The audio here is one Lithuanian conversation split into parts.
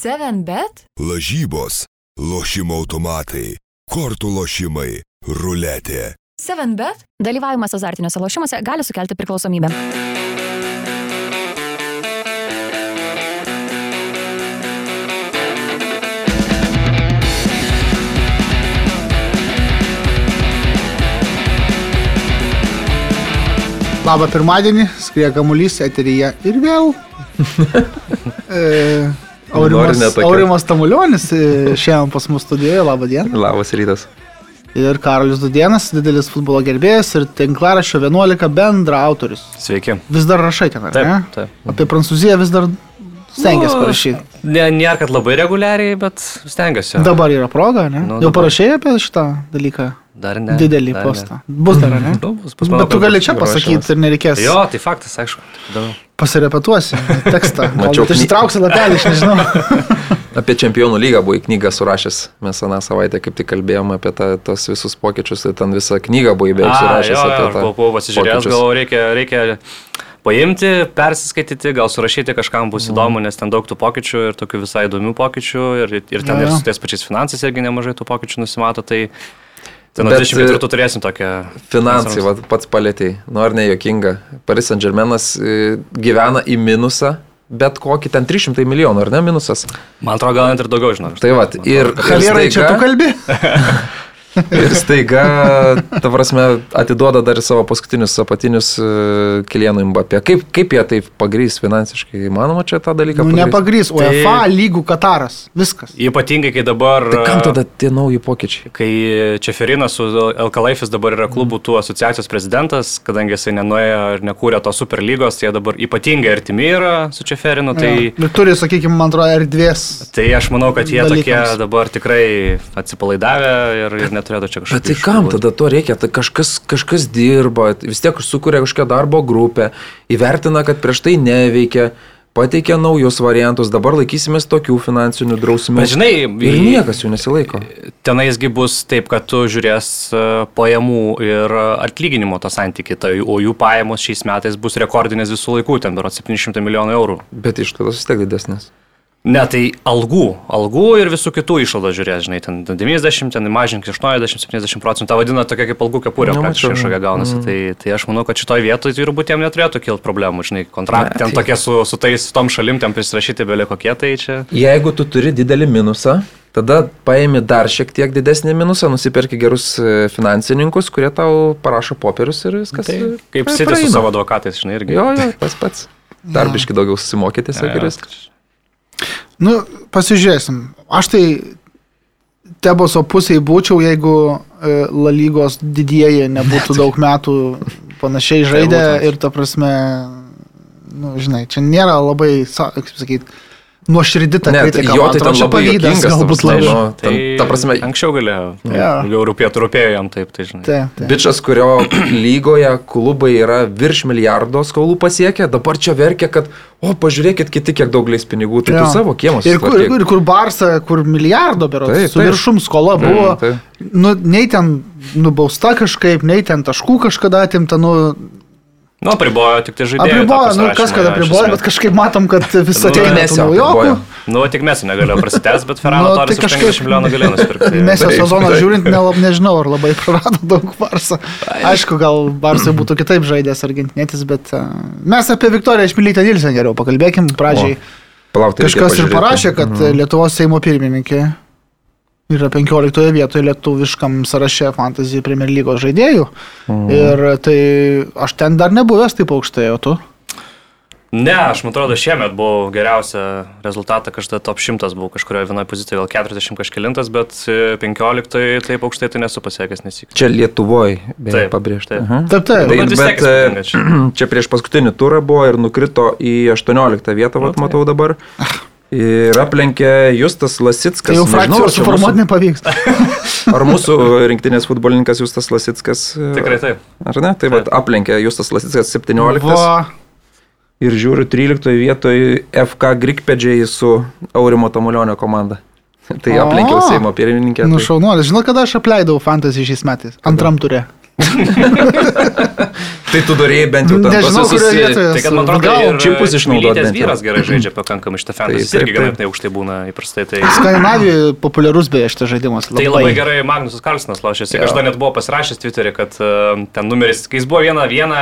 7bet? Lažybos, lošimo automatai, kortų lošimai, ruletė. 7bet? Dalyvavimas azartiniuose lošimuose gali sukelti priklausomybę. Labą pirmadienį, skrieja kamuolys eteryje ir vėl. e, Aurimas. Aurimas Tamulionis e, šiandien pas mus studijoje, labą dieną. Labas rytas. Ir Karolis Dudienas, didelis futbolo gerbėjas ir tinklaraščio 11 bendra autorius. Sveiki. Vis dar rašai ten, ar Taip, ne? taip. Apie Prancūziją vis dar stengiasi Nu, parašyti. Ne, nėra, kad labai reguliariai, bet stengiuosi. Dabar yra proga, ne? Nu, Jau dabar. parašai apie šitą dalyką? Dar ne. Didelį dar postą. Bus dar, ne? Nu, bus, bus, manau, Bet tu gali čia pasakyti ir nereikės. Jo, tai faktas, aišku. Pasirepetuosi tekstą. Mačiau kny- išsitrauksi lapelį, aš nežinau. Apie čempionų lygą buvai knygą surašęs. Mes aną savaitę kaip tik kalbėjome apie tą, tos visus pokyčius. Tai ten visą knygą buvai beveik surašęs jo, jo, buvau- buvau pasižiūrėjęs, pokyčius. gal reikia, reikia paimti, persiskaityti, gal surašyti kažkam bus įdomu, nes ten daug tų pokyčių ir tokių visai įdomių pokyčių ir, ir ten Jo, ir jo. su tais pačiais finansais irgi nemažai tų pokyčių nusimato. Tai ten nuo Bet, 24 turėsim tokią... Finansai, va, pats palėtėjai. Nu ar ne jokinga. Paris Saint Germainas e, gyvena į minusą. Bet kokį ten 300 milijonų, ar ne minusas? Man atrodo, gal net ir daugiau, žinau. Tai va, ir, Kalierai, čia tu kalbi? ir staiga, ta prasme, atiduoda dar ir savo paskutinius apatinius uh, kilienų Mbappé. Kaip, kaip jie taip pagrys finansiškai? Įmanoma čia tą dalyką Nu, nepagrys. UEFA lygų Kataras. Viskas. Ypatingai, kai dabar... Tai kam tada tie nauji pokyčiai? Kai Čeferinas su Elkalaifis dabar yra klubų tų asociacijos prezidentas, kadangi jisai nenuėjo ir nekūrė to superlygos, tai jie dabar ypatingai artimi yra su Čeferinu, tai, Jo. Ir turi, sakykime, man atrodo, erdvės. tai aš manau, kad jie Dalykams. tokie dabar tikrai atsipalaidavę ir, ir neturėtų čia kažką. Bet tai kam tada to reikia? Tai kažkas, kažkas dirba, vis tiek sukuria kažkokią darbo grupę, įvertina, kad prieš tai neveikia, pateikia naujus variantus, dabar laikysimės tokių finansinių drausmių. Bet žinai, ir niekas jų nesilaiko. Tenaisgi bus taip, kad tu žiūrės e, pajamų ir atlyginimo tą santykį, tai, o jų pajamos šiais metais bus rekordinės visų laikų, ten berods 700 milijonų eurų. Bet išlaidos vis tiek didesnės. Ne, tai algų, algų ir visų kitų išlaidų žiūrės, žinai, ten 90, ten mažink 80-70 procentų, tą vadina tokia kaip algų kepurė, Nu, praktiškai kažkokia gaunasi. Mm. Tai, tai aš manau, kad šitoje vietoje turbūt jiem neturėtų kilti problemų, žinai, kontraktai, ten tai- tokie su, su tais, su tom šalim, ten prisirašyti belie kokie, tai čia... Jeigu tu turi didelį minusą, tada paimi dar šiek tiek didesnį minusą, nusipirki gerus e, finansininkus, kurie tau parašo popierius ir viskas. Tai e, kaip sėti su savo advokatais, žinai, irgi. Jo, jo, tas pats. Darbiški daugiau jo. ir viskas. Nu, pasižiūrėsim. Aš tai Teboso pusėje būčiau, jeigu e, La lygos didieji nebūtų daug metų panašiai žaidę būtent. ir ta prasme, nu, žinai, čia nėra labai, kaip sakyti, nuoširdį ta Ne, tai kritika. jo tai čia labai pavydas galbūt prasme, labiau. nu, ten, ta prasme, Anksčiau galėjo. Jo. Jau rūpėtų, rūpėjo jam taip, tai žinai. Taip, taip. Bičias, kurio lygoje klubai yra virš milijardo skolų pasiekę, dabar čia verkia, kad, o, pažiūrėkit kiti, kiek daug leis pinigų, tai Jo. tu savo kiemus. Ir kur, ir kur Barsa, kur milijardo berods, Taip, su viršum skola buvo, taip. nu, nei ten nubausta kažkaip, nei ten taškų kažkada atimta, nu, Nu, apribojo tik tai žaidėjai. apribojo, nu, kas kad jo, apribojo, bet kažkaip matom, kad vis Nu, naujokų. apribojo. Nu, tik mes negalėjome prasitęs, bet Ferrano Nu, tai Torres už kažkaip- 50 milijonų galėjo nusipirkti. Mesio Taip, sezoną žiūrint, nelab, nežinau, ar labai prarado daug Barsa. Aišku, gal Barsai būtų kitaip žaidęs argentinietis, bet uh, mes apie Viktoriją Šmilytę Nilsen geriau pakalbėkim. Pradžiai Palauk, tai kažkas ir parašė, kad Mhm. Lietuvos Seimo pirmininkė yra 15 vietoje lietuviškam sąraše Fantasy Premier lygos žaidėjų. Mhm. Ir tai aš ten dar nebuvęs taip aukštai, o tu? Ne, aš man atrodo, šiemet buvau geriausią rezultatą, kažkada top 100 buvau kažkurioje vienoje pozicijoje, gal 40 kažkilintas, bet e, 15 taip aukštai tai nesu pasiekęs nesik. Čia Lietuvoje, beje, Taip, pabrėžta. taip. Mhm. Taip, taip. Nu, bet bet, čia. e, čia prieš paskutinį turą buvo ir nukrito į 18 vietą, vat, tai. matau dabar. Ir aplenkė Justas Lasitskas. Tai jau čia suformuoti mūsų- nepavyks. Ar mūsų rinktinės futbolininkas Justas Lasitskas? e, Tikrai taip. Ar ne? Tai vad aplenkė Justas Lasitskas 17 Va, ir žiūriu 13 vietoje FK Grikpedžiai su Aurimo Tamulionio komanda. Tai aplenkiau Seimo pirmininkę. nu Tai... šaunuolis. Žinau, kada aš apleidau Fantasy šiais metais. Antram turė. Tai tu darėjai bent jau tą vietoje. Tai kad man atrodo, Gal ir čipus išnaudot Milytės bent jau. vyras gerai žaidžia pakankamai šitą fantasy. Jis irgi ganėtinai aukštai būna įprastai. Tai, Skandinavijoje populiarus beje šitas žaidimas. tai labai gerai Magnusas Karlsonas lošėsi. Dar net buvau pasirašęs Twitter'į, kad uh, ten numeris, kai jis buvo vieną, vieną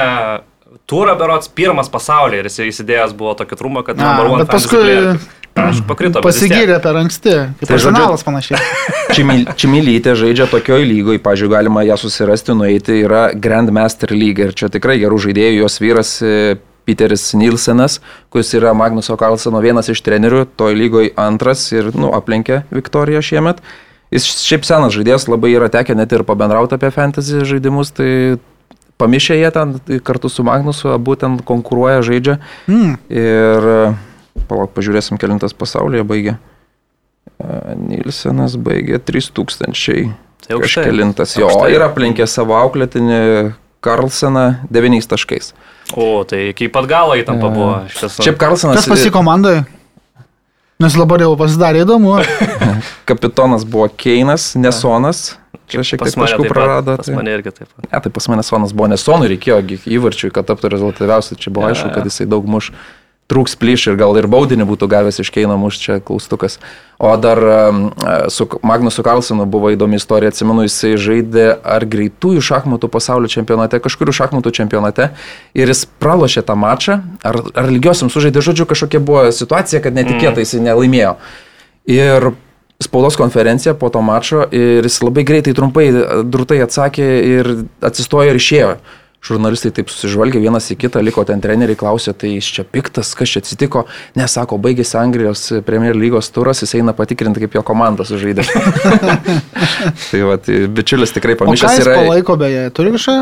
turą berots, pirmas pasaulyje ir jis įsidėjęs buvo tokį trumą, kad A, number one bet paskui player. Aš pakrito. Pasigyrė per anksti. Kaip Tai arsenalas panašiai. Čimil- Čimilytė žaidžia tokioj lygoje, pažiūrėjau, galima ją susirasti, nueiti, yra Grandmaster lyga ir čia tikrai gerų žaidėjų, jos vyras e, Peteris Nilsenas, kuris yra Magnuso Karlsono vienas iš trenerių, toj lygoje antras ir, nu, aplenkė Viktoriją šiemet. Jis šiaip senas žaidėjas, labai yra tekę net ir pabendrauti apie fantasy žaidimus, tai pamišė jie ten kartu su Magnusu, abu ten konkuruoja, žaidžia. Mm. Ir, palauk, pažiūrėsim, kelintas pasaulyje baigė. E, Nilsenas baigė 3000. Tai. Kažkelintas jo Aukštai. ir aplenkė savo auklėtinį Karlseną 9 taškais. O, tai iki pat galo įtampa E, buvo. Šitas, Šiaip Karlsenas Kas pasi komandoje? Nes dabar jau pasidarė įdomu. kapitonas buvo Keinas, Nesonas. Čia šiek tiek taškų prarado. Pas tai- mane irgi taip pat. Ne, tai pas mane Sonas buvo Nesonui, reikėjo gi įvarčiui, kad taptų rezultatyviausiu. Čia buvo Jo, aišku, jo. kad jisai daug muš. Trūks plyš ir gal ir baudinį būtų gavęs iš Keino muš čia klaustukas. O dar um, su Magnusu Karlsonu buvo įdomi istorija, atsimenu, jisai žaidė ar greitųjų šachmatų pasaulio čempionate, kažkurių šachmatų čempionate ir jis pralošė tą mačą, ar, ar lygiosiam sužaidė, žodžiu, kažkokia buvo situacija, kad netikėtai jisai nelaimėjo. Ir spaudos konferencija po to mačo ir jis labai greitai, trumpai, drūtai atsakė ir atsistojo ir išėjo. Žurnalistai taip susižvalgė vienas į kitą, liko ten treneriai, klausė, tai jis čia piktas, kas čia atsitiko. Nesako, baigėsi Anglijos Premier lygos turas, jis eina patikrinti, kaip jo komanda sužaidė. tai va, tai bičiulis tikrai pamišęs jis yra. palaiko beje? Turi kažką?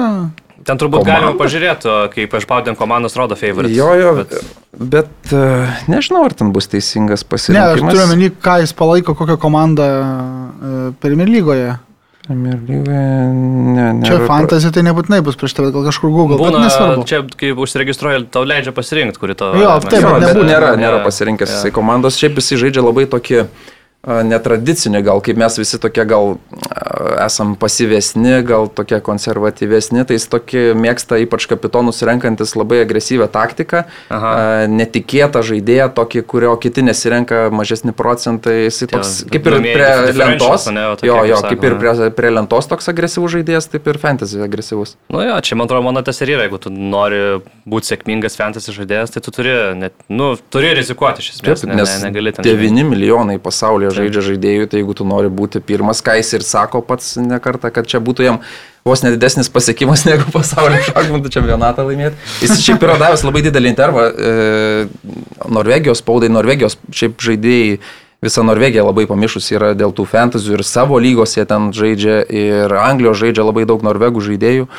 Ten turbūt Komanda? galima pažiūrėti, kaip aš paudėm komandos rodo favorite. Jo, jo, bet, bet uh, nežinau, ar ten bus teisingas Ne, aš pasirinkimas. turiu omeny, ką jis palaiko, kokią komandą e, Premier lygoje. Premier lygoje, ne, ne. Čia fantasy tai nebūtinai bus prieš tave, gal kažkur Google, bet Būna, nesvarbu. čia kai užsiregistruoji, tau leidžia pasirinkti, kuri to. Jo, taip, Jo, bet nebūna. nėra, nėra pasirinkęs jisai komandos, šiaip jisai žaidžia labai tokį a, netradicinį, gal kaip mes visi tokie gal esam pasyvesni, gal tokie konservatyvesni, tai jis tokį mėgsta ypač kapitonus renkantis labai agresyvę taktiką, Aha. netikėtą žaidėją, tokį, kurio kiti nesirenka mažesni procentai, jisai toks Tie kaip ir prie lentos, va tokie, jo, kaip jo, sako, kaip ir ne? prie, prie lentos toks agresyvus žaidėjas, taip ir fantasy agresyvus. Nu jo, čia man atrodo, mano tas ir yra, jeigu tu nori būti sėkmingas fantasy žaidėjas, tai tu turi, net, nu, turi rizikuoti iš esmės, Taip, ne, nes ne, negali ten. 9 milijonai pasaulyje žaidžia žaidėjų, tai jeigu tu nori būti pirmas, ką jis ir sako pats nekartą, kad čia būtų jam vos nedidesnis pasiekimas negu pasaulio šachmatų čempionatą laimėti. Jis šiaip yra davęs labai didelį intervą e, Norvegijos spaudai, Norvegijos šiaip žaidėjai. Visa Norvegija labai pamišus yra dėl tų fantasy ir savo lygos jie ten žaidžia ir Anglijos žaidžia labai daug norvegų žaidėjų.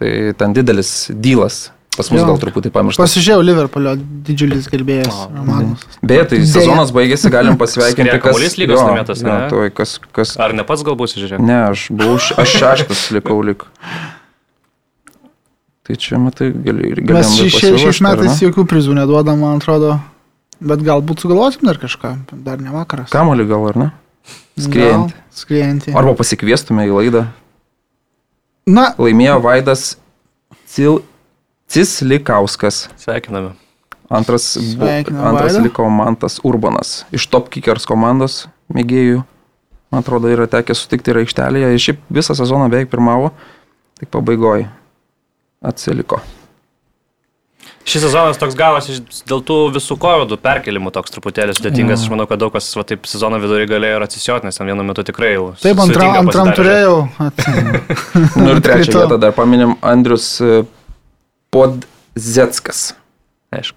Tai ten didelis dylas. Pas mus Jo. gal truputį pamirštas. Pasižiūrėjau, Liverpoolio didžiulis gerbėjas. Magnus. Beje, tai sezonas baigėsi, galim pasveikinti, Skrieja kamuolys lygos jo, laimėtas, ne? jo, tuoj, kas, kas. Ar ne pats galbūt žiūrėk? Ne, aš buvau, aš šeštas likau lik. Tai čia, matai, gali ir Mes ši- šia- šiais metais jokių prizų neduodam, man atrodo. Bet galbūt sugalvosim dar kažką. Dar ne vakaras. Kamolį gal, ar ne? Skriejantį. Skriejantį. Arba pasikviestume į laidą. Na, Laimėjo Vaidas Cil... Cislikauskas. Sveikiname. Antras, bu, Sveikinam antras Vaidą. liko Mantas Urbanas. Iš Top Kickers komandos mėgėjų. Man atrodo, yra tekę sutikti ir aikštelėje. Jis šiaip visą sezoną beveik pirmavo, tik pabaigoje atsiliko. Šis sezonas toks gavosi iš- dėl tų visų kovodų perkelimų toks truputėlį sudėtingas. Aš manau, kad daug kas va, taip sezono vidurį galėjo ir atsisioti, nes ten vienu metu tikrai jau. taip, antram pasidarė turėjau. At... Nu ir trečią vietą dar paminim Andrius e, Podzetskas. Aišku.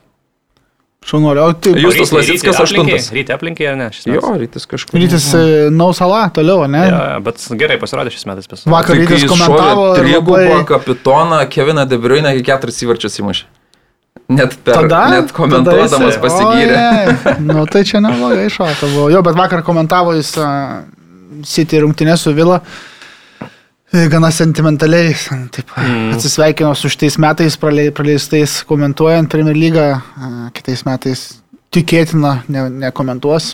Šaunuolio. O tai Lasickas ryti aplinkei- aštuntas. Ryti aplinkiai ar ne? šis Jo, rytis kažkur. Rytis e, Nausala toliau, ne? Jo, bet gerai pasirodė šis metas. Pas. Vakar Tai rytis komentavo. trigubą labai- kapitoną Keviną Debriuinę iki keturis įvarčius įmušė. Net, per, Tada, net komentuodamas tada pasigyrė. Ojej, Nu, tai čia neblogai šoka buvo. Jo, bet vakar komentavo jis uh, City rungtynę su Vila. e, Gana sentimentaliai, taip, mm. atsisveikino su šitais metais pralei- praleistais komentuojant Premier lygą, a, kitais metais tikėtina ne, nekomentuos.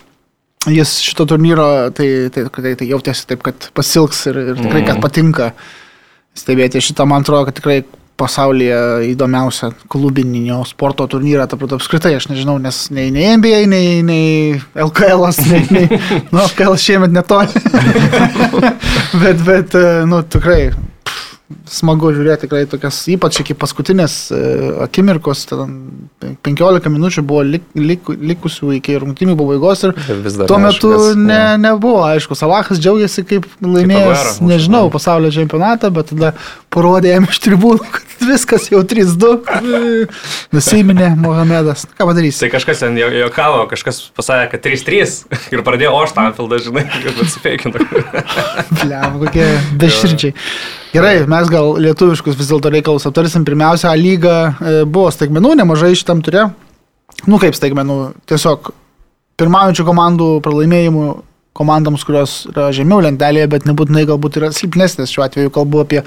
Jis šito turnyro tai, tai, tai, tai jautėsi taip, kad pasilgs ir, ir tikrai, kad patinka stebėti šitą, man atrodo, kad tikrai pasaulyje įdomiausia klubinio sporto turnyrą, ta prasme, apskritai, aš nežinau, nes nei, nei NBA, nei, nei LKL, nei, nei, nu, LKL šiemet netoli. bet, bet, nu, tikrai smagu žiūrėti tikrai tokias, ypač iki paskutinės e, akimirkos, ten 15 minučių buvo lik, lik, likusių iki rungtynių pabaigos ir tuo metu kas, nu. ne, nebuvo, aišku, Salahas džiaugiasi kaip laimėjęs, mūsų, nežinau, pasaulio čempionatą, bet tada parodė jam iš tribūnų, kad viskas jau 3-2. Nusiminė Mohamedas. Ką padarysi? Tai kažkas ten jo- juokavo, kažkas pasakė, kad 3-3 ir pradėjo Oštanfildą, žinai, kad atsifeikintų. Bliam, kokie beširdžiai. Gerai, mes gal lietuviškus vis dėlto reikalus aptarsim. Pirmiausia, A lyga e, buvo staigmenų, nemažai šitam turė. Nu kaip staigmenų, tiesiog pirmaujančių komandų pralaimėjimų komandams, kurios yra žemiau lentelėje, bet nebūtinai galbūt yra silpnesnės. Šiuo atveju kalbu apie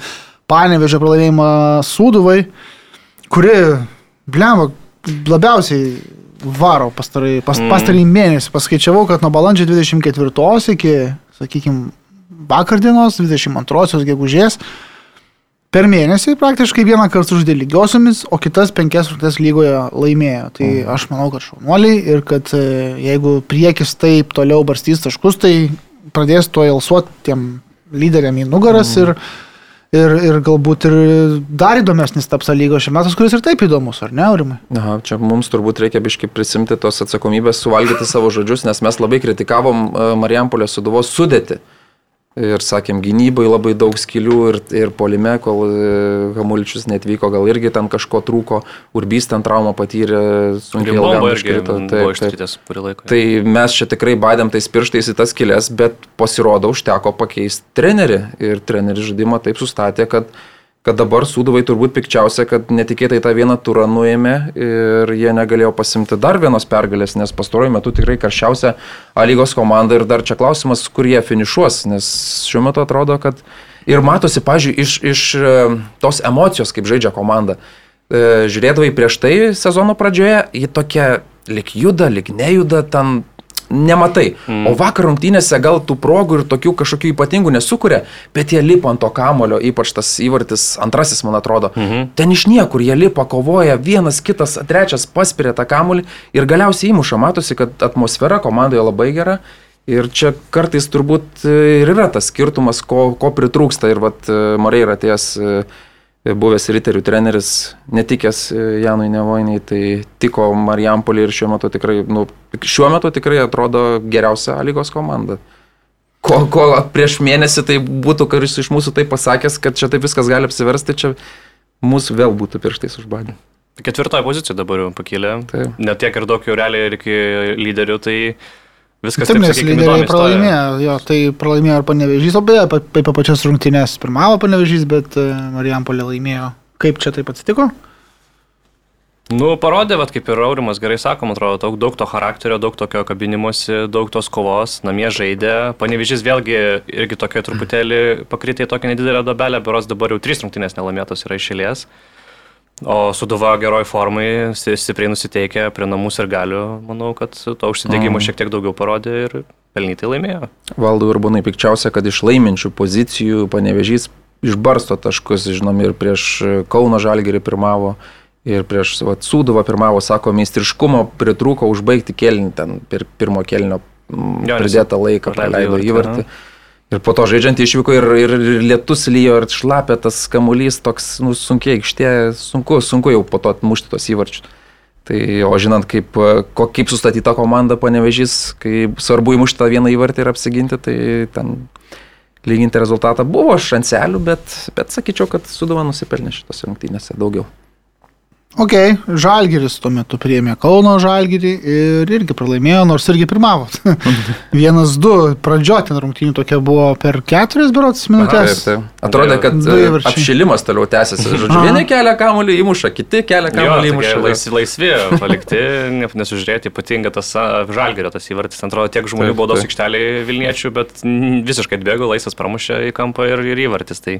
Panevežio pralaimėjimą Sūduvai, kuri, bliam, labiausiai varo pastarai, pas, Mm. mėnesį. Paskaičiavau, kad nuo balandžio 24 iki, sakykime, vakardienos 22 gegužės per mėnesį praktiškai vieną kartą uždė lygiosiomis, o kitas penkias rungtynes lygoje laimėjo. Tai aš manau, kad šaunuoliai ir kad e, jeigu priekis taip toliau barstys taškus, tai pradės to ilsuoti tiem lyderiam į nugaras ir, ir, ir galbūt ir dar įdomesnis taps lygos šimtas, kuris ir taip įdomus, ar ne, Aurimai? Aha, čia mums turbūt reikia biškai prisimti tos atsakomybės, suvalgyti savo žodžius, nes mes labai kritikavom e, Marijampolės suduvos sudėti. Ir sakėm, gynybai labai daug skilių ir, ir polime, kol e, Hamulčius netvyko, gal irgi ten kažko trūko, Urbys ten traumą patyrė, sunkiai ilgam iškrito. Taip, taip. Tai mes čia tikrai badėm tais pirštais į tas kilės, bet pasirodo užteko pakeisti trenerį. Ir treneris žaidimą taip sustatė, kad, kad dabar suduvai turbūt pikčiausia, kad netikėtai tą vieną turą nuėmė ir jie negalėjo pasimti dar vienos pergalės, nes pastaruoju metu tikrai karščiausia A lygos komanda ir dar čia klausimas, kur jie finišuos, nes šiuo metu atrodo, kad ir matosi, pažiūrėjau, iš, iš e, tos emocijos, kaip žaidžia komanda. E, Žiūrėdavai prieš tai sezono pradžioje, ji tokia lik juda, lik nejuda, ten nematai. Mm. O vakar rungtynėse gal tų progų ir tokių kažkokių ypatingų nesukuria, bet jie lipa ant to kamulio, ypač tas įvartis, antrasis, man atrodo. Mhm. Ten iš niekur jie lipa, kovoja, vienas, kitas, trečias paspiria tą kamulį ir galiausiai įmuša. Matosi, kad atmosfera komandoje labai gera. Ir čia kartais turbūt e, ir yra tas skirtumas, ko, ko pritrūksta. Ir vat Marija yra ties buvęs riterių treneris, netikęs e, Janui Nevoiniai, tai tiko Marijampolį ir šiuo metu tikrai, nu, šiuo metu tikrai atrodo geriausia lygos komanda. Ko, ko prieš mėnesį tai būtų kuris iš mūsų tai pasakęs, kad čia taip viskas gali apsiversti, čia mūsų vėl būtų pirštais užbadę. Ketvirtoje pozicijoje dabar jau pakėlė. Taip. Net tiek ir daug jau realiai ir iki lyderių, tai viskas Taip, nes sakykim, lyderiai pralaimėjo, jo, tai pralaimėjo ir panevežys, o beje, pa- pačias rungtynės pirmavo panevežys, bet e, Marijampolė laimėjo. Kaip čia taip atsitiko? Nu, parodė, vat, kaip ir Aurimas gerai sako, man atrodo, daug, daug to charakterio, daug tokio kabinimuose, daug tos kovos, namie žaidė. Panevižys vėlgi irgi tokia truputėlį pakritė į tokią nedidelę dobelę, beros dabar jau trys rungtynės nelaimėtos yra išėlės. O Suduva geroj formai, sti- stipriai nusiteikė prie namus ir galių, manau, kad to užsidėgymo Mm. šiek tiek daugiau parodė ir pelnytai laimėjo. Valdų ir būnai pikčiausia, kad iš laiminčių pozicijų panevežys išbarsto taškus, žinom, ir prieš Kauno Žalgerį pirmavo, ir prieš vat, Sūduvą pirmavo, sako, meistriškumo pritrūko užbaigti kelnį, ten pir, pirmo kelnio pridėtą laiką praleido įvartį, įvartį. Ir po to žaidžiant išvyko ir, ir, ir lietus lyjo, ir šlapė tas kamuolys, toks nu, sunkiai aikštė, sunku, sunku jau po to atmušti tos įvarčius. Tai, o žinant, kaip, ko, kaip sustatyta komanda panevežys, kai svarbu įmušti tą vieną įvartį ir apsiginti, tai ten lyginti rezultatą buvo šanselių, bet, bet sakyčiau, kad Suduva nusipelnė šitose rungtynėse daugiau. Ok, Žalgiris tuo metu priėmė Kauno Žalgirį ir irgi pralaimėjo, nors irgi pirmavo. Vienas, du, pradžio ten rungtynių tokia buvo per keturias berots minutės. Taip, taip. Atrodė, kad e, apšilimas toliau tęsiasi. Žodžiu, vieni kelia kamuolį įmuša, kiti kelia kamuolį įmuša. laisvi, laisvi palikti, ne- nesužiūrėti, ypatingai tas a, žalgerio tas įvartis, atrodo tiek žmonių baudos aikštelėje Vilniečių, bet visiškai atbėgo, laisvas pramušė į kampą ir, ir įvartis. Tai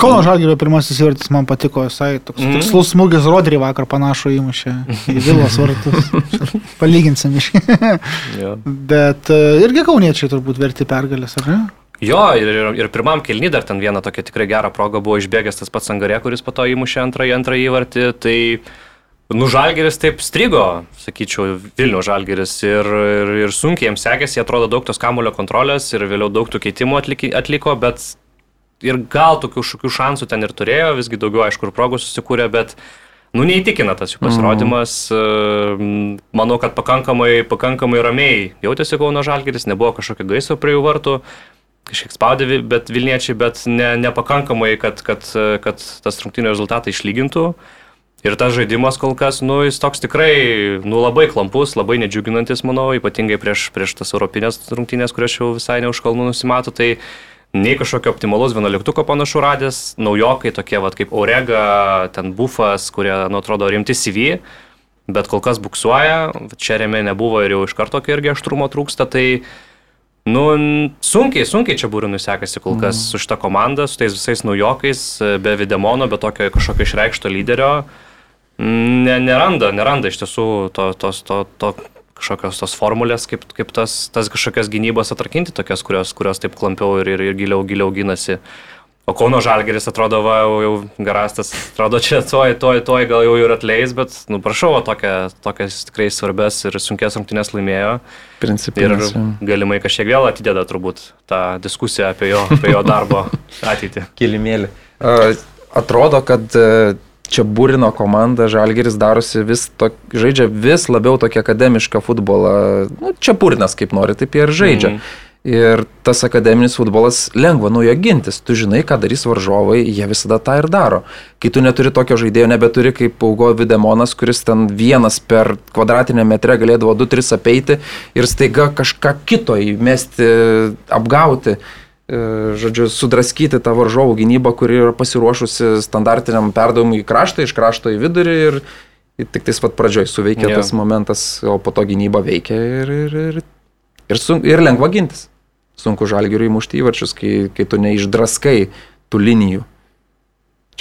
Kauno Žalgirio pirmasis įvartis man patiko, jisai toks Mhm. tikslus smūgis Rodrį vakar panašų įmušė į Vilos vartus. Palyginsim iš. jo. Bet e, irgi kauniečiai turbūt verti pergalės, ar ne? Jo, ir, ir, ir pirmam kelny dar ten viena tokia tikrai gera proga buvo išbėgęs tas pats Angarė, kuris po to įmušė antrąjį, antrąjį įvartį. Tai, nu, Žalgeris taip strigo, sakyčiau, Vilnių Žalgeris ir, ir, ir sunkiai jiems sekėsi, jie atrodo daug tos kamulio kontrolės ir vėliau daug tų keitimų atliko, atliko bet ir gal tokių šokių šansų ten ir turėjo, visgi daugiau, aišku, ir progų susikūrė, bet Nu, neįtikina tas jų pasirodymas. Mm. Manau, kad pakankamai, pakankamai ramiai jautėsi Kauno Žalgeris, nebuvo kažkokio gaisro prie jų vartų, kažkiek spaudė bet Vilniečiai, bet ne, nepakankamai, kad, kad, kad tas rungtynio rezultatai išlygintų. Ir tas žaidimas kol kas, nu, jis toks tikrai, nu, labai klampus, labai nedžiuginantis, manau, ypatingai prieš, prieš tas europinės rungtynės, kurios jau visai neužkalnų nusimato. Tai, uh, nei kažkokio optimalaus vienuoliktuko panašu radęs, naujokai tokie vat, kaip Aurega, ten Bufas, kurie, nu, atrodo, rimti CV, bet kol kas buksuoja, čia remė nebuvo ir jau iš karto irgi aštrumo trūksta, tai, nu, sunkiai, sunkiai čia būrinui sekasi kol kas mm. su šita komanda, su tais visais naujokais, be Videmono, be tokio kažkokio išreikšto lyderio. Ne, neranda, neranda iš tiesų to, to, to, to kažkokios tos formulės, kaip, kaip tas, tas kažkokias gynybos atrakinti, tokias, kurios, kurios taip klampiau ir, ir, ir giliau, giliau gynasi. O Kauno Žalgeris atrodo, va, jau, jau garastas, atrodo, čia toj, toj, toj gal jau ir atleis, bet, nu, prašau, tokia, tokias tikrai svarbės ir sunkės rungtynės laimėjo. Principinės. Ir galimai kažkiek vėl atideda turbūt tą diskusiją apie jo, apie jo darbo ateitį. Kilimėlį. Atrodo, kad uh, čia būrino komanda, Žalgeris darosi vis, to, žaidžia vis labiau tokį akademišką futbolą. Nu, čia būrinas kaip nori, taip ir žaidžia. Mm. Ir tas akademinis futbolas lengva nuo jo gintis. Tu žinai, ką darys varžovai, jie visada tą ir daro. Kai tu neturi tokio žaidėjo, nebeturi kaip Augo Videmonas, kuris ten vienas per kvadratinę metrę galėdavo 2-3 apeiti ir staiga kažką kito įmesti, apgauti. E, žodžiu, sudraskyti tą varžovų gynybą, kuri yra pasiruošusi standartiniam perdavimui į kraštą, iš krašto į vidurį ir, ir tik tais pat pradžioj suveikia yeah. tas momentas, o po to gynyba veikia ir, ir, ir, ir, sun, ir lengva gintis. Sunku žalgiriui įmušti įvarčius, kai, kai tu neišdraskai tų linijų.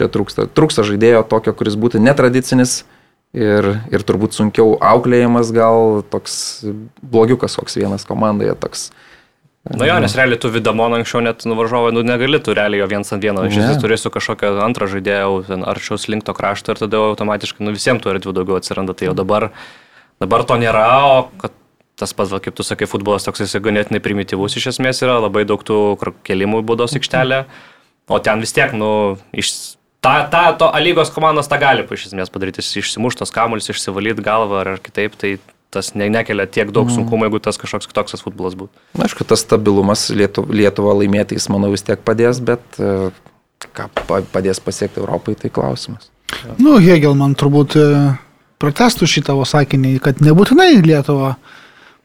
Čia trūksta, trūksta žaidėjo tokio, kuris būtų netradicinis ir, ir turbūt sunkiau auklėjimas, gal toks blogiukas koks vienas komandoje, toks uh, Na jo, nes realiai tu Vidamoną anksčiau net nuvažiavai, nu negali tu realiai jo viens ant vieno, iš esmės turėsiu kažkokią antrą žaidėją arčiau slinkto krašto ir tada automatiškai, nu visiems tų erdvių daugiau atsiranda, tai jau dabar, dabar to nėra, o kad tas pats, kaip tu sakai, futbolas toks jis ganėtinai primityvus iš esmės yra, labai daug tų kelimų būdos aikštelė, o ten vis tiek, nu, iš... Ta, ta, to lygos komandos tą gali iš esmės padaryti, išsimuštos kamuolis, išsivalyti galvą ar kitaip, tai tas ne, nekelia tiek daug mm. sunkumų, jeigu tas kažkoks kitoks futbolas būtų. Na, aišku, tas stabilumas Lietuva, Lietuva laimėti, jis manau vis tiek padės, bet e, ką padės pasiekti Europai, tai klausimas. Ja. Nu, Hegel man turbūt e, protestų šitą sakinį, kad nebūtinai Lietuva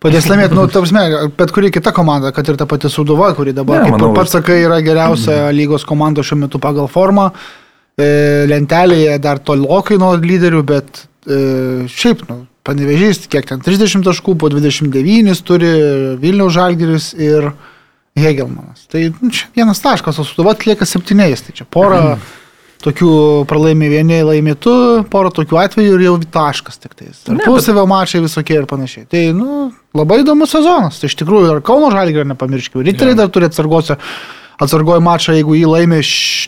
padės laimėti, nu, tarpsme, bet kuri kita komanda, kad ir ta pati Suduva, kuri dabar, ne, kaip manau, pats sakai, yra geriausia mm. lygos komanda šiuo metu pagal formą. E, lentelėje dar tolokai nuo lyderių, bet e, šiaip, nu, Panevežys, kiek ten 30 taškų, po 29 turi Vilniaus Žalgiris ir Hegelmanas. Tai nu, čia vienas taškas, o Suduvat lieka septyniais. Tai čia pora mhm. tokių pralaimi vieni, laimi tu, pora tokių atvejų ir jau taškas tik tais. Tarpusavio bet... mačai visokie ir panašiai. Tai nu, labai įdomus sezonas. Tai iš tikrųjų ir Kauno Žalgirio nepamirškime. Riteriai dar turi atsargose atsargojo mačą, jeigu jį laimė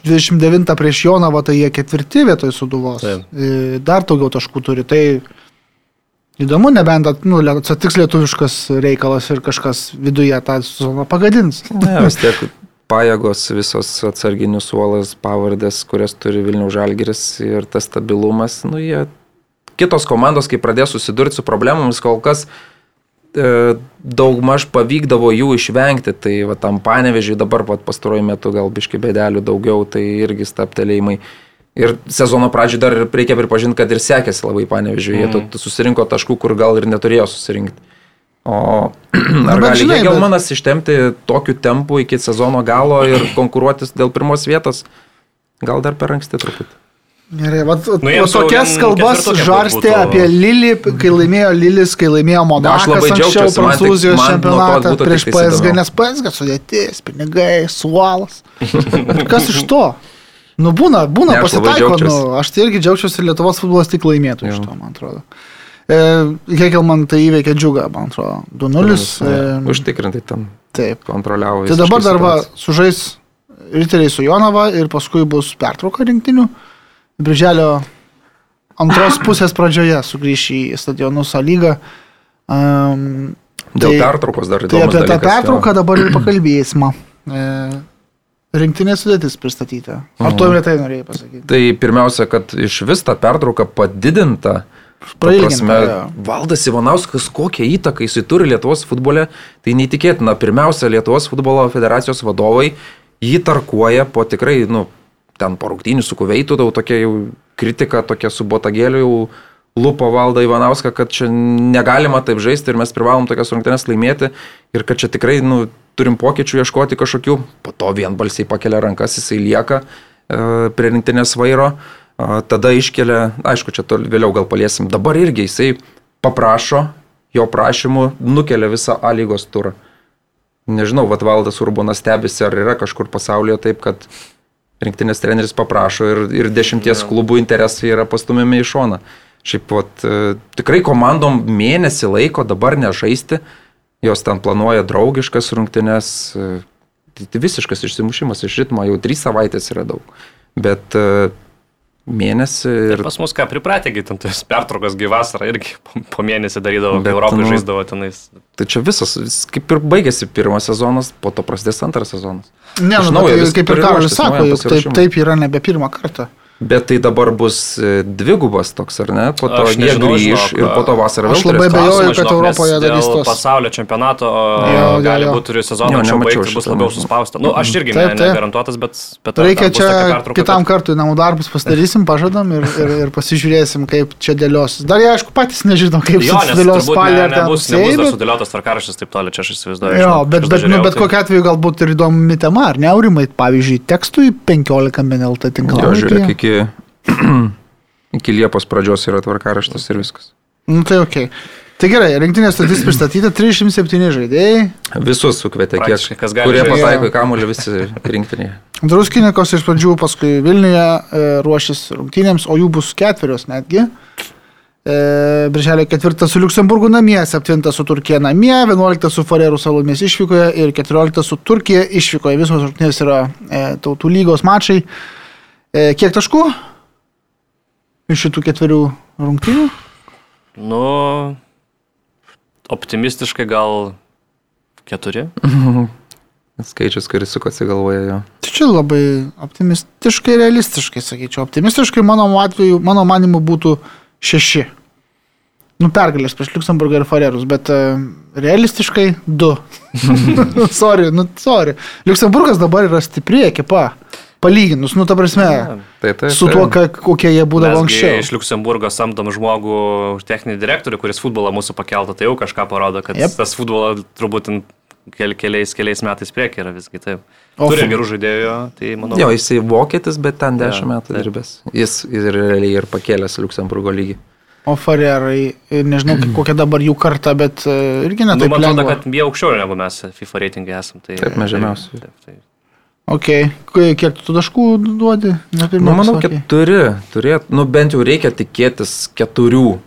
29 prieš Jonavą, tai jie ketvirti vietoj Suduvos. Taip. E, dar daugiau taškų turi. Tai Įdomu, nebent, nu, atsitiks lietuviškas reikalas ir kažkas viduje tą sezoną pagadins. Ne, vis tiek pajėgos visos atsarginius suolas, pavardės, kurias turi Vilnių Žalgiris ir tas stabilumas, nu, jie kitos komandos, kai pradės susidurti su problemomis, kol kas e, daugmaž pavykdavo jų išvengti, tai va, tam panevežiai dabar pat pastaruoju metu gal biški bedelių daugiau, tai irgi staptelėjimai. Ir sezono pradžioje dar reikia pripažinti, kad ir sekėsi labai panevežiu. Jie mm. susirinko taškų, kur gal ir neturėjo susirinkti. O ar gali žinai, Gelmanas bet... ištemti tokiu tempu iki sezono galo ir konkuruotis dėl pirmos vietos? Gal dar per anksti truputį. Gerai, va, nu, o tokias kalbas žarstė būtų... apie Lilį, kai laimėjo Lilis, kai laimėjo Monakas anksčiau Prancūzijos čempionatą prieš PSG, nes PSG sudėtis, pinigai, suolas. Kas iš to? Nu, būna, būna, ne, pasitaiko. Nu, aš tai irgi džiaugčiausi ir Lietuvos futbolas tik laimėtų iš to, man atrodo. E, Hekelman tai įveikė džiugą, man atrodo, 2-0. E, Užtikrintai tam taip. kontroliavo. Tai dabar dar va, sužais Riteriai su Jonava ir paskui bus pertrauka rinktinių. Birželio antros pusės pradžioje sugrįš į stadionus A lygą. Um, Dėl tai- pertraukos dar Tai įdomu. apie tą pertrauką dabar ir pakalbėsime. E, rinktinės sudėtis pristatyta. Ar tu apie tai norėjai pasakyti? Tai pirmiausia, kad iš vis ta pertrauka padidinta. Prasme. Valdas Ivanauskas, kokią įtaką jisai turi Lietuvos futbole, tai neįtikėtina. Pirmiausia, Lietuvos futbolo federacijos vadovai jį tarkuoja po tikrai, nu, ten po rungtynių su Kuveitu, tau tokia jau kritika, tokia su Botagėliu jau lupo valdą Ivanauską, kad čia negalima taip žaisti ir mes privalom tokias rungtynes laimėti ir kad čia tikrai, nu, turim pokyčių ieškoti kažkokių, po to vienbalsiai pakelia rankas, jisai lieka e, prie rinktinės vairo, e, tada iškelia, aišku, čia vėliau gal paliesim, dabar irgi jisai paprašo, jo prašymu nukelia visą A lygos turą. Nežinau, vad valdas Urbonas stebisi, ar yra kažkur pasaulyje taip, kad rinktinės treneris paprašo ir, ir dešimties klubų interesai yra pastumiami į šoną. Šiaip vat, e, tikrai komandom mėnesį laiko dabar nežaisti, jos ten planuoja draugiškas rungtynes, e, tai, visiškas išsimušimas iš ritmo, jau trys savaitės yra daug. Bet e, mėnesį ir... Pas mus ką pripratėgi, ten tas pertraukas gyvasarą irgi po, mėnesį darydavo, Bet, kai Europai nu, žaisdavo tenais. Tai čia visas, vis, kaip ir baigėsi pirmas sezonas, po to prasidės antras sezonas. Ne, Iš nu, tai, kaip ir Karolis sako, juk taip, taip yra nebe pirmą kartą. Bet tai dabar bus e, dvigubas toks, ar ne? Po to Aš jie nežinau, grįž žinok, ir po to vasarą aš vėl labai turės abejoju, klausimą. kad Europoje darys tos. Pasaulio čempionato o, Jo, jo, gali jo. būti turiu sezoną Jo, anksčiau baigti, bus labiau suspausta. Nu, aš irgi Taip, ne, taip. negarantuotas, bet... bet Reikia čia kitam bet- kartui namų darbus pasidarysim, pažadam ir, ir, ir pasižiūrėsim, kaip čia dėlios. Dar jie, aišku, patys nežino, kaip Jo, sudėlios spalį ar ten nebus, nebus dar sudėliotas tvarkaraštis taip toli, čia aš įsivaizduoju. Jo, bet, aš bet, nu, bet tai- kokia atveju galbūt ir įdomi tema, ar ne, Aurimai, pavyzdžiui, tekstui 15 MNLT Jo, žiūrėk, tinklapyje. Iki, iki Liepos pradžios yra tvarkaraštas ir viskas. Nu, tai ok. Tai gerai, rinktinės statys pristatyta 307 žaidėjai. Visus sukvietė, kiek, Praktiškai, kas gali kurie pataiko į kamuolį, visi rinktinėje. Druskinikos iš pradžių, paskui Vilniuje e, ruošis rungtynėms, o jų bus ketverios netgi. E, Birželio 4 su Luksemburgu namie, 7 su Turkija namie, 11 su Farerų salomis išvykoje ir 14 su Turkija išvykoje. Visos rungtynės yra e, tautų lygos mačai. E, kiek taškų iš šitų ketverių rungtynių? Nu, optimistiškai gal keturi. Skaičius, kuris sukosi galvoje jo. Tai čia labai optimistiškai, realistiškai, sakyčiau. Optimistiškai mano atveju, mano manimu, būtų šeši. Nu, pergalės prieš Luxemburgą ir Farerus, bet uh, realistiškai du. sorry, nu, sorry. Luxemburgas dabar yra stipri ekipa. Palyginus, nu, ta prasme, Tai, tai, su tuo, ka, kokie jie būdavo anksčiau. iš Luxemburgo samdom žmogų, techninį direktorių, kuris futbolą mūsų pakeltą, tai jau kažką parodo, kad yep. tas futbolo turbūt ten kel, keliais, keliais metais prieki yra visgi taip. O Turi gerų žaidėjų, tai manau. Jo, jisai vokietis, bet ten 10 Jo, metų taip. dirbęs. Jis ir realiai ir pakėlęs Luxemburgo lygį. O Farerai, e, nežinau, kokia dabar jų karta, bet uh, irgi Nu, netaip man atrodo, kad jie aukščiau negu mes FIFA reitingai esam. Tai, Taip, mes žemiausi. Taip, taip, taip. Ok, kiek tu taškų duodi? Ne Nu, manau, pasakei. keturi. Turėt, nu, bent jau reikia tikėtis keturių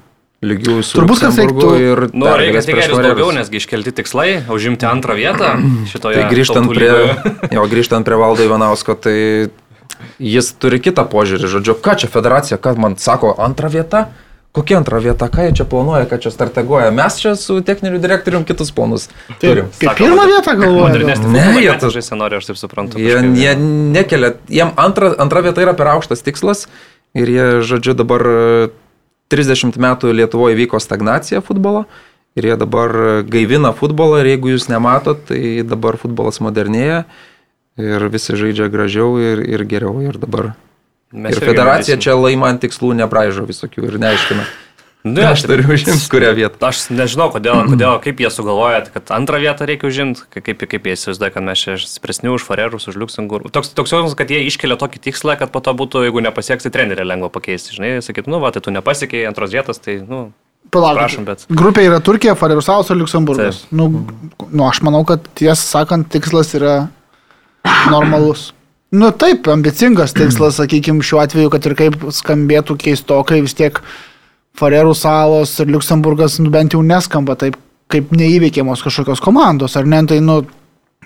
lygių su Turbūt, kas Luxemburgu reiktų- ir Nu, reikia tikėtis daugiau, nesgi iškelti tikslai, užimti antrą vietą šitoje. Tai grįžtant prie, jo, grįžtant prie valdo Ivanausko, tai jis turi kitą požiūrį. Žodžiu, ką čia federacija, ką man sako, antra vieta? Kokia antra vieta, ką jie čia planuoja, ką čia strateguoja? Mes čia su techniniu direktorium kitus planus turim. Kaip pirmą vietą. Modernesnį Ne, jie bet tas- žaisti nori, aš taip suprantu. Jie, kažkaip, jie nekelia, jiem antra, antra vieta yra per aukštas tikslas ir jie, žodžiu, dabar e, 30 metų Lietuvoje vyko stagnacija futbolo ir jie dabar e, gaivina futbolą ir jeigu jūs nematot, tai dabar futbolas modernėja ir visi žaidžia gražiau ir, ir geriau ir dabar. Mes ir federacija čia laimant tikslų nebraižo visokių ir neaiškina. Ne, Aš turiu užimti kurią vietą. Aš nežinau, kodėl, kodėl, kaip jie sugalvoja, kad antrą vietą reikia užimti, ka- kaip, kaip jie įsivaizduoja, kad mes čia stipresni už Farerus, už Luxemburgų. Toks, toks jausmas, kad jie iškelia tokį tikslą, kad po to būtų, jeigu nepasieks, tai trenerį lengva pakeisti. Žinai, sakytų, nu, va, tai tu nepasiekiai antros vietos, tai, nu, Palauk, Prašom, bet- Grupė yra Turkija, Farerusaus ir Luxemburgas. Nu, nu, aš manau, kad tiesą sakant, tikslas yra normalus. Nu taip, ambicingas tikslas, sakykime, šiuo atveju, kad ir kaip skambėtų keistokai, vis tiek Farerų salos ir Luksemburgas nu, bent jau neskamba taip, kaip neįveikiamos kažkokios komandos, ar ne? Tai, nu,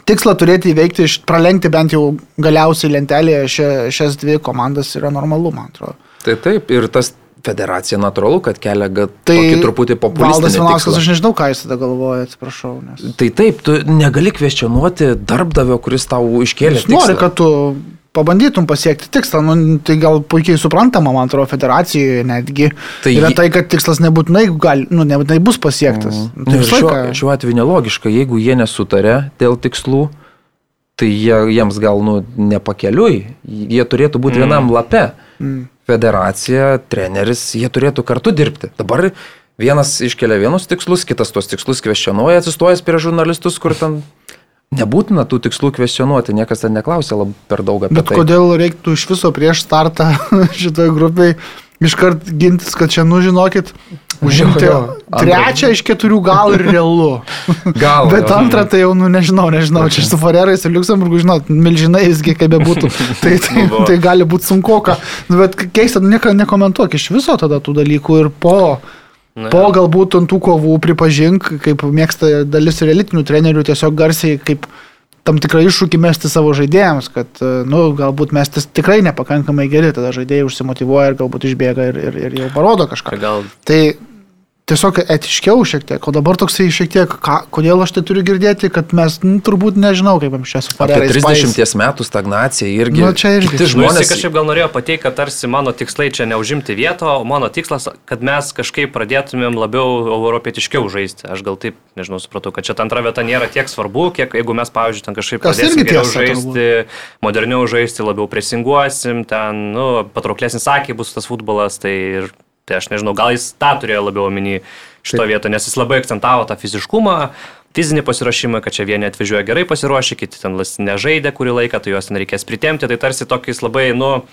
tikslą turėti įveikti, pralenkti bent jau galiausiai lentelėje šia, šias dvi komandas yra normalu, man atrodo. Tai taip, ir tas federacija natūralu, kad kelia Tai tokį truputį Valdas populistinį Vilauskas, tikslą. aš nežinau, ką jis tada galvoja, atsiprašau. Nes... Tai taip, tu negali kvestionuoti darbdavio, kuris tau iškėlė. Jis nori, kad tu pabandytum pasiekti tikslą, nu, tai gal puikiai suprantama, man atrodo, federacijoje netgi. Tai yra tai, kad tikslas nebūtinai, gali, nu, nebūtinai bus pasiektas. Mm. Tai šiuo, šiuo atveju nelogiška, jeigu jie nesutarė dėl tikslų, tai jie, jiems gal nu, nepakeliui, jie turėtų būti mm. vienam lape. Mm. Federacija, treneris, jie turėtų kartu dirbti. Dabar vienas iškelia vienus tikslus, kitas tuos tikslus kvestionuoja, atsistojęs prie žurnalistus, kur ten nebūtina tų tikslų kvestionuoti, niekas ten neklausė labai per daug apie Bet tai. kodėl reiktų iš viso prieš startą šitoje grupėje iškart gintis, kad čia, nu žinokit, užimti Jo, jo. trečią iš keturių gal ir realu. Gal. Bet jo. antrą tai jau, nu nežinau, nežinau, čia su Forerais ir Luxemburgu, žinot, milžinai visgi kaip bebūtų. Tai, tai, buvo. tai gali būti sunku, ką. Nu, Bet keista, nu, nieko nekomentuok iš viso tada tų dalykų ir po, Na, po galbūt ant tų kovų pripažink, kaip mėgsta dalis ir elitinių trenerių tiesiog garsiai kaip tam tikrą iššūkį mesti savo žaidėjams, kad, e, nu, galbūt mes tikrai nepakankamai geri, tada žaidėjai užsimotivuoja ir galbūt išbėga ir, ir, ir jau parodo kažką. gal Tai tiesiog etiškiau šiek tiek, o dabar toksai šiek tiek, ką, kodėl aš tai turiu girdėti, kad mes nu, turbūt nežinau, kaip anksčiau su Apie Farerais. 30 metų stagnacija irgi. Nu, čia irgi. Kiti Nu, jis žmonės. kažkaip gal norėjo pateikti, kad tarsi mano tikslai čia neužimti vietą, o mano tikslas, kad mes kažkaip pradėtumėm labiau europietiškiau žaisti. Aš gal taip, nežinau, supratau, kad čia ta antra vieta nėra tiek svarbu, kiek jeigu mes, pavyzdžiui, ten kažkaip Kas pradėsim geriau tiesa, žaisti, moderniau žaisti, labiau presinguosim, ten, nu, patrauklesnis akiai bus tas futbolas, tai ir Tai aš nežinau, gal jis tą turėjo labiau omeny šito vietą, nes jis labai akcentavo tą fiziškumą, fizinį pasiruošimą, kad čia vieni atvažiuoja gerai pasiruošę, kiti ten las- nežaidė kurį laiką, tai juos ten reikės pritemti, tai tarsi tokiais labai, nu,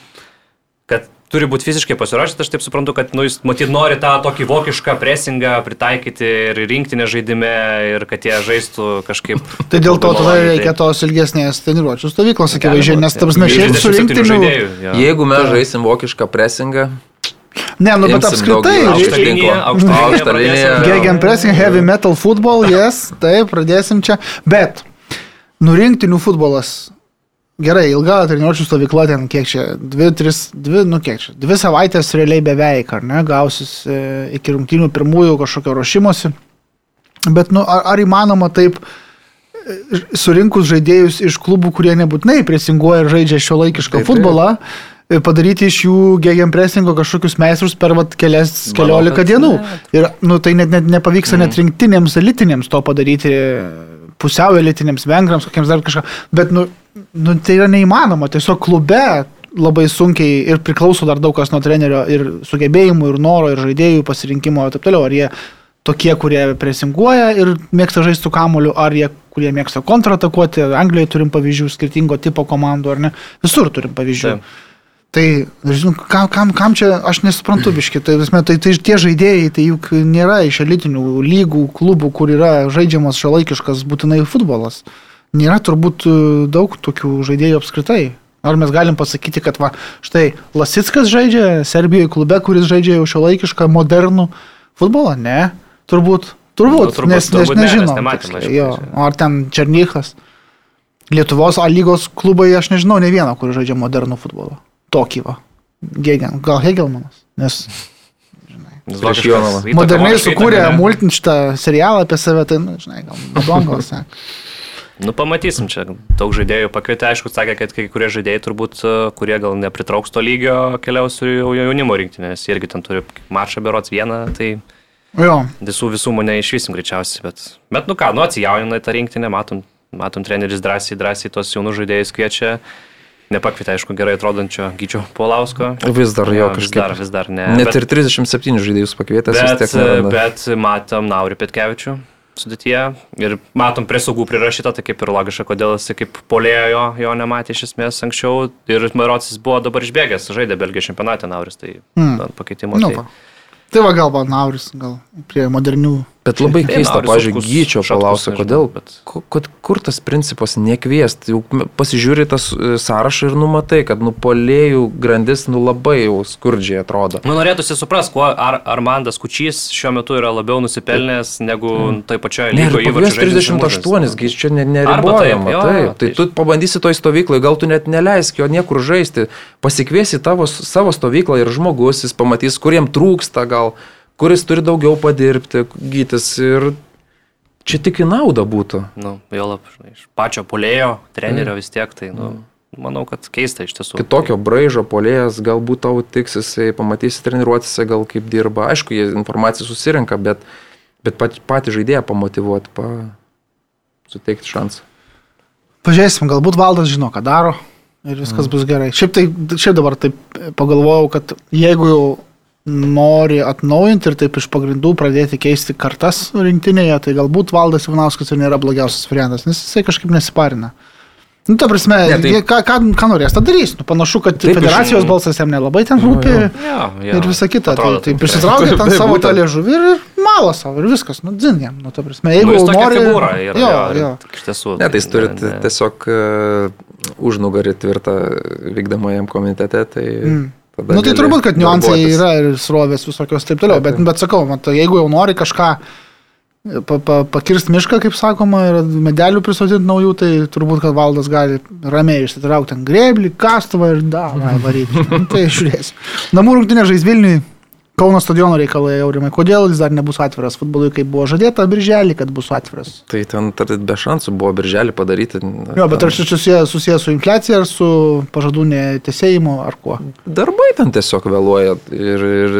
kad turi būti fiziškai pasiruošęs, aš taip suprantu, kad, nu, jis matyt nori tą tokį vokišką presingą pritaikyti ir rinktinę žaidime ir kad jie žaistų kažkaip. Tai dėl to tada reikia tos ilgesnės treniruočių stovyklos, akivaizdžiai, nes tarsi mes šiaip 37 surinkti. žaidėjų, jo. Jeigu mes žaisim vokišką presingą, Ne, nu bet apskritai. Aukštą pradėsim liniją. vėl. Gegen pressing, heavy metal football, yes, taip, pradėsim čia. Bet, nurinktinių futbolas. Gerai, ilga treniruočių stovykla ten kiek čia, dvi, tris, dvi, nu kiek čia, dvi savaitės realiai beveik, ar ne, gausis e, iki rungtynių pirmųjų kažkokio ruošimosi. Bet, nu, ar, ar įmanoma taip e, surinkus žaidėjus iš klubų, kurie nebūtinai presinguoja ir žaidžia šio laikišką Taip, taip. futbolą, e, padaryti iš jų gegen presingo kažkokius meistrus per vat, kelias, keliolika dienų. Ir nu, tai net, net nepavyksta mm. net rinktinėms, elitinėms to padaryti, pusiau elitinėms, vengrams, kokiems dar kažką. Bet nu, nu, tai yra neįmanoma. Tiesiog klube labai sunkiai ir priklauso dar daug kas nuo trenerio ir sugebėjimų, ir noro, ir žaidėjų pasirinkimo ir taip toliau. Ar jie tokie, kurie presinguoja ir mėgsta žaisti su kamuoliu, ar jie, kurie mėgsta kontratakuoti. Anglijoje turim pavyzdžių skirtingo tipo komandų, ar ne? Visur turim pavyzdžių. Taip. Tai, žinau, kam, kam, kam čia, aš nesuprantu biški, tai, tai, tai tie žaidėjai, tai juk nėra iš elitinių lygų, klubų, kur yra žaidžiamas šiolaikiškas būtinai futbolas. Nėra turbūt e, daug tokių žaidėjų apskritai. Ar mes galim pasakyti, kad va, štai Lasitskas žaidžia Serbijoje klube, kuris žaidžia jau šiolaikišką modernų futbolą? Ne, turbūt. Turbūt, Nu, turbūt- nes, nes turbūt ne, mes nematėm, jo. Ar ten Černychas. Lietuvos A lygos klubai, aš nežinau ne vieną, kur žaidžia modernų futbolą. Tokį va. Gegen, gal Hegelmanas. Nes. Įtaka moderniai sukūrė įtaka, ne? multin šitą serialą apie save, tai, nu, žinai, gal ne. Nu, pamatysim, čia daug žaidėjų pakvietė, aišku, sakė, kad kai kurie žaidėjai turbūt, e, kurie gal nepritrauks to lygio, keliaus jau jaunimo rinktinė, nes irgi ten turi mačą berots vieną, tai Jo, visų visų mane išvysim greičiausiai, bet, bet nu ką, nu atsijaunina tą rinktinę, matom, matom treneris drąsiai, drąsiai tos jaunus žaidėjus kviečia, nepakvietė, aišku, gerai atrodančio Gyčio Polausko. vis dar jo vis kažkaip. dar, vis dar ne. Net bet, ir 37 žaidėjus pakvietęs vis bet, tiek neranda. bet matom Naurį Petkevičių sudėtyje ir matom prie saugų prirašytą, tai kaip ir logiška, kodėl jis kaip polėjo jo, nematė iš esmės anksčiau ir Marocis buvo dabar išbėgęs, žaidė Belgijos čempionate Nauris, tai mm. pakeitimo. nu, tai, va. Tai va gal Nauris, gal prie modernių Bet labai keista, pažiūrėjau, gyčio nežinau, kodėl, bet- ku- kur, kur tas principas nekviest, jau m- pasižiūri tas e, sąrašą ir numatai, kad nu polėjų grandis nu labai jau skurdžiai atrodo. Nu, norėtųsi supras, kuo Ar Armandas Kučys šiuo metu yra labiau nusipelnęs negu tai pačioje lygoje. pakvies 38, gi čia ne- neribojama. taip, jo, Taip, tai tai- tu pabandysi toj stovyklai, gal tu net neleisk jo niekur žaisti, pasikviesi tavo, savo stovyklą ir žmogus, jis pamatys, kuriem trūksta gal, kuris turi daugiau padirbti, gytis ir čia tik į naudą būtų. Nu, vėl, žinai, iš pačio polėjo, trenerio vis tiek, tai, nu, manau, kad keista iš tiesų. Kitokio braižo polėjas galbūt tau tiks, jisai pamatysi treniruotėse, gal kaip dirba. Aišku, jie informaciją susirenka, bet, bet pat, patį žaidėją pamotivuoti, pa, suteikti šansą. Pažiūrėsim, galbūt valdas žino, ką daro ir viskas bus gerai. Šiaip, tai, šiaip dabar taip pagalvojau, kad jeigu jau nori atnaujinti ir taip iš pagrindų pradėti keisti kartas rinktinėje, tai galbūt valdas Ivanauskas ir nėra blogiausias variantas, nes jisai kažkaip nesiparina. Nu, ta prasme, Ne, tai- tai... ką, ką, ką norės, tą darys. Nu, panašu, kad Taip, federacijos iš- balsas jam nelabai ten rūpi. Jo, jo, Ir visa kita. atrodo Tai, taip. išsitraukia Taip, ten taip, savo tą liežuvį ir, ir malo savo ir viskas. Nu, dzin jam. Nu, ta prasme, jeigu Nu, nori... yra. jo, jo, jo. Iš tiesų. Ne, tai jis turi tiesiog uh, užnugarį tvirtą vykdomajam komitete. Tai Mm. Na nu, tai turbūt, kad niuansai darbuotis. yra ir srovės visokios taip toliau, bet, bet sakau, mat, jeigu jau nori kažką pa, pa, pakirst mišką, kaip sakoma, ir medelių prisodinti naujų, tai turbūt, kad valdas gali ramiai išsitraukti ant greblį, kastuvą ir davai varyti. Nu, tai žiūrės. Namų rungtinė žais Vilniui. Kauno stadiono reikalai, Aurimai. Kodėl jis dar nebus atviras futbolui, kaip buvo žadėta birželį, kad bus atviras? Tai ten tar, be šansų buvo birželį padaryti. Jo, bet ar čia susijęs susiję su infliacija ar su pažadų netesėjimu ar kuo? Darbai ten tiesiog vėluoja ir, ir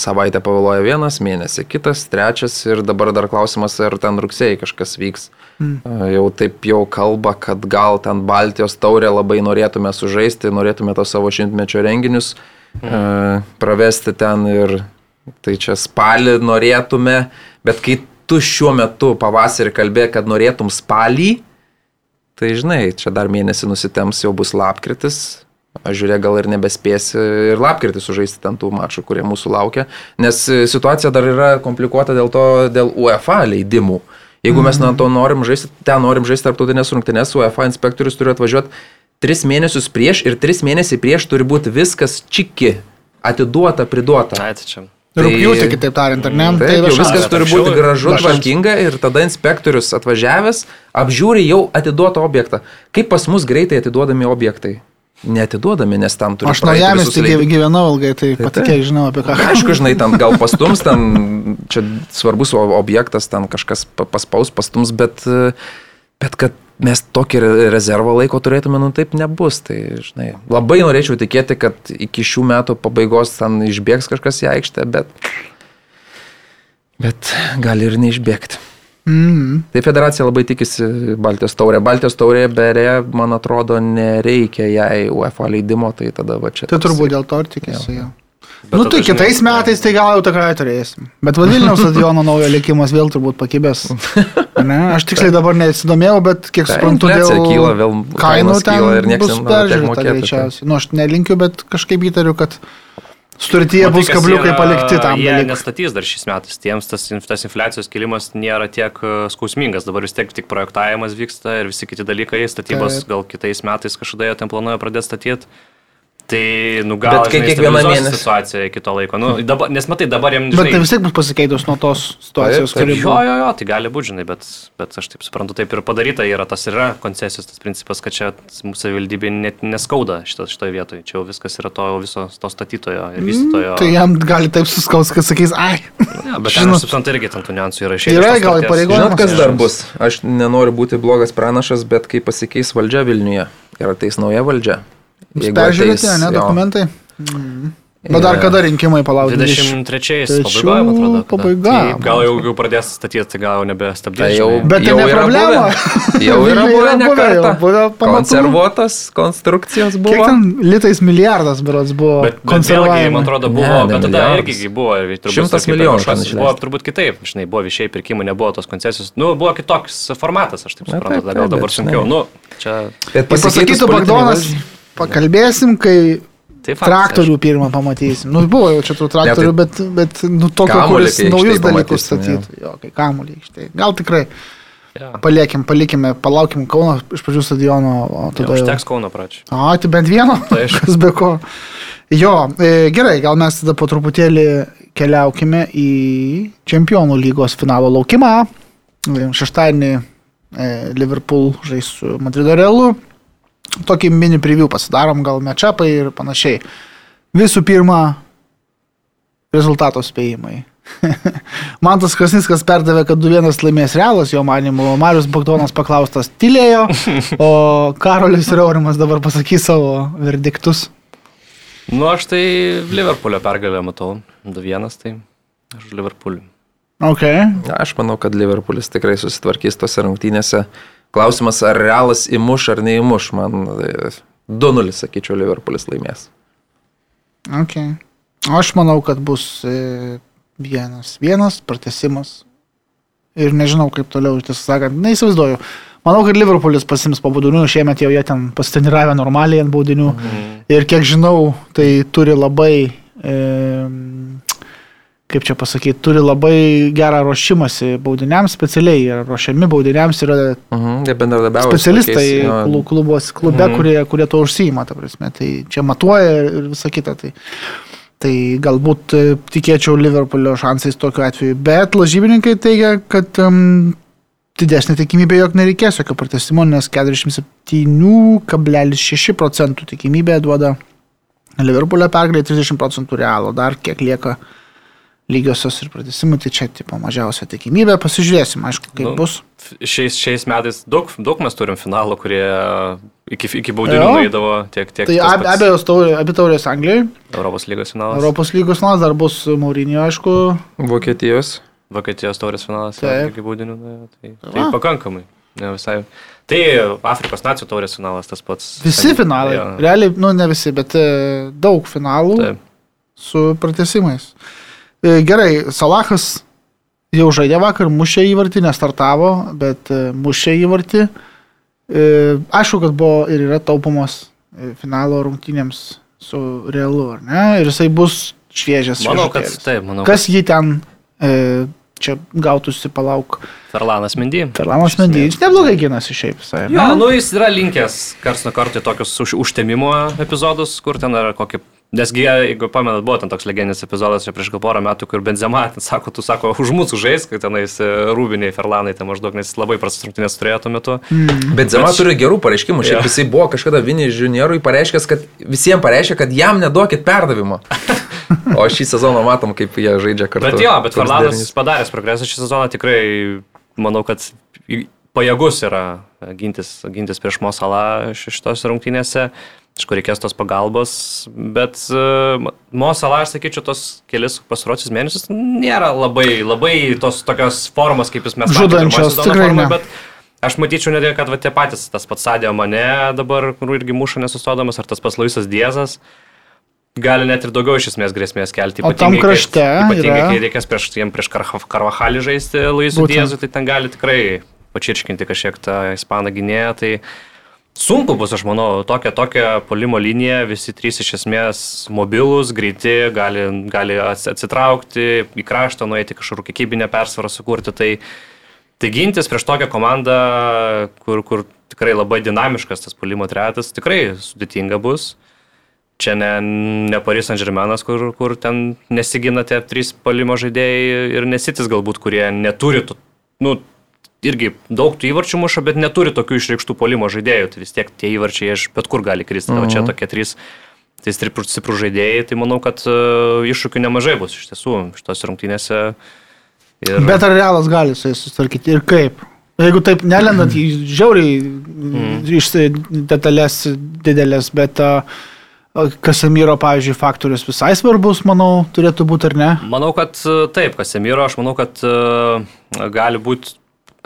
savaitę pavėluoja vienas mėnesį, kitas, trečias ir dabar dar klausimas, ar ten rugsėjai kažkas vyks. Mm. Jau taip jau kalba, kad gal ten Baltijos taurė labai norėtume sužaisti, norėtume to savo šimtmečio renginius. Pravesti ten ir tai čia spalį norėtume, bet kai tu šiuo metu pavasarį kalbė, kad norėtum spalį, Tai žinai, čia dar mėnesį nusitems, jau bus lapkritis. Aš žiūrėjau, gal ir nebespėsi ir lapkritį sužaisti ten tų mačų, kurie mūsų laukia. Nes e, situacija dar yra komplikuota dėl to, dėl UEFA leidimų. Jeigu mes nuo to norim žaisti, ten norim žaisti tarptautinės rungtynės, UEFA inspektorius turi atvažiuoti tris mėnesius prieš ir tris mėnesiai prieš turi būti viskas čiki, atiduota, priduota. Ai, tai. Tai- Rūpjūtį, kitaip tariant, ar ne? Taip, Tai jau viskas turi būti gražu, tvarkinga ir tada inspektorius atvažiavęs apžiūri jau atiduotą objektą. Kaip pas mus greitai atiduodami objektai? Neatiduodami, nes tam turi Aš praeiti naujame visus tik leidimus. gyvenau ilgai, tai Tai patikėk, taip. žinau apie ką. Aišku, žinai, ten gal pastums, ten čia svarbus objektas, ten kažkas pa- paspaus, pastums, bet, bet kad mes tokį re- rezervą laiko turėtume, nu taip nebus. Tai, žinai, labai norėčiau tikėti, kad iki šių metų pabaigos ten išbėgs kažkas į aikštę, bet, bet gali ir neišbėgti. Mm. Tai federacija labai tikisi Baltijos taurė. Baltijos taurė berė, man atrodo, nereikia jai UEFA leidimo, tai tada va čia. Tai turbūt dėl to ir tikėsi jau. Bet Nu tai žinai, kitais metais tai gal jau tikrai turėsim. Bet Vilniaus stadiono naujo likimas vėl turbūt pakibęs. Ne? Aš tiksliai dabar nesidomėjau, bet kiek Ta suprantu, dėl kyla, vėl kainų ten kyla ir nieks bus nenori tiek peržiūrėta mokėti, tai. greičiausiai. Nu, aš nelinkiu, bet kažkaip įtariu, kad sutartyje Matai, bus kas kabliukai yra- palikti tam Jie dalykui. nestatys dar šiais metais. Tiems tas, tas infliacijos kilimas nėra tiek e, skausmingas. Dabar vis tiek tik projektavimas vyksta ir visi kiti dalykai. Statybos Taip. gal kitais metais kažkada jie ten planuoja pradėti statyti. Tai, nu gal, Bet kai žinai, kiekvieną mėnesį- situacija iki to laiko. Nu, dabar, nes matai, dabar jiems... Bet tai vis tiek bus pasikeitus nuo tos situacijos, kuri Jo, buvo. jo, jo, tai gali būti, žinai, bet, bet aš taip suprantu, taip ir padaryta yra, tas yra koncesijos, tas principas, kad čia mūsų savivaldybė net neskauda šito, šitoje vietoje. Čia jau viskas yra to viso to statytojo ir vystytojo. Tai jam gali taip suskaus, kad sakys, ai. Ja, bet aš suprantu, irgi ten tų niuansų yra Yra iš tos gal įpareigojimas? Žinot, kas Jo. dar bus? Aš nenoriu būti blogas pranašas, bet kai pasikeis valdžia Vilniuje ir ateis nauja valdžia. Peržiūrėti, ateis- ne, dokumentai. Mm. Bet dar kada rinkimai palaukti? 23 Trečių pabaigoje, man atrodo. pabaiga. Tai gal jau, jau pradės statyti, tai gal jau nebestabdys. Tai jau. Bet tai jau ne yra problema. buvę. Jau yra buvę ne kartą. buvę. Konservuotas konstrukcijos Kiek buvo. ten litais milijardas berods buvo Bet, bet vėlgi, man atrodo, buvo, Ne, ne bet tada milijardus. irgi buvo, Šimtas milijonų Buvo turbūt kitaip, žinai, buvo viešieji pirkimai, nebuvo tos koncesijos. Nu, buvo kitoks formatas, aš taip suprantu, gal dabar sunkiau. Nu, čia Bet pasakytų Bagdonas, pakalbėsim, kai Tai faktas, Traktorių pirmą pamatysim. Nu, buvo jau čia tų traktorių, Ne, bet, bet nu, tokio, kuris naujus dalykus statytų. Jo, kai kamuolį aikštėje. Gal tikrai. Ja. Paliekim, palikime, palaukim Kauno iš pradžių stadiono, o Tai tada... jau- užteks Kauno pradžiai. O, tai bent vieno. Tai aišku. Kas be ko. Jo, e, gerai, gal mes tada po truputėlį keliaukime į Čempionų lygos finalo laukimą. Šeštadienį e, Liverpool žais su Madrido Realu. Tokį mini preview pasidarom, gal mečapai ir panašiai. Visų pirma, rezultato spėjimai. Man tas Krasnickas perdavė, kad 2-1 laimės realas, jo manimu, Marius Bagdonas paklaustas tylėjo, o Karolis ir Aurimas dabar pasakys savo verdiktus. Nu, aš tai Liverpoolio pergalę matau. 2-1, tai aš Liverpoolį. Ok. Aš manau, kad Liverpoolis tikrai susitvarkys tose rungtynėse. Klausimas, ar realas įmuš ar neįmuš. Man e, 2-0, sakyčiau, Liverpoolis laimės. Ok. Aš manau, kad bus e, vienas, vienas pratesimas. Ir nežinau, kaip toliau, tiesą sakant, neįsivaizduoju. Manau, kad Liverpoolis pasims po baudinių, šiemet jau jie ten pasiteniravę normaliai ant baudinių. Mhm. Ir kiek žinau, tai turi labai, e, kaip čia pasakyti, turi labai gerą ruošimąsi baudiniams, specialiai yra ruošiami baudiniams, yra Mhm, bendradarbiavo. su specialistai tokiais, klubos, klube, Mhm. kurie, kurie to užsijima, ta prasme. Tai čia matuoja ir visa kita. Tai, tai galbūt e, tikėčiau Liverpoolio šansais tokiu atveju. Bet lažybininkai teigia, kad um, didesnė tikimybė, jog nereikės jokio pratesimo, nes 47,6 procentų tikimybė duoda Liverpoolio pergalė, 30 procentų realo. Dar kiek lieka lygiosios ir pratesimų, tai čia tipo mažiausia tikimybė. Pasižiūrėsim, aišku, kaip Nu, bus. Šiais, šiais metais daug, daug mes turim finalų, kurie iki, iki baudinių Jo. nueidavo tiek, tiek Tai ab, pats abiejos taurė, abi taurės Anglijoje. Europos lygos finalas, Europos lygos finalas dar bus Maurinio, aišku. Vokietijos. Vokietijos taurės finalas Taip. iki baudinių. Tai, Va. tai pakankamai. Ne visai. Tai Afrikos nacijų taurės finalas tas pats. Visi finalai. Jo. Realiai, nu ne visi, bet e, daug finalų Taip. su pratesimais. E, Gerai, Salahas jau žaidė vakar, mušė įvartį, nestartavo, bet e, mušė įvartį. E, Aišku, kad buvo ir yra taupomos finalo rungtynėms su Realu, ar ne? Ir jisai bus šviežias. Manau, kad taip, manau. Kas jį ten čia gautųsi palauk? Ferlanas Mendy. Ferlanas Mendyč neblogai gynasi šiaip visai. Jo, nu jis yra linkęs kars nuo karto į tokius už, užtemimo epizodus, kur ten yra kokį... Nesgi, jeigu pamenat, buvo ten toks legendinis epizodas čia prieš gal porą metų, kur Benzema, ten sako, tu sako, už mūsų žais, kai tenais e, rūbiniai Ferlanai, ten maždaug, nes jis labai prastas rungtynės turėjo tuo metu. Mm. Bet Zema Bet- turi gerų pareiškimų. Šiaip jisai buvo kažkada Vinį juniorui pareiškęs, kad visiems pareiškė, kad jam neduokit perdavimo. O šį sezoną matom, kaip jie žaidžia kartu. Bet jo, bet derinys. padaręs progresą šį sezoną tikrai, manau, kad pajėgus yra gintis, gintis prieš Mosalą šitos rungtynėse. Aišku, reikės tos pagalbos, bet uh, Mosalą, aš sakyčiau, tos kelis pasarosius mėnesius nėra labai, labai tos tokios formos, kaip jūs mes Žudančios, tikrai ne. bet aš matyčiau netgi, kad va, tie patys, tas pats Sadėjo mane dabar, kur irgi muša nesustodamas, ar tas pats Luisas Diezas, gali net ir daugiau iš esmės grėsmės kelti. O tam krašte kai, ypatingai, yra- kai reikės prieš, jiem prieš Karvahalį žaisti Luisų. Diezų, tai ten gali tikrai pačirškinti kažkiek tą ispaną gynėją. Tai sunku bus, aš manau, tokia, tokia polimo linija, visi trys iš esmės mobilūs, greiti, gali, gali ats- atsitraukti į kraštą, nueiti kažkur kiekybinę persvarą sukurti. Tai, tai gintis prieš tokią komandą, kur, kur tikrai labai dinamiškas tas polimo trejatas, tikrai sudėtinga bus. Čia ne, ne Paris Saint Germainas, kur, kur ten nesigina tie trys palimo žaidėjai ir nesitis galbūt, kurie neturi, tų, nu, irgi daug tų įvarčių muša, bet neturi tokių išreikštų polimo žaidėjų. Tai vis tiek tie įvarčiai iš bet kur gali kristi. Mhm. O čia tokie trys, tai stiprų žaidėjai, tai manau, kad uh, iššūkių nemažai bus iš tiesų šitos rungtynėse. Ir... Bet ar realas gali su jais susitvarkyti ir kaip? Jeigu taip nelendant žiauriai mm. iš detalės didelės, bet uh, Kasemiro, pavyzdžiui, faktorius visai svarbus, manau, turėtų būti ar ne? Manau, kad e, taip, Kasemiro, aš manau, kad uh, gali būti,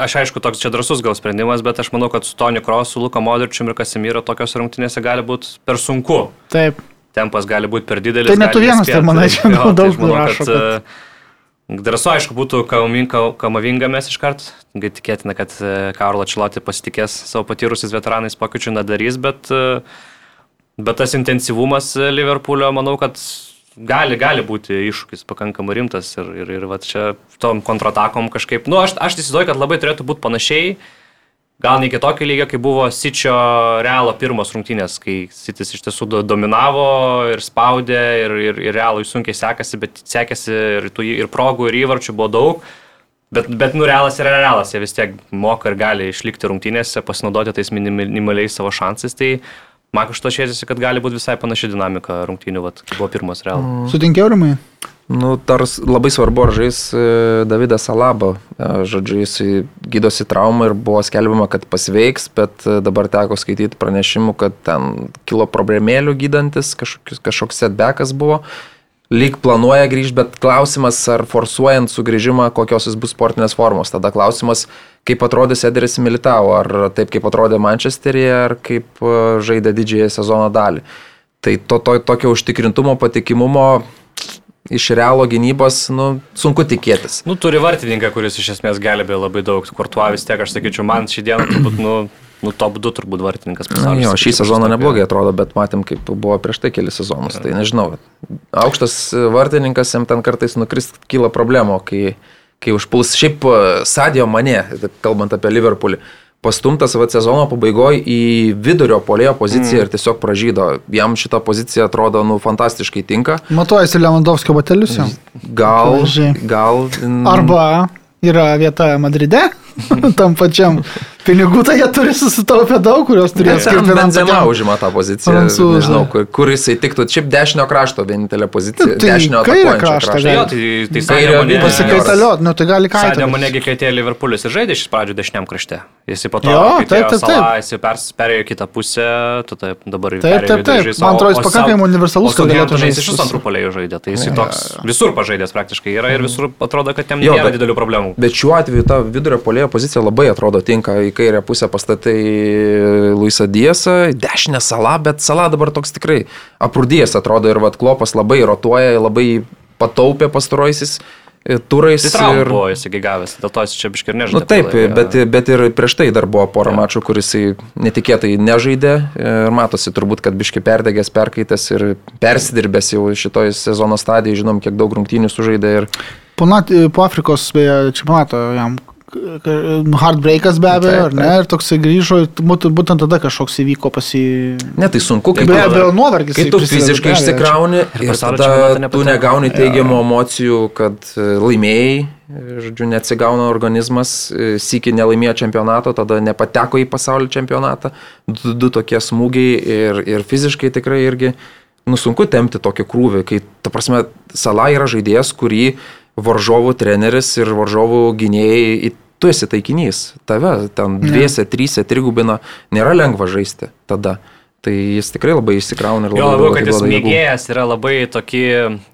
aš aišku, toks čia drasus gal sprendimas, bet aš manau, kad su Toni Krosu, Luka Modričium ir Kasemiro tokios rungtynėse gali būti per sunku. Taip. Tempas gali būti per didelis. Tai ne tu gali vienas, tai manai, čia Jo, daug aš manau, rašo, kad, kad... Drąsu, aišku, būtų kamavinga mes iš karto. Tikėtina, kad e, Karlo Čiloti pasitikės savo patyrusiais veteranais, pokyčių nedarys, bet uh, Bet tas intensyvumas Liverpoolio, manau, kad gali, gali būti iššūkis pakankamai rimtas ir, ir, ir va čia tom kontratakom kažkaip, nu, aš, aš įsivaizduoju, kad labai turėtų būti panašiai, gal ne iki tokio lygio, kai buvo Sičio Realo pirmos rungtynės, kai Sitis iš tiesų do- dominavo ir spaudė ir, ir, ir Realui sunkiai sekasi, bet sekėsi ir, tų, ir progų, ir įvarčių buvo daug. Bet, bet nu, realas yra realas, jie vis tiek moka ir gali išlikti rungtynėse, pasinaudoti tais minimaliais savo šansais. Tai man kažto šėdėsi, kad gali būti visai panaši dinamika rungtynių, vat, kai buvo pirmas realas. Sutinkėrimai? Nu, dar s- labai svarbu, ar žais e, Davidas Alaba. E, Žodžiu, jis gydosi traumą ir buvo skelbiama, kad pasveiks, bet e, dabar teko skaityti pranešimų, kad ten kilo problemėlių gydantis, kažkoks, kažkoks setbackas buvo. Lyg planuoja grįžti, bet klausimas, ar forsuojant sugrįžimą, kokios jis bus sportinės formos. Tada klausimas, kaip atrodys Ederis Militao, ar taip kaip atrodė Mančesteryje, ar kaip e, žaidė didžiąją sezono dalį. Tai to, to tokio užtikrintumo, patikimumo iš realo gynybos, nu, sunku tikėtis. Nu, turi vartininką, kuris iš esmės gelbė labai daug. Kurtuo vis tiek, aš sakyčiau, man šį dieną turbūt, nu, nu top 2 turbūt vartininkas Na, pasaulyje. jo, šį sezoną neblogai atrodo, bet matėm, kaip buvo prieš tai keli sezonus. Tai nežinau, aukštas vartininkas jam ten kartais nukrist kyla problemo, kai, kai užpuls šiaip e, Sadio mane, kalbant apie Liverpoolį. Pastumtas va sezono pabaigoje į vidurio polėjo poziciją mm. ir tiesiog pražydo. Jam šita pozicija atrodo, nu, fantastiškai tinka. Matuojasi Lewandowskio batelius jau. Gal, gal. Arba yra vieta Madride, tam pačiam. Pinigų tai jie turi susitaupę daug, kurios turėjo Ten skirti Benzema užima tą poziciją. Prancūzą. Nežinau, kur, kur jisai tiktų. Šiaip dešinio krašto vienintelė pozicija. Nu, tai dešinio kraštą krašto. gali. Jo, tai, tai Kairio vidinio Pasikaitaliot, nu tai gali Sadio kaitaliot. manegi, kai atėjo Liverpoolis ir žaidė iš pradžių dešiniam krašte. Jis po to, Jo, taip, taip, taip. jis pers, perėjo į kitą pusę, tu taip dabar ir Taip, taip, taip. Man atrodo, jis pakankamai universalus, kad galėtų žaisti. žaisti Iš antrų polėjų žaidė, tai jis toks visur pažaidęs praktiškai yra ir visur atrodo, kad jam Jo, nėra didelių problemų. Bet šiuo atveju ta vidurio polėjo pozicija labai atrodo tinka. Į kairę pusę pastatai Luisą Diesą, dešinę salą, bet sala dabar toks tikrai aprūdėjęs atrodo ir vad klopas labai rotuoja, labai pataupė pastaroisis e, turais. Jis traumų ir- buvo įsigigavęs, dėl to jis čia biškir nežaidė. Nu taip, bet, bet ir prieš tai dar buvo pora mačų, kuris netikėtai nežaidė ir matosi turbūt, kad biški perdegęs, perkaitęs ir persidirbęs jau šitoj sezono stadijoje, žinom, kiek daug rungtynių sužaidė ir Po, po Afrikos, beje, čempionato jam heartbreakas be abejo, Taip, ar ne? Ir toksai grįžo, ir būt- būtent tada kažkoks įvyko pas jį. ne tai sunku, kai Be abejo, nuovargis. Kai tu fiziškai išsikrauni ir pasaulio tada tu negauni teigiamų emocijų, kad e, laimėjai, e, žodžiu, neatsigauna organizmas, e, sėki nelaimėjo čempionato, tada nepateko į pasaulio čempionatą, du, du tokie smūgiai ir, ir fiziškai tikrai irgi nusunku temti tokį krūvį, kai, ta prasme, Sala yra žaidėjas, kurį varžovų treneris ir varžovų gynėjai, tu esi taikinys, tave ten dviese, tryse, trigubina, nėra lengva žaisti tada. Tai jis tikrai labai įsikrauna ir labai Jo, labiau, kad jis mėgėjas yra labai tokį,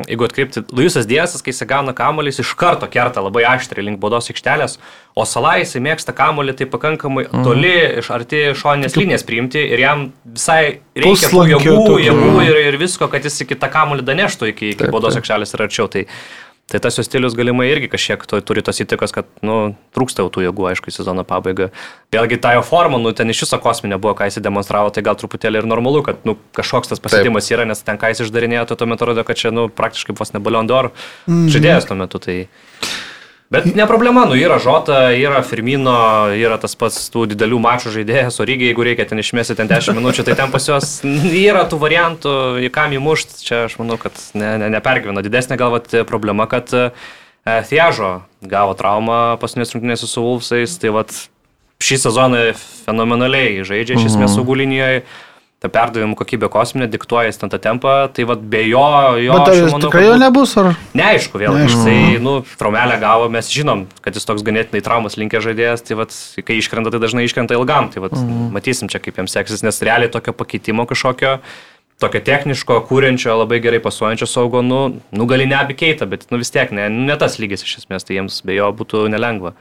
jeigu atkreipti, Luisas Diesas, kai jis gauna kamuolį, jis iš karto kerta labai aštriai link baudos aikštelės, o Salai jisai mėgsta kamuolį tai pakankamai Mhm. toli iš arti šoninės linijas priimti ir jam visai reikia jėgų, jėgų ir, ir visko, kad jis iki tą kamuolį daneštų iki, iki Taip, taip. aikštelės ir arčiau. Tai, tai tas jo stilius galimai irgi kažkiek to, turi tos įtakos, kad nu, trūksta jau tų jėgų, aišku, į sezono pabaigą. Vėlgi ta jo forma, nu, ten iš viso kosminė buvo, ką jis demonstravo, tai gal truputėlį ir normalu, kad nu, kažkoks tas pasitimas yra, nes ten ką jis išdarinėjo, tai tuo metu atrodo, kad čia nu, praktiškai vos ne Balion d'Or žaidėjas tuo metu. Tai... Bet ne problema, nu yra Žota, yra Firmino, yra tas pats tų didelių mačų žaidėjas, o lygiai jeigu reikia ten išmesti ten 10 minučių, tai ten pas juos yra tų variantų, į kam įmušt, čia aš manau, kad ne, ne, nepergyvena. Didesnė galvat problema, kad e, Thiažo gavo traumą paskutinės rungtynėse su Wolfsais, tai vat šį sezoną fenomenaliai žaidžia iš esmės saugų linijoje. Ta perdavimų kokybė kosminė diktuoja jis ten tą tempą, tai vad be jo, jo Bet ar aš jis manau, tikrai jo nebus, ar? Neaišku, vėl Neaišku. jisai, nu, traumelę gavo, mes žinom, kad jis toks ganėtinai traumas linkė žaidėjas, tai vat, kai iškrenta, tai dažnai iškrenta ilgam, tai vat, mm. matysim čia, kaip jam seksis, nes realiai tokio pakeitimo kažkokio, tokio techniško, kūrenčio, labai gerai pasuojančio saugo, nu, nu gali neabikeita, bet nu, vis tiek ne, ne tas lygis iš esmės, tai jiems be jo būtų nelengva.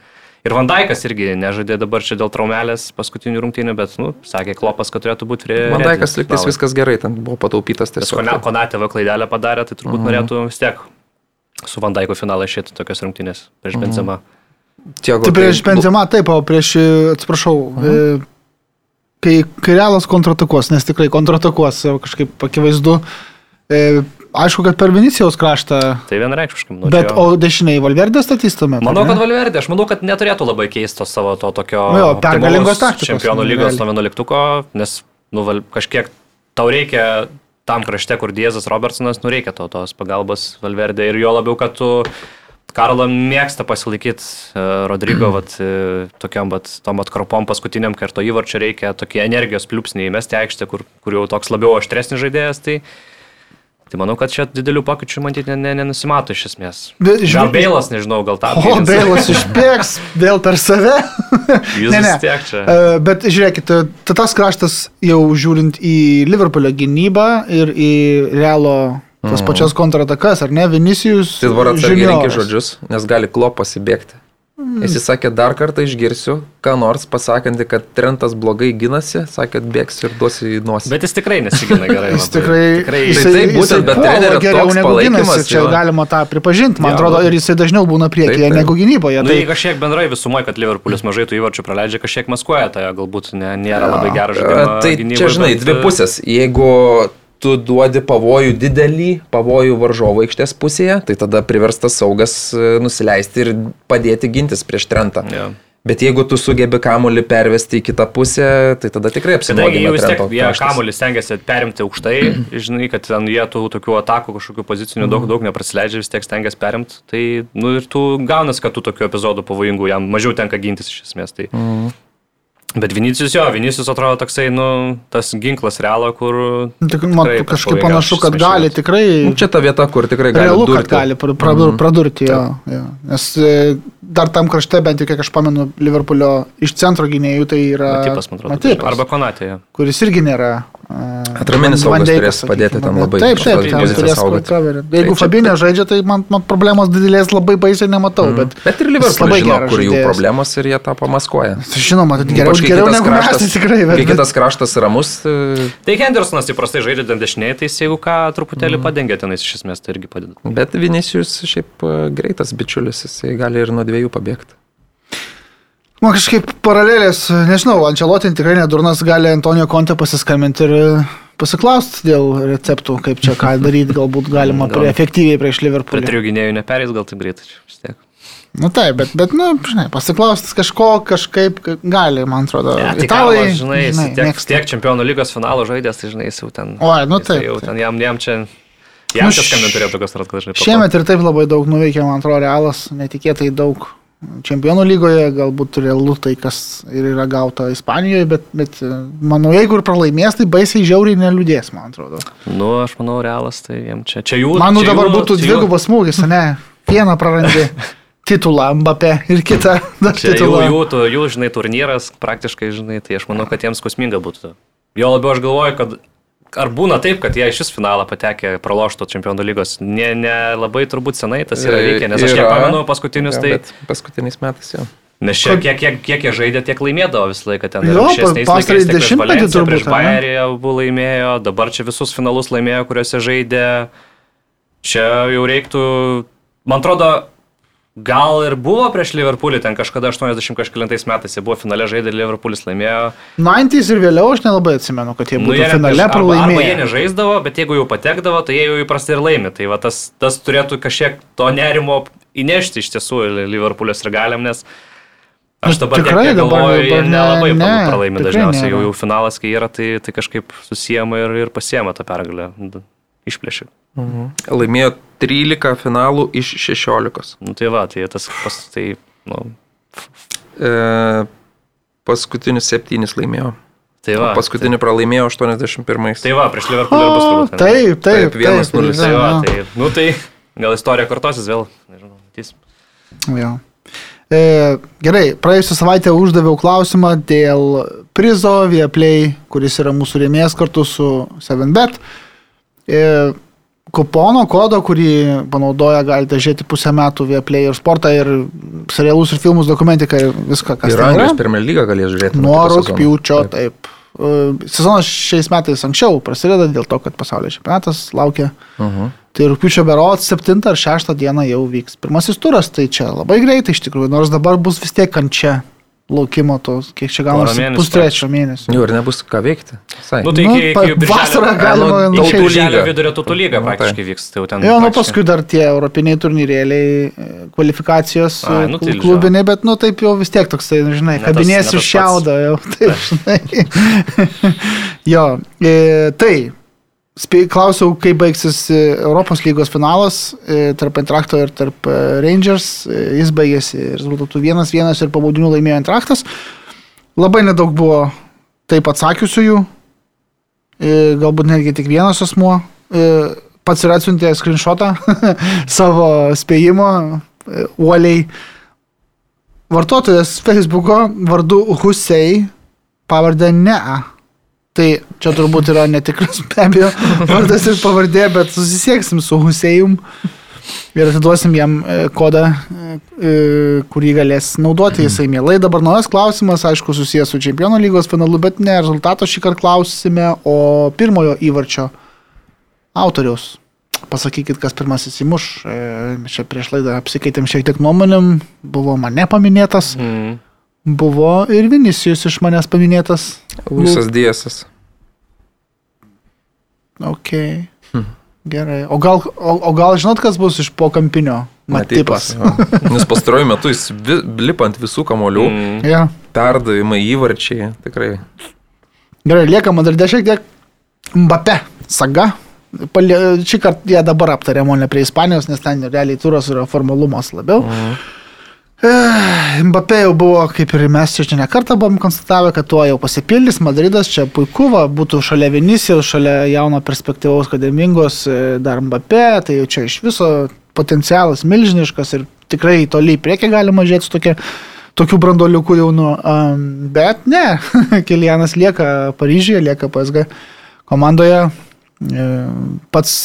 Ir Vandaikas irgi nežaidė dabar čia dėl traumelės paskutinių rungtynių, bet, nu, sakė Klopas, kad turėtų būti prie... Vandaikas liktais viskas gerai, ten buvo pataupytas Nes tiesiog. Kona- Konatė va klaidelę padarė, tai turbūt Mhm. norėtų vis tiek su Vandaiku finalą išėti tokias rungtynės prieš Mhm. Benzema. Tiago, Tai prieš bu- Benzema, taip, o prieš, e, atsiprašau, Mhm. e, kai, kai realas kontratakuos, nes tikrai kontratakuos, jau kažkaip akivaizdu. E, aišku, kad per Vinicijos kraštą, Tai vienareikšmiškai. Nu, bet čia- o dešiniai Valverdė statys tuomet. Manau, kad Valverdė, aš manau, kad neturėtų labai keisto savo to tokio... Nu jo, pergalingos taktikos, Čempionų lygos nuo 11, nes nu, val, kažkiek tau reikia tam krašte, kur Diezas Robertsonas, nu reikia to, tos pagalbos Valverdė ir jo labiau, kad tu Karlo mėgsta pasilaikyti uh, Rodrygo, vat, uh, tokiam, vat, tom atkarpom paskutiniam karto įvarčio reikia tokie energijos pliūpsniai įmesti aikštę, kur, kur jau toks labiau aštresnis žaidėjas. Tai, tai manau, kad čia didelių pokyčių matyti ne- ne- nenusimato iš esmės. Bet Gal žiūrėk- Beilas, nežinau, gal tą. O, Beilas išbėgs vėl per save. Jis Ne, ne. vis tiek čia. E, Bet žiūrėkit, ta- tas kraštas jau žiūrint į Liverpoolio gynybą ir į Realo tas pačias kontratakas, ar ne, Vinicijus. Tai dabar atsargiai reikia žodžius, nes gali klop pasibėgti. Jis sakė, dar kartą išgirsiu, ką nors pasakantį, kad Trentas blogai gynasi, sakė, bėgs ir duosi į nosį. Bet jis tikrai nesigina gerai. Jis tikrai, tikrai jisai, Tai taip, būtent, bet trenerio geriau negu gynasi, čia jo. galima tą pripažinti, man Jo, atrodo, nu. ir jisai dažniau būna priekyje Taip, taip. negu gynyboje. Nu, Tai tai kažkiek bendrai visumoje, kad Liverpoolis mažai tų įvarčių praleidžia, kažkiek maskuoja, tai galbūt ne, nėra labai geras žaidimas. Tai čia, žinai, dvi pusės. Jeigu tu duodi pavojų didelį, pavojų varžovo aikštės pusėje, tai tada priverstas saugas e, nusileisti ir padėti gintis prieš Trentą. Jo. Bet jeigu tu sugebi kamuolį pervesti į kitą pusę, tai tada tikrai apsinuogina jau vis tiek jie kamuolį stengiasi perimti aukštai, žinai, kad ten jie tų tokių atakų kažkokių pozicinių daug, daug neprasileidžia, vis tiek stengiasi perimti, tai, nu ir tu gaunas, kad tų tokių epizodų pavojingų jam mažiau tenka gintis iš esmės. Tai. Bet Vinicijus jo, Vinicijus atrodo toksai, nu, tas ginklas realo, kur... tik, man tikrai kažkaip panašu, kad šis gali tikrai. Nu, Čia ta vieta, kur tikrai gali Realu, kad durti. gali pra- pradur, pradurti jo, jo. Nes e, dar tam krašte, bent jau kiek aš pamenu, Liverpoolio iš centro gynėjų tai yra Matipas, man atrodo. Matipas, Arba Konatė. kuris irgi nėra. Atraminis saugas turės padėti sakykime, ten bet labai Taip, taip, ten turės coverį. Jeigu Tai čia- Fabinė žaidžia, tai man, man problemos didelės labai baisiai nematau. Bet, Bet ir jis Liverpoolis labai žino, geras kur jų žaidėjas. problemos ir jie tą pamaskuoja. Žinoma, tai geriau, kai geriau negu mes, tai tikrai. Kai Bet, bet, kitas kraštas ramus, e, Tai Hendersonas įprastai žaidžia ten dešiniai, tai jis jeigu ką truputėlį padengia tenais iš esmės, tai irgi padeda. bet Vinicius šiaip e, greitas bičiulis, jisai gali ir nuo dviejų pabėgti. Man kažkaip paralelės, nežinau, Ančelotin tikrai nedurnas, gali Antonijo Konte pasiskambinti ir pasiklausti dėl receptų, kaip čia ką daryti, galbūt galima Gal. efektyviai prieš Prie Liverpoolį. trijų gynėjų neperės gal taip greitai, čia vis tiek. Na Nu taip, bet, bet nu, žinai, pasiklausti kažko kažkaip ka- gali, man atrodo. Ja, tai Italai, Karlas, žinai, žinai tiek, mėgsta. tiek čempionų lygos finalo žaidės, tai žinai, jis jau ten. Oi, nu taip, Jau ten jam, jam čia. Jam Nu, čia š- skambinti turėtų kas nors, kad žinai. Šiemet ir taip labai daug nuveikė, man atrodo, realas, netikėtai daug. Čempionų lygoje galbūt realu tai, kas ir yra gauta Ispanijoje, bet, bet e, manau, jeigu ir pralaimės, tai baisiai žiauriai neliūdės, man atrodo. Nu, aš manau, realas, tai jam čia. Čia jų. Man nu čia dabar jų- būtų jų- dvigubas smūgis, ne? Vieną prarandi titulą Mbappé ir kitą dar Čia jų, titulą. jų, tu, jų, žinai, turnyras praktiškai, žinai, tai aš manau, kad jiems skausminga būtų. Jo labiau aš galvoju, kad ar būna taip, kad jie iš šis finalą patekė pralošto čempionų lygos. Ne, ne labai turbūt senai tas yra vykę, nes aš kiek pamenu paskutinius, Jo, tai... bet Paskutiniais metais jau. Nes čia kiek, kiek, kiek jie žaidė, tiek laimėdavo visą laiką ten. Jo, pastarąjį dešimtmetį turbūt, Prieš? Bayerį abu laimėjo, dabar čia visus finalus laimėjo, kuriuose žaidė. Čia jau reiktų, man atrodo, gal ir buvo prieš Liverpoolį, ten kažkada 80 kažkėlintais metais jie buvo finale žaidė ir Liverpoolis laimėjo. 90 ir vėliau aš nelabai atsimenu, kad jie būtų jie finale arba, arba jie pralaimėję. nežaisdavo, bet jeigu jau patekdavo, tai jie jau įprastai ir laimi. Tai va, tas, tas turėtų kažkiek to nerimo įnešti iš tiesų Liverpoolio sirgaliam, nes aš Nu, dabar tikrai kiek, kiek dabar- galvoju, dabar ne- nelabai ne, tikrai dažniausiai. Jau, jau finalas, kai yra, tai, tai kažkaip susijama ir, ir pasiema tą pergalę. d- Išplėšiu. Laimėjo 13 finalų iš 16. Nu, tai va, tai tas pas, tai, nu, E, paskutinius septynis laimėjo. tai va. Paskutinį pralaimėjo 81. Tai, tai va, prieš Liverpoolį bus turbūt. Taip, taip, Taip, vienas nulis. Tai va, jo. tai, nu tai gal istorija kartosis vėl. Nežinau, matysim. Jo. E, gerai, praėjusią savaitę uždaviau klausimą dėl prizo Vieplay, kuris yra mūsų rėmėjas kartu su 7bet. E, kupono kodo, kurį panaudoja, galite žiūrėti pusę metų Vieplay ir sportą, ir serialus, ir filmus, dokumentiką, ir viską, kas Ir yra. Anglijos Premier lygą galės žiūrėti. Nuo rūpiučio, Taip. taip. E, Sezonas šiais metais anksčiau prasideda dėl to, kad pasaulio čempionatas laukia. Mhm. Tai rūpiučio berots 7 ar 6 dieną jau vyks. Pirmasis turas, tai čia labai greitai iš tikrųjų, nors dabar bus vis tiek kančia laukimo tos, kiek čia gaunasi, pustrečio mėnesio. Jau ir nebus ką veikti. Visai. Nu, tai Nu, iki, iki vasarą nu, galima tautų išeiti. birželio lyga. vidurio tautų lyga Nu, praktiškai vyks. Tai jau ten Jo, nu paskui dar tie europiniai turnyrėliai, e, kvalifikacijos Ai, e, nu, tai klubiniai, bet, nu, taip jau vis tiek toksai, nu, žinai, kabinės iš šiaudo, jau, taip, žinai. jo, e, tai, klausiau, kaip baigsis e, Europos lygos finalas e, tarp Intrakto ir tarp e, Rangers, jis baigėsi rezultatų 1-1 ir po baudinių laimėjo Intraktas. Labai nedaug buvo taip atsakiusiųjų, galbūt netgi tik vienas asmuo. Pats ir atsiuntė screenshotą savo spėjimo uoliai. Vartotojas Facebook'o vardu Husei pavardę Nea. Tai čia turbūt yra netikras be abejo vardas ir pavardė, bet susisieksim su Huseijum ir atiduosim jam e, kodą, e, e, kurį galės naudoti jisai mielai. Dabar naujas klausimas, aišku, susijęs su Čempionų lygos finalu, bet ne rezultato šį kartą klausime, o pirmojo įvarčio autoriaus. Pasakykit, kas pirmasis įmuš. Čia prieš laidą apsikeitėm šiek tiek nuomonėm, buvo mane paminėtas, Mm. Buvo ir Vinicius iš manęs paminėtas. Visas diesas. Ok. Gerai. O gal, o, o gal žinot, kas bus iš pokampinio? Matipas. jo. Nes pastaruoju metu jis vi, lipa ant visų kamolių, mm. Ja. perdavimai įvarčiai. Tikrai. Gerai, lieka Madride šiek tiek Mbappe saga. Palie, šį kartą ją dabar aptarėm, o ne prie Ispanijos, nes ten realiai turas yra formalumas labiau. Mm. Mbappe jau buvo, kaip ir mes čia ne kartą buvom konstatavę, kad tuo jau pasipildys Madridas, čia puiku, va, būtų šalia Vinicijaus, šalia jauno perspektyvaus akademingos e, dar Mbappe, tai jau čia iš viso potencialas milžiniškas ir tikrai toliai į priekį galima žiūrėti su tokia tokių brandoliukų jaunų. Um, bet ne, Kilianas lieka Paryžiuje, lieka PSG komandoje. E, pats,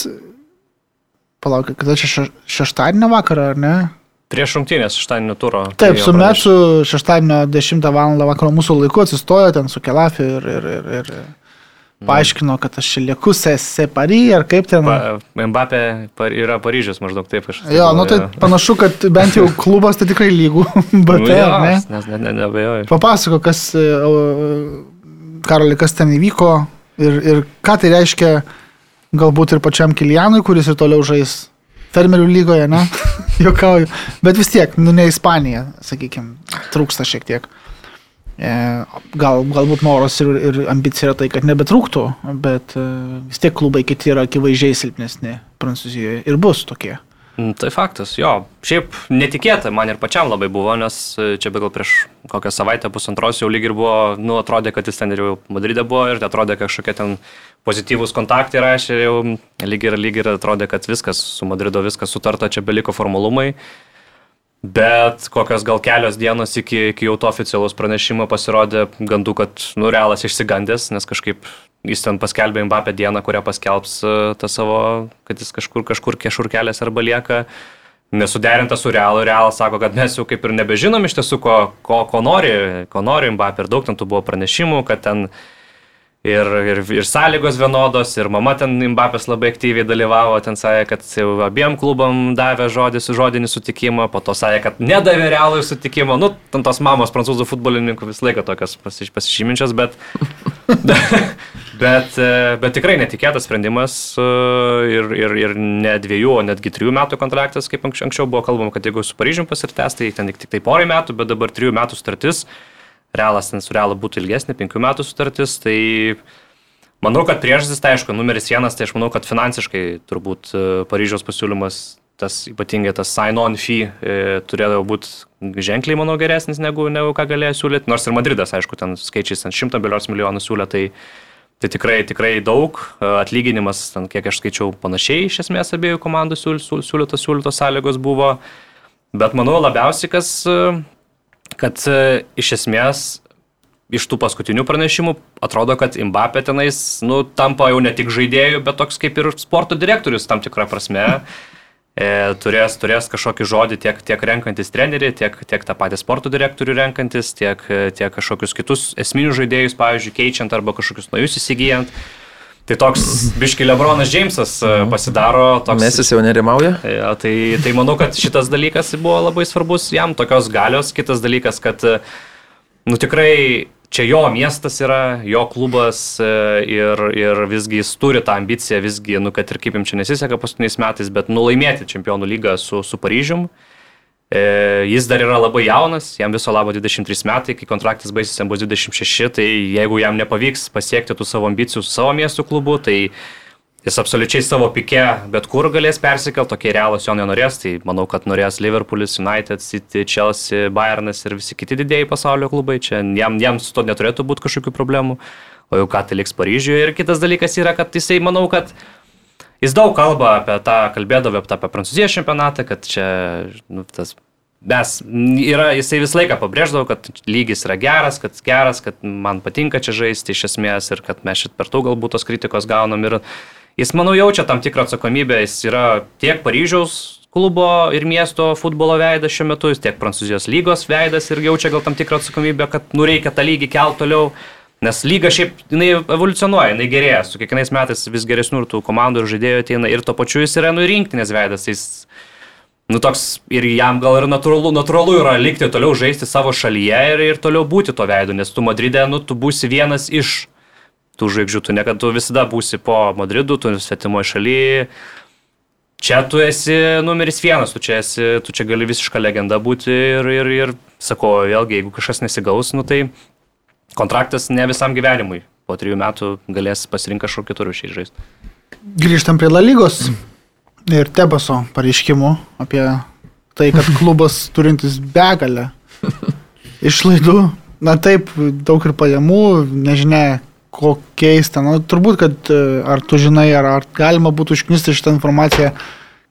palauk, kada čia še- šeštadienio vakarą, ar ne? Prieš rungtynės šeštadienio turo. Taip, tai su Metu šeštadienio 10 val. vakaro mūsų laiku atsistojo ten su Kelafiu ir, ir, ir, ir paaiškino, kad aš lieku SC Paryž ar kaip ten. Pa, Mbappé yra Paryžius maždaug taip aš. Jo, nu tai panašu, kad bent jau klubas tai tikrai lygų. Bet Nu, jo, ne? nes ne, ne, nebejoju. Papasako, kas, e, Karoli, kas ten įvyko ir, ir ką tai reiškia galbūt ir pačiam Kilianui, kuris ir toliau žais fermerių lygoje, ne? Jokauju. Bet vis tiek, nu ne Ispanija, sakykime, trūksta šiek tiek. E, Gal, galbūt noras ir, ir ambicija yra tai, kad nebetrūktų, bet e, vis tiek klubai kiti yra akivaizdžiai silpnesni Prancūzijoje ir bus tokie. Mm, Tai faktas, jo. Šiaip netikėta, man ir pačiam labai buvo, nes e, čia be gal prieš kokią savaitę, pusantros jau lyg ir buvo, nu, atrodė, kad jis ten ir jau Madride buvo ir atrodė, kad kažkokie ten pozityvūs kontaktai rašė ir jau lyg ir, lyg ir atrodė, kad viskas su Madrido viskas sutarta, čia beliko formalumai. Bet kokios gal kelios dienos iki, iki jau to oficialaus pranešimo pasirodė gandų, kad nu, realas išsigandęs, nes kažkaip jis ten paskelbė Mbappé dieną, kurią paskelbs e, tą savo, kad jis kažkur, kažkur kešur kelias arba lieka nesuderinta su realu. Realas sako, kad mes jau kaip ir nebežinom iš tiesų, ko, ko, ko nori, ko nori Mbappé. Ir daug ten tų buvo pranešimų, kad ten ir, ir, ir sąlygos vienodos, ir mama ten Mbappės labai aktyviai dalyvavo, ten sakė, kad jau abiem klubam davė žodį, žodinį sutikimą, po to sakė, kad nedavė realų sutikimą. Nu, ten tos mamos prancūzų futbolininkų visą laiką tokios pasiž- pasižyminčios, bet, bet, e, bet tikrai netikėtas sprendimas e, ir, ir, ir ne dviejų, o netgi trijų metų kontraktas, kaip anksčiau buvo kalbama, kad jeigu su Paryžium pasirtęs, tai ten tik, tik tai porai metų, bet dabar trijų metų sutartis. Realas ten su realu būtų ilgesnė, penkių metų sutartis, tai manau, kad priežastis, tai aišku, numeris vienas, tai aš manau, kad finansiškai turbūt e, Paryžiaus pasiūlymas, tas ypatingai tas sign-on fee e, turėdavo būti ženkliai, manau, geresnis negu, negu ką galėjo siūlyti, nors ir Madridas, aišku, ten skaičiais ant 100 bilios milijonų siūlė, tai, tai tikrai, tikrai daug, E, atlyginimas, ten, kiek aš skaičiau, panašiai iš esmės abiejų komandų siūl- siūl- siūlytos siūlytos sąlygos buvo, bet manau labiausiai, kas e, kad e, iš esmės iš tų paskutinių pranešimų atrodo, kad Mbappé tenais, nu, tampa jau ne tik žaidėjų, bet toks kaip ir sporto direktorius tam tikrą prasme. E, turės, turės kažkokį žodį tiek, tiek renkantis trenerį, tiek, tiek tą patį sporto direktorių renkantis, tiek, e, tiek kažkokius kitus esminius žaidėjus, pavyzdžiui, keičiant arba kažkokius naujus įsigijant. Tai toks biški Lebronas Džeimsas e, pasidaro toks. Mesis jau nerimauja? Ja, tai, tai manau, kad šitas dalykas buvo labai svarbus jam, tokios galios. Kitas dalykas, kad e, nu tikrai čia jo miestas yra, jo klubas e, ir, ir visgi jis turi tą ambiciją, visgi, nu kad ir kaip jam čia nesiseka paskutiniais metais, bet nulaimėti čempionų lygą su, su Paryžium. E, jis dar yra labai jaunas, jam viso labo 23 metai, kai kontraktas baigsis, jam bus 26, tai jeigu jam nepavyks pasiekti tų savo ambicijų su savo miestų klubu, tai jis absoliučiai savo pike bet kur galės persikelti, tokie realūs jo nenorės, tai manau, kad norės Liverpoolis, United, City, Chelsea, Bayernas ir visi kiti didėjai pasaulio klubai, čia jam, jam su to neturėtų būti kažkokių problemų, o jau ką tai liks Paryžiuje. Ir kitas dalykas yra, kad jisai, manau, kad jis daug kalba apie tą, kalbėdavo apie apie Prancūzijos čempionatą, kad čia nu, tas Mes yra, jisai visą laiką pabrėždavo, kad lygis yra geras, kad geras, kad man patinka čia žaisti iš esmės ir kad mes šit per daug galbūt tos kritikos gaunam. Ir Jis, manau, jaučia tam tikrą atsakomybę, jis yra tiek Paryžiaus klubo ir miesto futbolo veidas šiuo metu, jis tiek Prancūzijos lygos veidas ir jaučia gal tam tikrą atsakomybę, kad nu reikia tą lygį kelt toliau. Nes lyga šiaip, jinai evoliucionuoja, jinai gerėja, su kiekvienais metais vis geresnių ir tų komandų ir žaidėjų ateina ir to pačiu jis yra nu rinktinės veidas. Jis, nu toks ir jam gal ir natūralu, natūralu yra likti toliau žaisti savo šalyje ir, ir toliau būti to veidu, nes tu Madride, nu tu būsi vienas iš tų žvaigždžių, tu niekada tu visada būsi po Madridu, tu svetimoje šalyje. Čia tu esi numeris vienas, tu čia, esi, tu čia gali visišką legendą būti ir, ir, ir sakau, vėlgi, jeigu kažkas nesigaus, nu tai kontraktas ne visam gyvenimui. Po trijų metų galės pasirinkti kažkokį kitur šiai žaisti. Grįžtam prie La lygos ir Tebaso pareiškimų apie tai, kad klubas turintis begalę išlaidų, na taip, daug ir pajamų, nežinia, kokiais ten, nu, turbūt, kad e, ar tu žinai, ar, ar galima būtų išknisti šitą informaciją,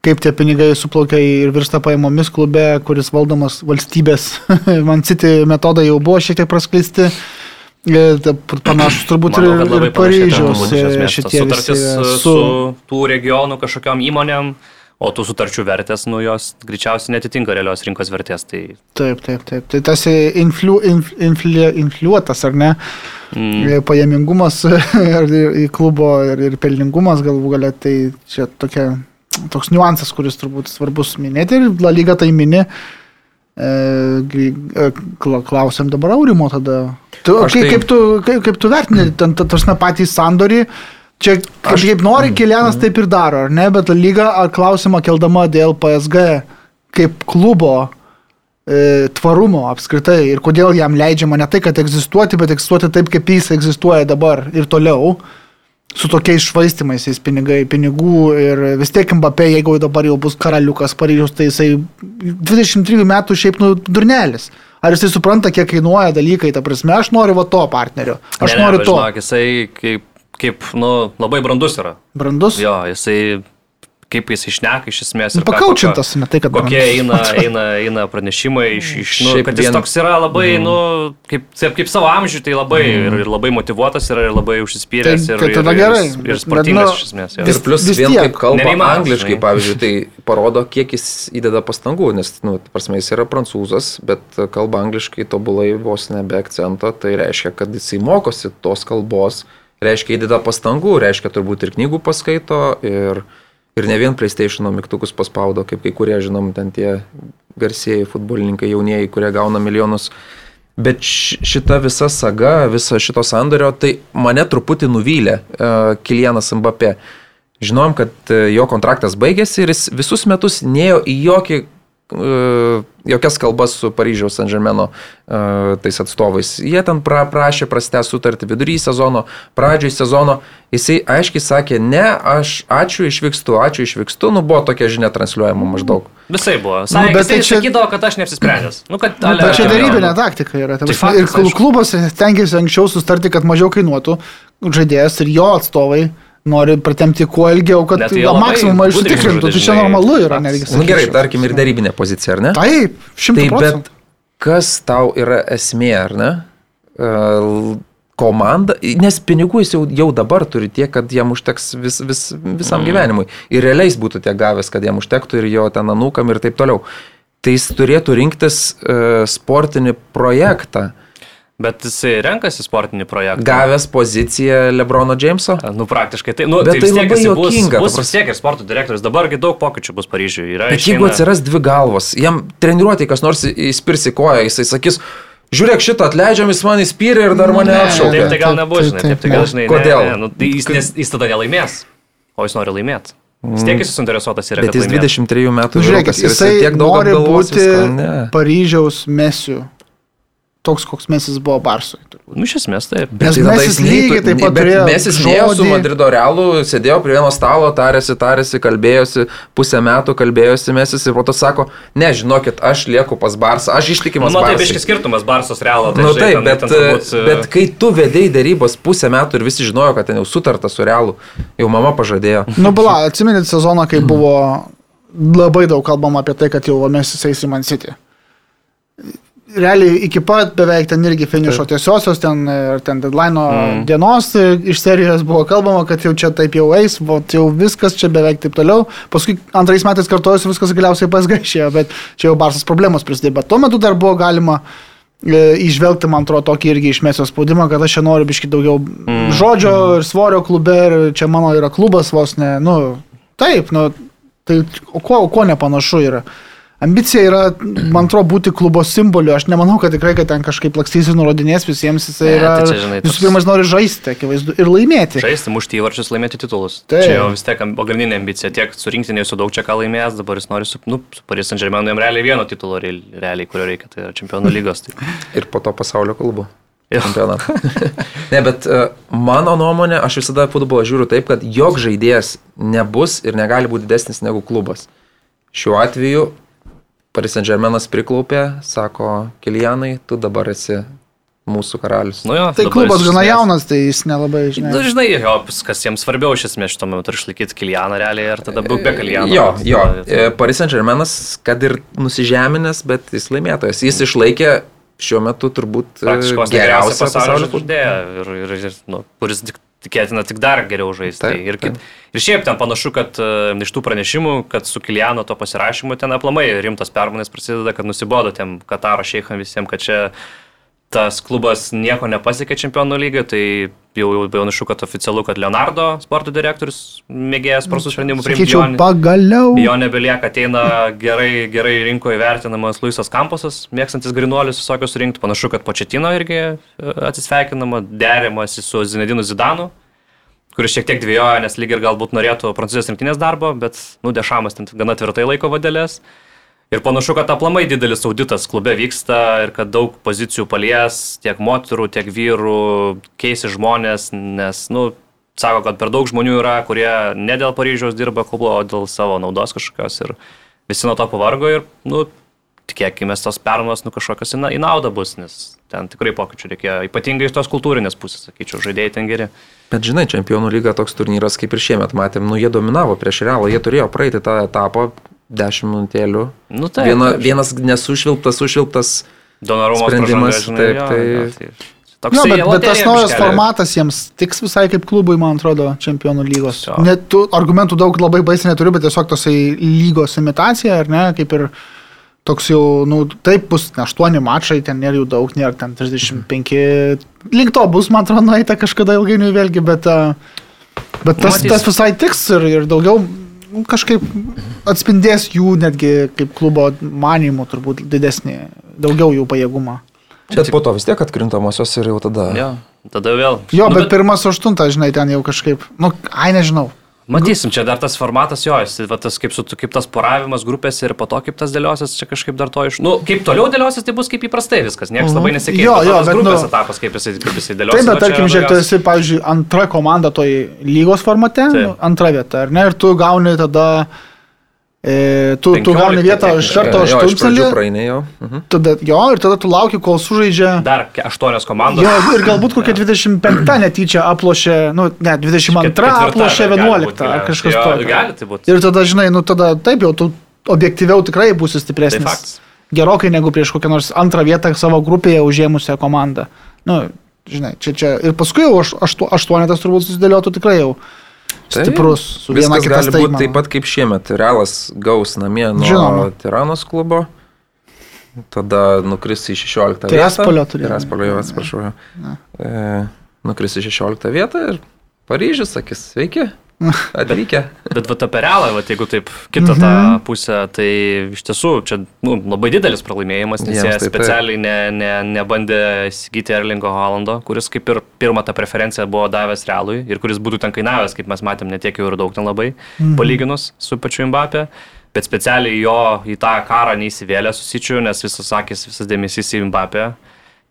kaip tie pinigai suplaukia ir virsta pajamomis klube, kuris valdomas valstybės. Man citi metodai jau buvo šiek tiek praskleisti. E, panašus turbūt Manau, ir, ir Paryžiaus e, šitie sutartis visi, su... su tų regionų kažkokiam įmonėm. O tų sutarčių vertės, nu jos greičiausiai netitinka realios rinkos vertės. Tai... Taip, taip, taip. Tai tas influ, inf, infli, infliuotas, ar ne? Mm. Pajamingumas į klubo ir, ir pelningumas galų galę, tai čia tokia, toks niuansas, kuris turbūt svarbus minėti ir La Lyga tai mini. E, e klausim dabar Aurimo tada. Tu, kaip, tai... kaip, tu, kaip, kaip tu vertini, ten tas patį sandorį, Čia kaip, aš, kaip nori, mm, Kilianas mm. taip ir daro, ar ne, bet lyga klausimą keldama dėl PSG kaip klubo e, tvarumo apskritai ir kodėl jam leidžiama ne tai, kad egzistuoti, bet egzistuoti taip, kaip jis egzistuoja dabar ir toliau, su tokiais švaistimais, pinigai, pinigų ir vis tiek Mbappé, jeigu dabar jau bus karaliukas Paryžiaus, tai jisai 23 metų šiaip nu durnelis. Ar jisai supranta, kiek kainuoja dalykai, ta prasme, aš noriu va to partnerio, aš ne, noriu ne, to. Žinok, jisai kaip kaip, nu, labai brandus yra. Brandus? Jo, jisai kaip jis išneka iš esmės. Nu, Pakaučintas, ne tai, kad. Kokie eina, eina, eina pranešimai iš, iš nu, kad jis vien... toks yra labai, mm. nu, kaip, kaip savo amžių, tai labai mm. ir, ir labai motivuotas yra, ir labai užsispyręs. Tai, ir, tai gerai. Ir, ir sportingas nu, iš esmės. Jo. Ir plus vis vien kaip kalba Nerima, angliškai, pavyzdžiui, tai parodo, kiek jis įdeda pastangų, nes, nu, prasme, jis yra prancūzas, bet kalba angliškai tobulai vos nebe akcento, tai reiškia, kad jisai mokosi tos kalbos reiškia įdeda pastangų, reiškia turbūt ir knygų paskaito, ir, ir ne vien PlayStation mygtukus paspaudo, kaip kai kurie, žinom, ten tie garsieji futbolininkai jaunieji, kurie gauna milijonus. Bet šita visa saga, visa šito sandorio, tai mane truputį nuvylė uh, Kilianas Mbappé. Žinom, kad uh, jo kontraktas baigėsi ir jis visus metus nėjo į jokį jokias kalbas su Paryžiaus San Žemeno uh, tais atstovais. Jie ten pra, prašė prastę sutartį vidury sezono, pradžioj sezono. Jisai aiškiai sakė, ne, aš ačiū išvykstu, ačiū išvykstu, nu buvo tokia žinia transliuojama maždaug. Visai buvo. Sakė, nu, bet tai čia... sakydavo, kad aš neapsisprendęs. Nu, kad, ale, bet čia darybinė taktika yra. Tai faktas, ir klubas tenkėsi anksčiau sustarti, kad mažiau kainuotų žaidėjas ir jo atstovai nori pratemti kuo ilgiau, kad maksimumą išsitikrintų. Tai čia normalu yra netgi. Na nu, gerai, tarkim ir darybinė pozicija, ar ne? Taip, šimtai procentų. Bet kas tau yra esmė, ar ne? Uh, komanda, nes pinigų jis jau, jau dabar turi tiek, kad jam užteks vis, vis, visam mm. gyvenimui. Ir realiais būtų tiek gavęs, kad jam užtektų ir jo ten anūkam ir taip toliau. Tai jis turėtų rinktis uh, sportinį projektą. Mm Bet jisai renkasi sportinį projektą. Gavęs poziciją Lebrono Jameso? Nu, praktiškai tai. Nu, Bet tai, tai labai juokinga. Bus, bus vis tiek ir sporto direktorius. Dabargi daug pokyčių bus Paryžiuje. Bet išeina... jeigu atsiras dvi galvos, jam treniruotė kas nors įspirsi koją, jisai sakys, žiūrėk šitą atleidžiam, jis man įspyrė ir dar mane Ne, atšaukė. Taip tai gal taip, nebus, taip, žinai, taip tai gal ne. žinai. Kodėl? Ne, ne, nu, tai jis, nes, jis tada nelaimės, o jis nori laimėti. Vis tiek jis suinteresuotas yra. Bet jis laimėtų. 23 metų Nu, žiūrėkit, vyrukas ir jisai tiek daug nori būti viską. Paryžiaus mesiu. Toks, koks mesis buvo Barsui. Nu, iš esmės taip. Nes Tai Mesis lygiai taip pat bet turėjo Mesis nėjo su. Madrido realu, sėdėjo prie vieno stalo, tarėsi, tarėsi, kalbėjosi, pusę metų kalbėjosi Mesis ir po to sako, ne, žinokit, aš lieku pas Barsą, aš Nu, ištikimas matai, Barsai. biškis skirtumas Barsos realo. Tai, Na žinai, taip, ten- bet, ten turbūt, e, bet kai tu vedėjai darybos pusę metų ir visi žinojo, kad ten jau sutarta su realu, jau mama pažadėjo. Nu, bala, atsimenit sezoną, kai buvo labai daug kalbama apie tai, kad jau Mesis eis į Man City. Realiai iki pat beveik ten irgi finišo tiesiosios, ten, ir ten deadline mm. dienos e, iš serijos buvo kalbama, kad jau čia taip jau eis, o jau viskas čia beveik taip toliau. Paskui antrais metais kartuojusi viskas galiausiai pasgaišėjo, bet čia jau Barsas problemos prisidėjo. Bet tuo metu dar buvo galima e, išvelgti, man atrodo, tokį irgi išmesio spaudimą, kad aš čia noriu biški daugiau mm. žodžio ir svorio klube ir čia mano yra klubas vos ne, nu, taip, nu, tai o ko, o ko nepanašu yra. Ambicija yra, man atrodo, būti klubo simboliu. Aš nemanau, kad tikrai, kad ten kažkaip lakstys ir nurodinės visiems. Jis Ne, yra, tai čia, žinai, visų pirma, jis nori žaisti, akivaizdu, ir laimėti. Žaisti, mušti įvarčius, laimėti titulus. Taip. Čia jau vis tiek pagrindinė ambicija. Tiek surinkti nesu daug čia ką laimėjęs, dabar jis nori su, nu, su Paris Saint Germain jam realiai vieno titulo, real- realiai, kurio reikia, tai yra čempionų lygos. Tai. Ir po to pasaulio klubo. Čempionatą. ne, bet uh, mano nuomonė, aš visada futbolą žiūriu taip, kad jog žaidėjas nebus ir negali būti didesnis negu klubas. Šiuo atveju Paris Saint Germainas priklaupė, sako, Kilianai, tu dabar esi mūsų karalius. Nu, jo, Tai klubas gana esmės- jaunas, tai jis nelabai, žinai. Na, žinai, jo, kas jiems svarbiau iš esmės metu, ar išlaikyti Kilianą realiai, ar tada būti be Kiliano. Jo, jo. Tai- E, Paris Saint Germainas, kad ir nusižeminęs, bet jis laimėtojas. Jis išlaikė šiuo metu turbūt e, geriausią pasaulio žaidėją, ir, ir, ir, nu, kuris tik, tikėtina tik dar geriau žaisti. Taip, Tai ir, kit, ir šiaip ten panašu, kad uh, iš tų pranešimų, kad su Kiliano to pasirašymu ten aplamai rimtas permainės prasideda, kad nusibodo tiem Kataro šeicham visiems, kad čia tas klubas nieko nepasiekė čempionų lygio, tai jau, jau panašu, kad oficialu, kad Leonardo, sporto direktorius, mėgėjęs prastų sprendimų priimti. Sakyčiau, jo- pagaliau. Jo nebelieka, ateina gerai, gerai rinkoje vertinamas Luisas Kamposas, mėgstantis grinuolius visokius surinkti. Panašu, kad Početino irgi e, atsisveikinama, derimasi su Zinedinu Zidanu, kuris šiek tiek dviejoja, nes lyg ir galbūt norėtų prancūzijos rinktinės darbo, bet, nu, dešamas ten gana tvirtai laiko vadėlės. Ir panašu, kad aplamai didelis auditas klube vyksta ir kad daug pozicijų palies tiek moterų, tiek vyrų, keisi žmonės, nes, nu, sako, kad per daug žmonių yra, kurie ne dėl Paryžiaus dirba klubo, o dėl savo naudos kažkokios ir visi nuo to pavargo ir, nu, tikėkime, tos permainos, nu, kažkokios į naudą bus, nes ten tikrai pokyčių reikėjo, ypatingai iš tos kultūrinės pusės, sakyčiau, žaidėjai ten geri. Bet žinai, čempionų lyga toks turnyras kaip ir šiemet matėm, nu jie dominavo prieš realą, jie turėjo praeiti tą etapą 10 minutėlių. Nu, taip, Viena, taip. vienas nesušvilptas, sušvilptas. Donorumos sprendimas, pražanga, žinai, taip, jo, tai- jo, tai Jo, toksai bet, bet tas naujas formatas jiems tiks visai kaip klubui, man atrodo, čempionų lygos. Jo. Net tų argumentų daug labai baisiai neturiu, bet tiesiog tosai lygos imitacija, ar ne, kaip ir toks jau, nu, taip bus, ne, 8 mačai, ten nėra jų daug, nėra ten 35, link to bus, man atrodo, nueita kažkada ilgainiui vėlgi, bet, bet tas, Matys. tas visai tiks ir, ir daugiau kažkaip atspindės jų netgi kaip klubo manimų turbūt didesnį, daugiau jų pajėgumą. Bet po to vis tiek atkrintamosios ir jau tada. Jo, tada vėl. Jo, Nu, bet pirmas aštuntas, žinai, ten jau kažkaip, nu, ai nežinau. Matysim, čia dar tas formatas jo, jis, va, tas, kaip, su, kaip tas poravimas grupėse ir po to kaip tas dėliosis, čia kažkaip dar to iš... Nu, kaip toliau dėliosis, tai bus kaip įprastai viskas, niekas Mhm. labai nesikeis. Jo, jo, bet, grupės nu- etapas, kaip jisai, kaip jisai dėliosis. Taip, bet tarkim, žiūrėk, tu esi, pavyzdžiui, antra komanda toj lygos formate, nu, antra vieta, ar ne? Ir tu gauni tada, e, tu, tu 15 gauni vietą iš karto aštuntfinalį, praeini. Mhm. tada jo, ir tada tu lauki, kol sužaidžia. Dar aštuonios komandos. Jo, ir galbūt kokia 25 netyčia aplošė, nu, ne, 22 Ketvirta aplošė gali 11 būt, ar kažkas tokio. Gali tai būti. Ir tada, žinai, nu tada taip jau tu objektyviau tikrai būsi Tai stipresnis. faktas. Gerokai negu prieš kokią nors antrą vietą savo grupėje užėmusią komandą. Nu, žinai, čia, čia. Ir paskui jau aš, aštu, aštuonetas turbūt susidėliotų tikrai jau. Stiprus. Su viena kita gali būti taip pat kaip šiemet. Realas gaus namie nuo Žinoma. Tiranos klubo. Tada nukris į 16 vietą. Tiraspolio turėjo. Tiraspolio, jau atsiprašau. E, nukris į 16 vietą ir Paryžius sakys, sveiki, Atvykę. Bet va apie realą, va, jeigu taip kitą tą pusę, tai iš tiesų čia nu, labai didelis pralaimėjimas, nes Jiems jie taip, specialiai ne, ne, nebandė įsigyti Erlingo Holando, kuris kaip ir pirmą tą preferenciją buvo davęs realui ir kuris būtų ten kainavęs, kaip mes matėm, netiek jau ir daug ten labai, palyginus su pačiu Mbappé. Bet specialiai jo į tą karą neįsivėlė susičiu, nes visas sakys, visas dėmesys į Mbappé.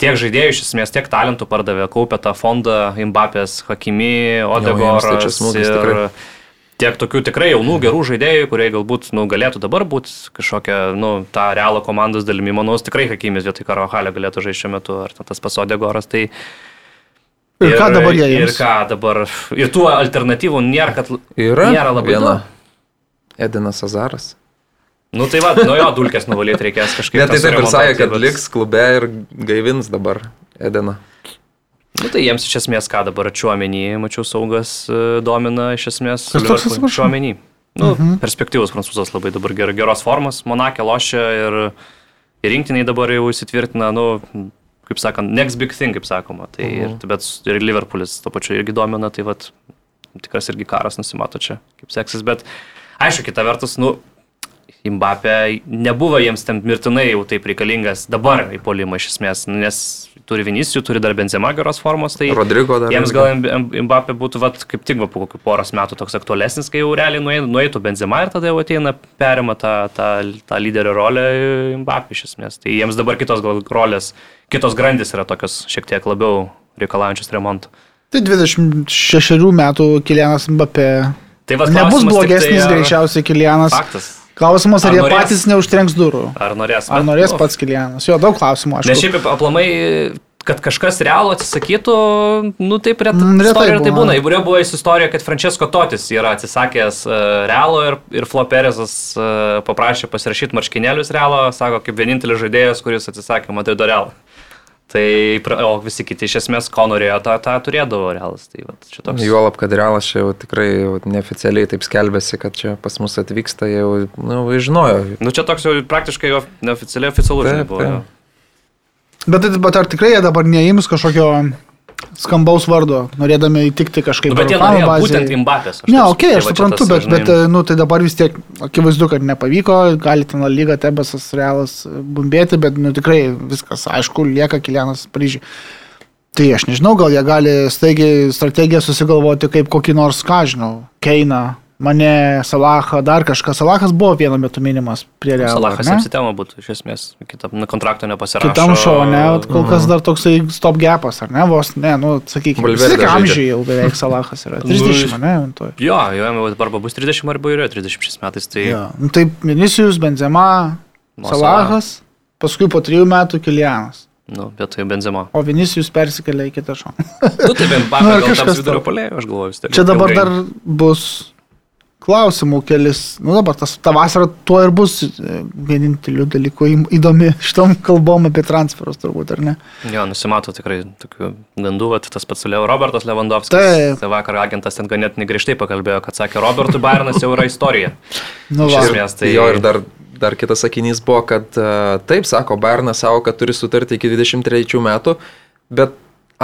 Tiek žaidėjų iš esmės, tiek talentų pardavė, kaupė tą fondą Mbappės, Hakimi, Odegoras ir tikrai. tiek tokių tikrai jaunų gerų žaidėjų, kurie galbūt nu, galėtų dabar būti kažkokia, nu, tą realą komandos dalimi, manau, tikrai Hakimis vietoj Karahalio galėtų žaisti šiuo metu, ar tas pats Odegoras. Tai Ir ką dabar jie Ir jiems? ką dabar. Ir tų alternatyvų nėra, kad Yra nėra labai daug. Edinas Azaras. Nu tai va, nuo jo dulkės nuvalyti reikės kažkaip. Bet tai taip ir sakė, kad bet- liks klube ir gaivins dabar Ediną. Nu tai jiems iš esmės ką dabar čiuomenį, mačiau saugas e, domina iš esmės. Čiuomenį. Nu, mhm. perspektyvus prancūzas labai dabar ger, geros formos, Monakė lošia ir, ir rinktiniai dabar jau įsitvirtina, nu, kaip sakant, next big thing, kaip sakoma. Tai mhm. ir, bet ir Liverpoolis to pačiu irgi domina, tai vad tikras irgi karas nusimato čia, kaip seksis, bet aišku, kita vertus, nu, Mbappé nebuvo jiems ten mirtinai jau taip reikalingas dabar į polimą iš esmės, nes turi Vinicijų, turi dar Benzema geros formos, tai Rodrigo dar. jiems gal Mbappé būtų vat, kaip tik va, po kokių poros metų toks aktualesnis, kai jau realiai nuei- nueitų Benzema ir tada jau ateina perima tą, tą, tą lyderio rolę Mbappé iš esmės. Tai jiems dabar kitos gal rolės, kitos grandis yra tokios šiek tiek labiau reikalaujančios remonto. Tai 26 metų Kilianas Mbappé. Tai va, Nebus tik blogesnis tai, ar- greičiausiai Kilianas. Faktas. Klausimas, ar, Ar jie norės? patys neužtrenks durų. Ar norės? Ar norės nu, pats Kilianas? Jo, daug klausimų, aš Nes šiaip aplamai, kad kažkas realų atsisakytų, nu taip retai, Mm, retai istorija tai būna. būna. Įvairiau buvo istorija, kad Francesco Totis yra atsisakęs uh, realo ir, ir Flo Perezas uh, paprašė pasirašyti marškinėlius realo, sako, kaip vienintelis žaidėjas, kuris atsisakė Madrido realo. Tai, o visi kiti iš esmės, ko norėjo, tą, tą turėdavo realas. Tai vat, čia toks. Juolab, kad realas čia jau tikrai jau neoficialiai taip skelbėsi, kad čia pas mus atvyksta, jau, nu, žinojo. Nu čia toks jau praktiškai jo neoficialiai oficialus buvo. taip. jo. Bet, tai- bet ar tikrai jie dabar neims kažkokio skambaus vardo, norėdami įtikti kažkaip Nu, bet jie norėjo bazei? būtent Imbapės. Ne, okei, okay, aš suprantu, bet, bet nu, tai dabar vis tiek akivaizdu, kad nepavyko, gali ten lyga, Tebesas, Realas e, bumbėti, bet nu, tikrai viskas, aišku, lieka Kilianas Paryžiui. Tai aš nežinau, gal jie gali staigiai strategiją susigalvoti kaip kokį nors, ką žinau, Keina, mane, Salahą, dar kažką. Salahas buvo vienu metu minimas prie Realo. Salahas apsitemo būtų iš esmės, kitam nu, kontrakto nepasirašė. Kitam šau, ne, kol kas dar toksai stop gapas, ar ne, vos, ne, nu, sakykime, žaidžia. amžiai jau beveik Salahas yra. 30, ne, to. Jo, jo, arba bus 30 arba yra 36 metais. Tai Jo. Nu, tai Vinicius, Benzema, Mo Salahas, paskui po trijų metų Kilianas. nu, vietoj Benzema. O Vinicius persikelia į kitą šoną. Nu, tai bent Nu, Mbappé ar gal kažkas taps vidurio polėjo, aš galvoju. Čia dabar dar bus klausimų kelis. Nu dabar tas, ta vasara tuo ir bus e, vieninteliu dalyku įdomi šitom kalbom apie transferus turbūt, ar ne? Jo, nusimato tikrai tokių gandų, vat, tas pats Leo Robertas Lewandowskis. Taip. Tai vakar agentas ten ganėtinai griežtai pakalbėjo, kad sakė, Robertui Bayernas jau yra istorija. Nu, Iš va. esmės, tai Jo ir dar, dar kitas sakinys buvo, kad uh, taip, sako, Bernas savo, kad turi sutartį iki 23 metų, bet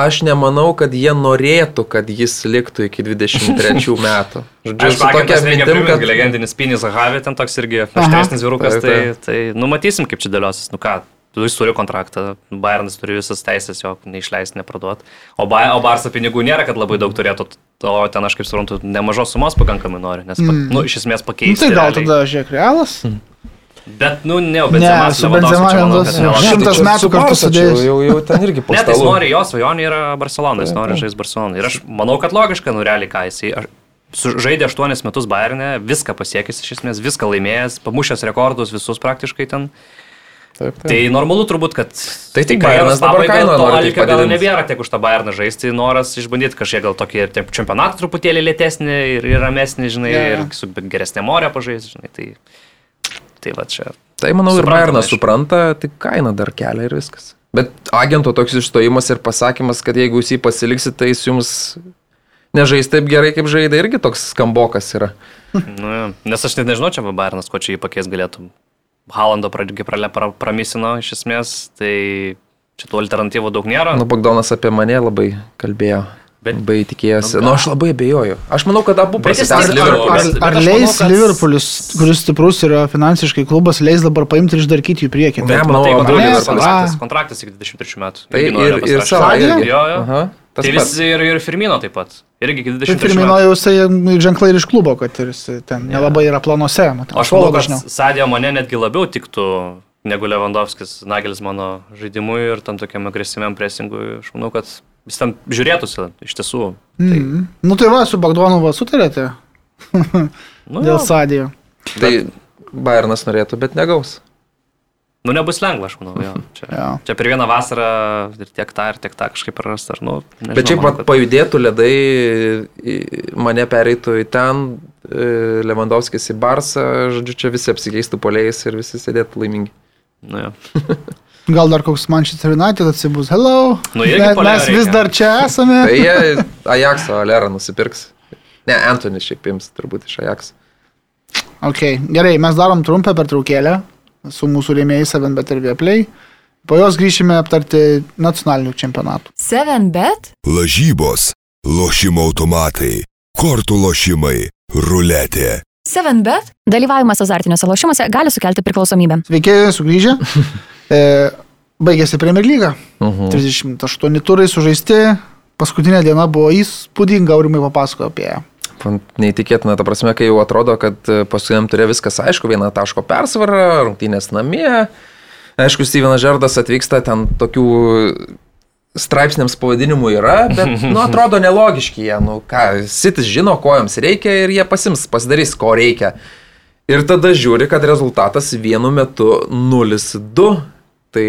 aš nemanau, kad jie norėtų, kad jis liktų iki 23 metų. Žodžiu, Aš tokia mintim, kad... legendinis Pinis Zahavi ten toks irgi aštresnis vyrukas, tai, tai numatysim, kaip čia dėliosis. Nu ką, tu jis turi kontraktą, Bayernas turi visas teisės jo neišleisti, neparduoti. O, ba, o Barsa pinigų nėra, kad labai daug turėtų, o ten aš kaip suprantu, nemažos sumos pakankamai nori, nes, pa, nu, iš esmės Nu, pakeisti. tai gal realiai. tada žiūrėk, realas? Bet, nu, ne, o Ne, Benzema su Benzema. Ne, šimtas metų kartu sudėjus. Jau, jau ten irgi po Ne, tai jis nori, jo svajonė yra Barcelona, jis nori žaisti Barcelona. Ir aš manau, kad logiška, nu realiai ką jisai. Žaidė 8 metus Bayernė, viską pasiekęs iš esmės, viską laimėjęs, pamušęs rekordus visus praktiškai ten. Taip, taip. Tai normalu turbūt, kad... Tai tik Bayernas dabar kainą to alkio gal nebėra tiek už tą Bayerną žaisti, noras išbandyti kažkiek gal tokį čempionatą truputėlį lėtesnį ir, ir ramesnį, žinai, jo. ir su geresnė morė pažaisti, žinai. Tai, tai va čia. Tai manau ir Suprantama, Bayernas supranta, tik kainą dar kelia ir viskas. Bet agento toks išstojimas ir pasakymas, kad jeigu jūs jį pasiliksit, tai jis jums nežais taip gerai, kaip žaidė, irgi toks skambokas yra. Nu, jo. nes aš net nežinau, čia Bayernas, ko čia jį pakeis galėtų. Halando pradžiui prale pra, pramisino iš esmės, tai čia tų alternatyvų daug nėra. Nu, Bogdanas apie mane labai kalbėjo. Bet Labai tikėjausi. Nu, Na, nu, aš labai abejoju. Aš manau, kad abu jis tik- Ar, ar, ar leis kad- Liverpoolis, kuris stiprus yra finansiškai klubas, leis dabar paimti ir išdarkyti jų priekį? Ne, manau, abu kontraktas, kontraktas, kontraktas iki 23 metų. Tai ir, ir irgi. Jo, jo. Tai pats. vis ir, ir Firmino taip pat. Irgi iki Tai 23 Firmino metų. jau jisai ženklai ir iš klubo, kad ir jisai ten nelabai yra planuose. matai, O aš manau, kad. Sadė mane netgi labiau tiktų negu Lewandowskis, Nagelis mano žaidimui ir tam tokiam agresyviam presingui. Aš manau, kad jis ten žiūrėtųsi iš tiesų. Mm. Nu tai va, su Bagdonu va sutarėte Nu, dėl jo. Sadijo. Tai Bayernas norėtų, bet negaus. nu nebus lengva, aš manau. Jo. Čia, Jo. čia per vieną vasarą ir tiek tą, ir tiek tą kažkaip prarast. Ar, nu, nežinau, Bet šiaip pat kad- pajudėtų ledai, mane pereitų į ten, e, Lewandowskis į Barsą, žodžiu, čia visi apsikeistų polėjais ir visi sėdėtų laimingi. Nu, jo. Gal dar koks Manchester United atsibus. Hello. Nu, irgi mes, mes vis reikia. dar čia esame. Tai jie Ajaxo Alerą nusipirks. Ne, Antonis šiaip ims turbūt iš Ajax. Okay. Gerai, mes darom trumpą pertraukėlę su mūsų rėmėjais 7bet ir Vieplay. Po jos grįšime aptarti nacionalinių čempionatų. 7bet? Lažybos, lošimo automatai, kortų lošimai, ruletė. 7bet? Dalyvavimas azartiniuose lošimuose gali sukelti priklausomybę. Sveiki, sugrįžę. E, baigėsi Premier lyga. Mhm. 38 turai sužaisti. Paskutinė diena buvo įspūdinga, aurimai papasakojo apie ją. Neįtikėtina, ta prasme, kai jau atrodo, kad paskutiniam turė viskas aišku, viena taško persvara, rungtynės namie. Aišku, Stevenas Žerdas atvyksta, ten tokių straipsniams pavadinimų yra, bet, nu, atrodo nelogiški jie, nu, ką, Sitis žino, ko jiems reikia ir jie pasims, pasidarys, ko reikia. Ir tada žiūri, kad rezultatas vienu metu 0-2. Tai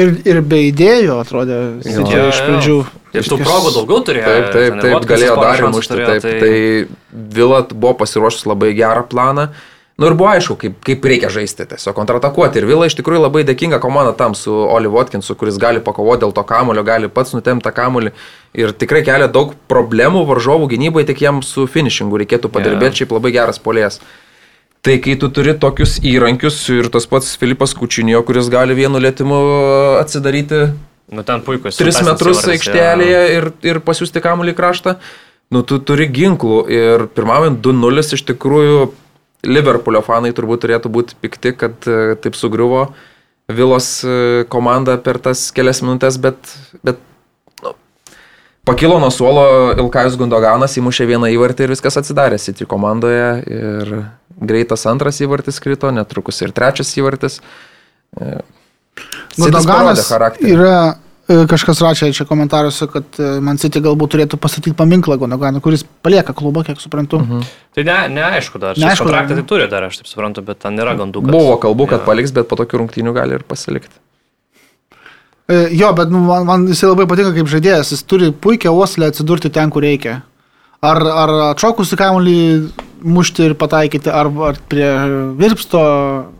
Ir, ir be idėjų atrodė City Jo, iš pradžių. Ir tų progų daugiau turėjo. Taip, taip, taip, Votkinsas galėjo dar įmušti. Taip, tai Vilat buvo pasiruošęs labai gerą planą. Nu ir buvo aišku, kaip, kaip reikia žaisti, tiesiog kontratakuoti. Ir Vila iš tikrųjų labai dėkinga komanda tam su Oli Watkinsu, kuris gali pakovoti dėl to kamulio, gali pats nutemti tą kamulį. Ir tikrai kelia daug problemų varžovų gynybai, tik jam su finishingu reikėtų padirbėti, Jo. šiaip labai geras polės. Tai kai tu turi tokius įrankius ir tas pats Filipas Kučinio, kuris gali vienu lėtimu atsidaryti Nu, puikus. 3 metrus aikštelėje ir, ir pasiūsti kamuolį kraštą. Nu, tu turi ginklų ir pirmaujant 2-0 iš tikrųjų Liverpoolio fanai turbūt turėtų būti pikti, kad e, taip sugriuvo Vilos e, komanda per tas kelias minutės, bet, bet nu, pakilo nuo suolo Ilkajus Gundoganas, įmušė vieną įvartį ir viskas atsidarė City komandoje ir greitas antras įvartis krito, netrukus ir trečias įvartis. E, charakterį. yra e, kažkas rašė čia komentaruose, kad e, Man City galbūt turėtų pastatyti paminklą Gudoganui, kuris palieka klubą, kiek suprantu. Mhm. Tai ne, neaišku dar. Neaišku kontraktą tai turi dar, aš taip suprantu, bet ten yra gandų. kad- Buvo kalbų, kad Jo. paliks, bet po tokių rungtynių gali ir pasilikti. E, Jo, bet nu, man, man jisai labai patinka kaip žaidėjas, jis turi puikią uoslę atsidurti ten, kur reikia. Ar, ar atšokusi kamuolį mušti ir pataikyti, ar, ar prie virpsto.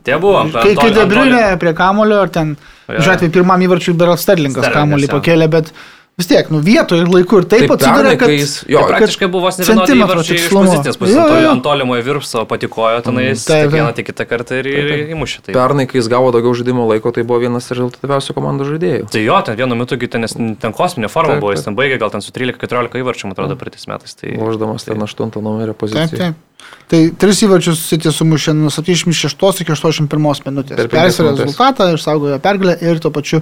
Tie buvo, Kai, kai Debriunė prie kamulio, ar ten, šiuo atveju, pirmam įvarčiui Berat Sterlingas jo. pakėlė, bet vis tiek, nu vietoje ir laiku ir taip Tai atsiduria, kad... jis- jo, Jo, praktiškai buvo vos ne vienodai centimetro įvarčiai iš pozicijos jo. Ant tolimojo virpso patikojo tenais, taip, vieną, taip. tiek kitą kartą ir, ir įmušė. Tai. Pernai, kai jis gavo daugiau žaidimo laiko, tai buvo vienas rezultatyviausių komandos žaidėjų. Tai jo, ten vienu metu, ten, nes ten kosminė forma Taip, buvo, jis taip. ten baigė gal ten su 13-14 įvarčių, man atrodo, praeitais metais. Tai... Loždamas ten 8 numerio Taip, poziciją. taip. Tai tris įvarčius City sumušė nuo 76 iki 81 minutės. Per penkias Persvarė minutes. rezultatą, išsaugojo pergalę ir tuo pačiu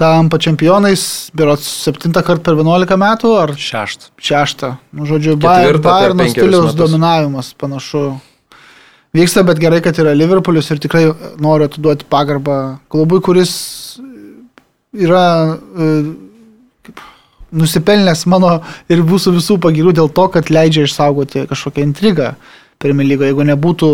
tampa čempionais, berots septintą kartą per 11 metų ar Šeštą. šeštą. Nu, žodžiu, Bayerno penkerius stiliaus dominavimas panašu. Vyksta, bet gerai, kad yra Liverpoolis ir tikrai noriu atiduoti pagarbą klubui, kuris yra e, kaip, nusipelnęs mano ir mūsų visų pagirų dėl to, kad leidžia išsaugoti kažkokią intrigą Premier lygoje. Jeigu nebūtų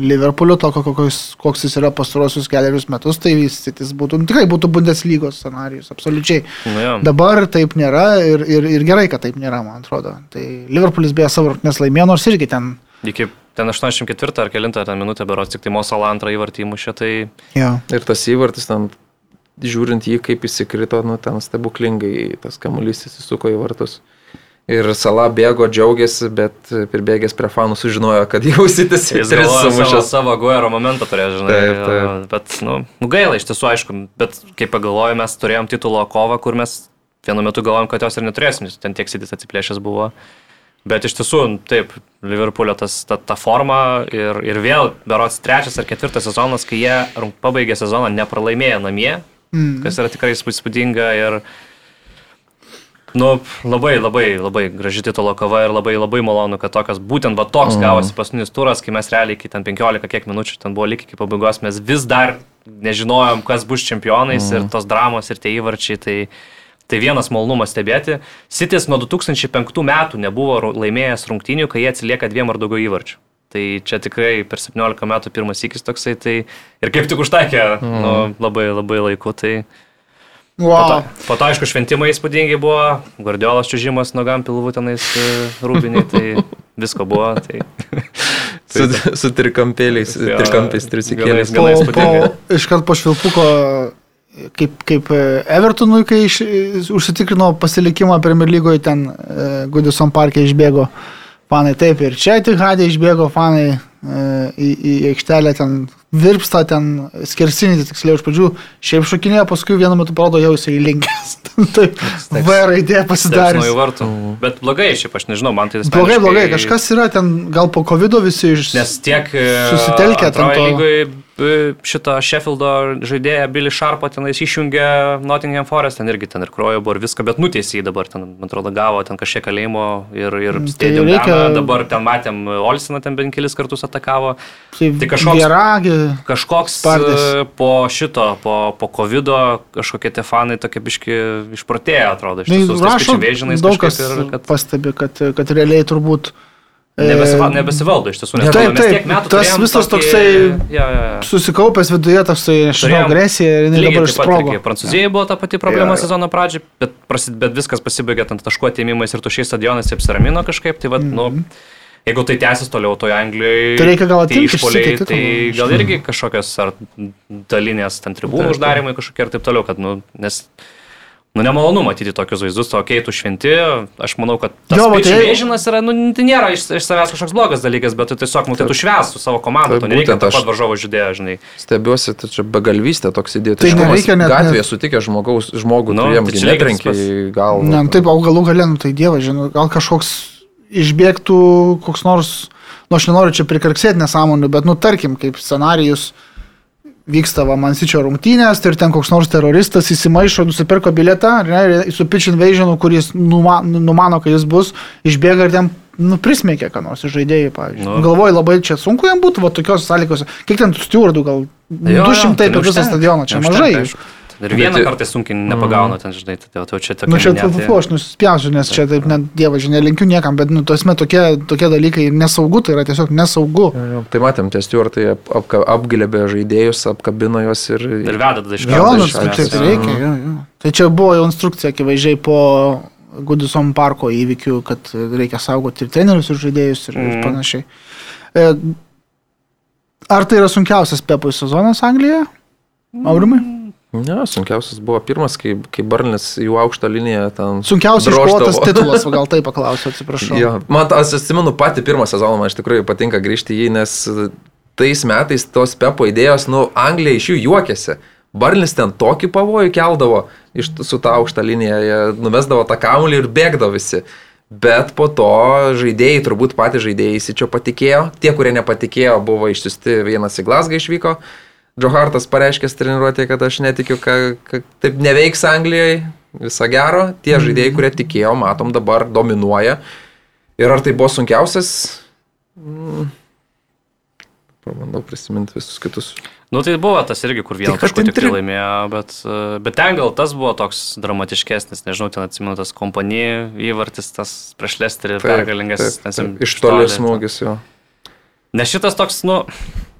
Liverpoolio, to kokios, koks jis yra pastarosius keliarius metus, tai jis būtų, nu, tikrai būtų Bundeslygos scenarius, absoliučiai. Jo. Dabar taip nėra ir, ir, ir gerai, kad taip nėra, man atrodo. Tai Liverpoolis beje savo rungtynes laimėjo, nors irgi ten. Iki ten 84 ar 9 ten minutę berots, tik tai Mosala antrą įvartį įmušė, tai Jo. Ir tas įvartis ten, žiūrint jį, kaip įsikrito, nu ten stebuklingai tas kamuolys įsisuko į vartus. Ir sala bėgo, džiaugiasi, bet prirbėgęs prie fanų sužinojo, kad jau sitis jis tris galvoja savo, guero momentą turėjo, žinai. Taip, taip. Bet, nu, nu, gaila iš tiesų, aišku, bet kaip pagalvoju, mes turėjom titulo kovą, kur mes vienu metu galvojom, kad jos ir neturėsim, nes ten tiek sidis atsiplėšęs buvo. Bet iš tiesų, taip, Liverpoolio tas, ta, ta forma ir, ir vėl, berots trečias ar ketvirtas sezonas, kai jie rung- pabaigė sezoną nepralaimėję namie, mm. kas yra tikrai įspūdinga ir, nu, labai, labai, labai graži titulo kova ir labai, labai malonu, kad tokias, būtent va toks mm. gavosi paskutinis turas, kai mes realiai iki ten 15 kiek minučių ten buvo lygiai iki pabaigos, mes vis dar nežinojom, kas bus čempionais mm. ir tos dramos ir tie įvarčiai, tai... Tai vienas malonumas stebėti. Sitis nuo 2005 metų nebuvo laimėjęs rungtynių, kai jie atsilieka dviem ar daugiau įvarčių. Tai čia tikrai per 17 metų pirmas įkis toksai, tai ir kaip tik užtaikė mm. nu, labai labai laiku. Tai po, to, Wow. po to, aišku, šventimai įspūdingi buvo, Guardiolas čiužimas nuogam pilvų tenais e, rūbiniai, tai visko buvo. Tai, Su, su trikampėliais, Jo, trikampais trisikėliais. gana Po, po, iškart po švilpuko, kaip, kaip e, Evertonui, kai iš, užsitikrino pasilikimą Premier lygoje, ten e, Goodison parke išbėgo fanai. Taip, ir čia tik Hadė išbėgo fanai į, į aikštelę, ten virpsta, ten skersinį, tiksliau iš pradžių, šiaip šokinėjo, paskui vienu metu parodo jau jisai linkęs. Taip, V raidė pasidarė. vartų. Bet blogai, šiaip aš nežinau, man tai Blogai, asmeniškai- blogai, kažkas yra ten, gal po COVID visi iš... Nes tiek e, Susitelkę ten to- lygoj, e, šitą Sheffieldo žaidėją Billy Sharpą tenais išjungė Nottingham Forest, ten irgi ten ir krojo buvo ir viską, bet nuteisė jį dabar, ten, man atrodo, gavo ten kažkiek kalėjimo ir, ir Mm, tai reikia... dabar ten matėm Olsiną ten bent kelis kartus atakavo. Tai tai kažkoks- Geragi, Kažkoks Spardis. e, po šito, po, po COVID kažkokie tie fanai tokie biški išprotėję atrodo. Iš Na, tiesų, su tais rašo, vėžinais daug kas ir kad pastebi, kad, kad realiai turbūt e, nebesiva, nebesivaldo iš tiesų. Taip, mes taip, tiek metų tas visas tokį- toksai- Jo, jo, jo. susikaupęs viduje toksai, nežinau, agresija ir jinai dabar taip išsprogo. Prancūzijai buvo ta pati problema Jo, jo. sezono pradžioje, bet, prasid, bet viskas pasibaigė ant taškų atėmimais ir tušiais stadionais apsiramino kažkaip. Tai, vat, mm -hmm. nu, jeigu tai tęsis toliau toje Anglijoje. Tai reikia gal atimti iš išpoliai, tai gal irgi kažkokios ar dalinės ten tribūnų uždarimai kažkokie ir taip toliau, kad, nu, nes Nu, nemalonu matyti tokius vaizdus, to keitų šventi. Aš manau, kad tas Jo, tai- vėžinas yra, nu, tai nėra iš, iš savęs kažkoks blogas dalykas, bet tu tiesiog, nu, tai tu šves su savo komanda, tu nereikia būtent taip aš- pat varžovo žaidėjo, žinai. Stebiuosi, tai čia begalvystė toks įdėtas. Tai nereikia net- Gatvėje sutikė žmogaus, žmogų, Nu, jam tai čia į galvą. Ne, nu, taip, o galų galę, nu, tai dievas, žinau, gal kažkoks išbėgtų koks nors, nu aš nenoriu čia prikarksėti nesąmonių, bet, nu, tarkim, kaip scenarijus vyksta va Mansičio rungtynės tai ir ten koks nors teroristas įsimaišo, nusipirko biletą, ne, su pitch invasionu, kuris numa, numano, kad jis bus, išbėga ir ten nu, prismėkė, ką nors žaidėjai, pavyzdžiui. Nu. Galvoju, labai čia sunku jam būtų, va tokios sąlygos. Kiek ten tų stewardų, gal Jo, jo, 200 tai per visą stadioną, čia neužtenka, mažai. aišku. Ir vieną Bet- kartą sunkiai nepagauna ten, žinai, tai jau čia tokia Nu čia TVF aš nuspjausiu, nes čia taip, net dievo žinia, linkiu niekam, bet, nu, tosme tokie, tokie dalykai nesaugu, tai yra tiesiog nesaugu. Jo, jo. Tai matėm, tie stewardai ap, apka- apglėbė žaidėjus, apkabino juos ir... Ir veda tada iš Jo, karto nu, tai taip reikia, jo, jo. Tai čia buvo jau instrukcija, akivaizdžiai po Gudison parko įvykių, kad reikia saugoti ir trenerius, ir žaidėjus, ir, ir Mm. panašiai. E, Ar tai yra sunkiausias Pepui sezonas Anglijoje? Aurimai? Ne, sunkiausias buvo pirmas, kai, kai Barnis jų aukštą liniją ten... Sunkiausias iškovotas titulas, gal taip paklausiu, atsiprašau. Jo, man, aš atsimenu patį pirmą sezoną, man iš tikrųjų patinka grįžti į jį, nes tais metais tos Pepo idėjos, nu, Anglija iš jų juokėsi. Barnis ten tokį pavojų keldavo iš, su tą aukštą liniją, jie numesdavo tą kamuolį ir bėgdavo visi. Bet po to žaidėjai, turbūt patys žaidėjai įsičio patikėjo, tie, kurie nepatikėjo, buvo išsiusti, vienas į Glasgą išvyko. Joe Hartas pareiškė treniruotėje, kad aš netikiu, kad, kad taip neveiks Anglijoje, viso gero. Tie žaidėjai, kurie tikėjo, matom, dabar dominuoja. Ir ar tai buvo sunkiausias? Mm. Pabandau prisiminti visus kitus. Nu tai buvo tas irgi, kur vieną Tai taškų tik tai laimėjo, bet, e, bet ten gal tas buvo toks dramatiškesnis, nežinau, ten atsimenu tas kompanijų įvartis, tas prieš Lesterį pergalingas. taip, ten sim- taip, iš toli smūgis jo. Nes šitas toks, nu,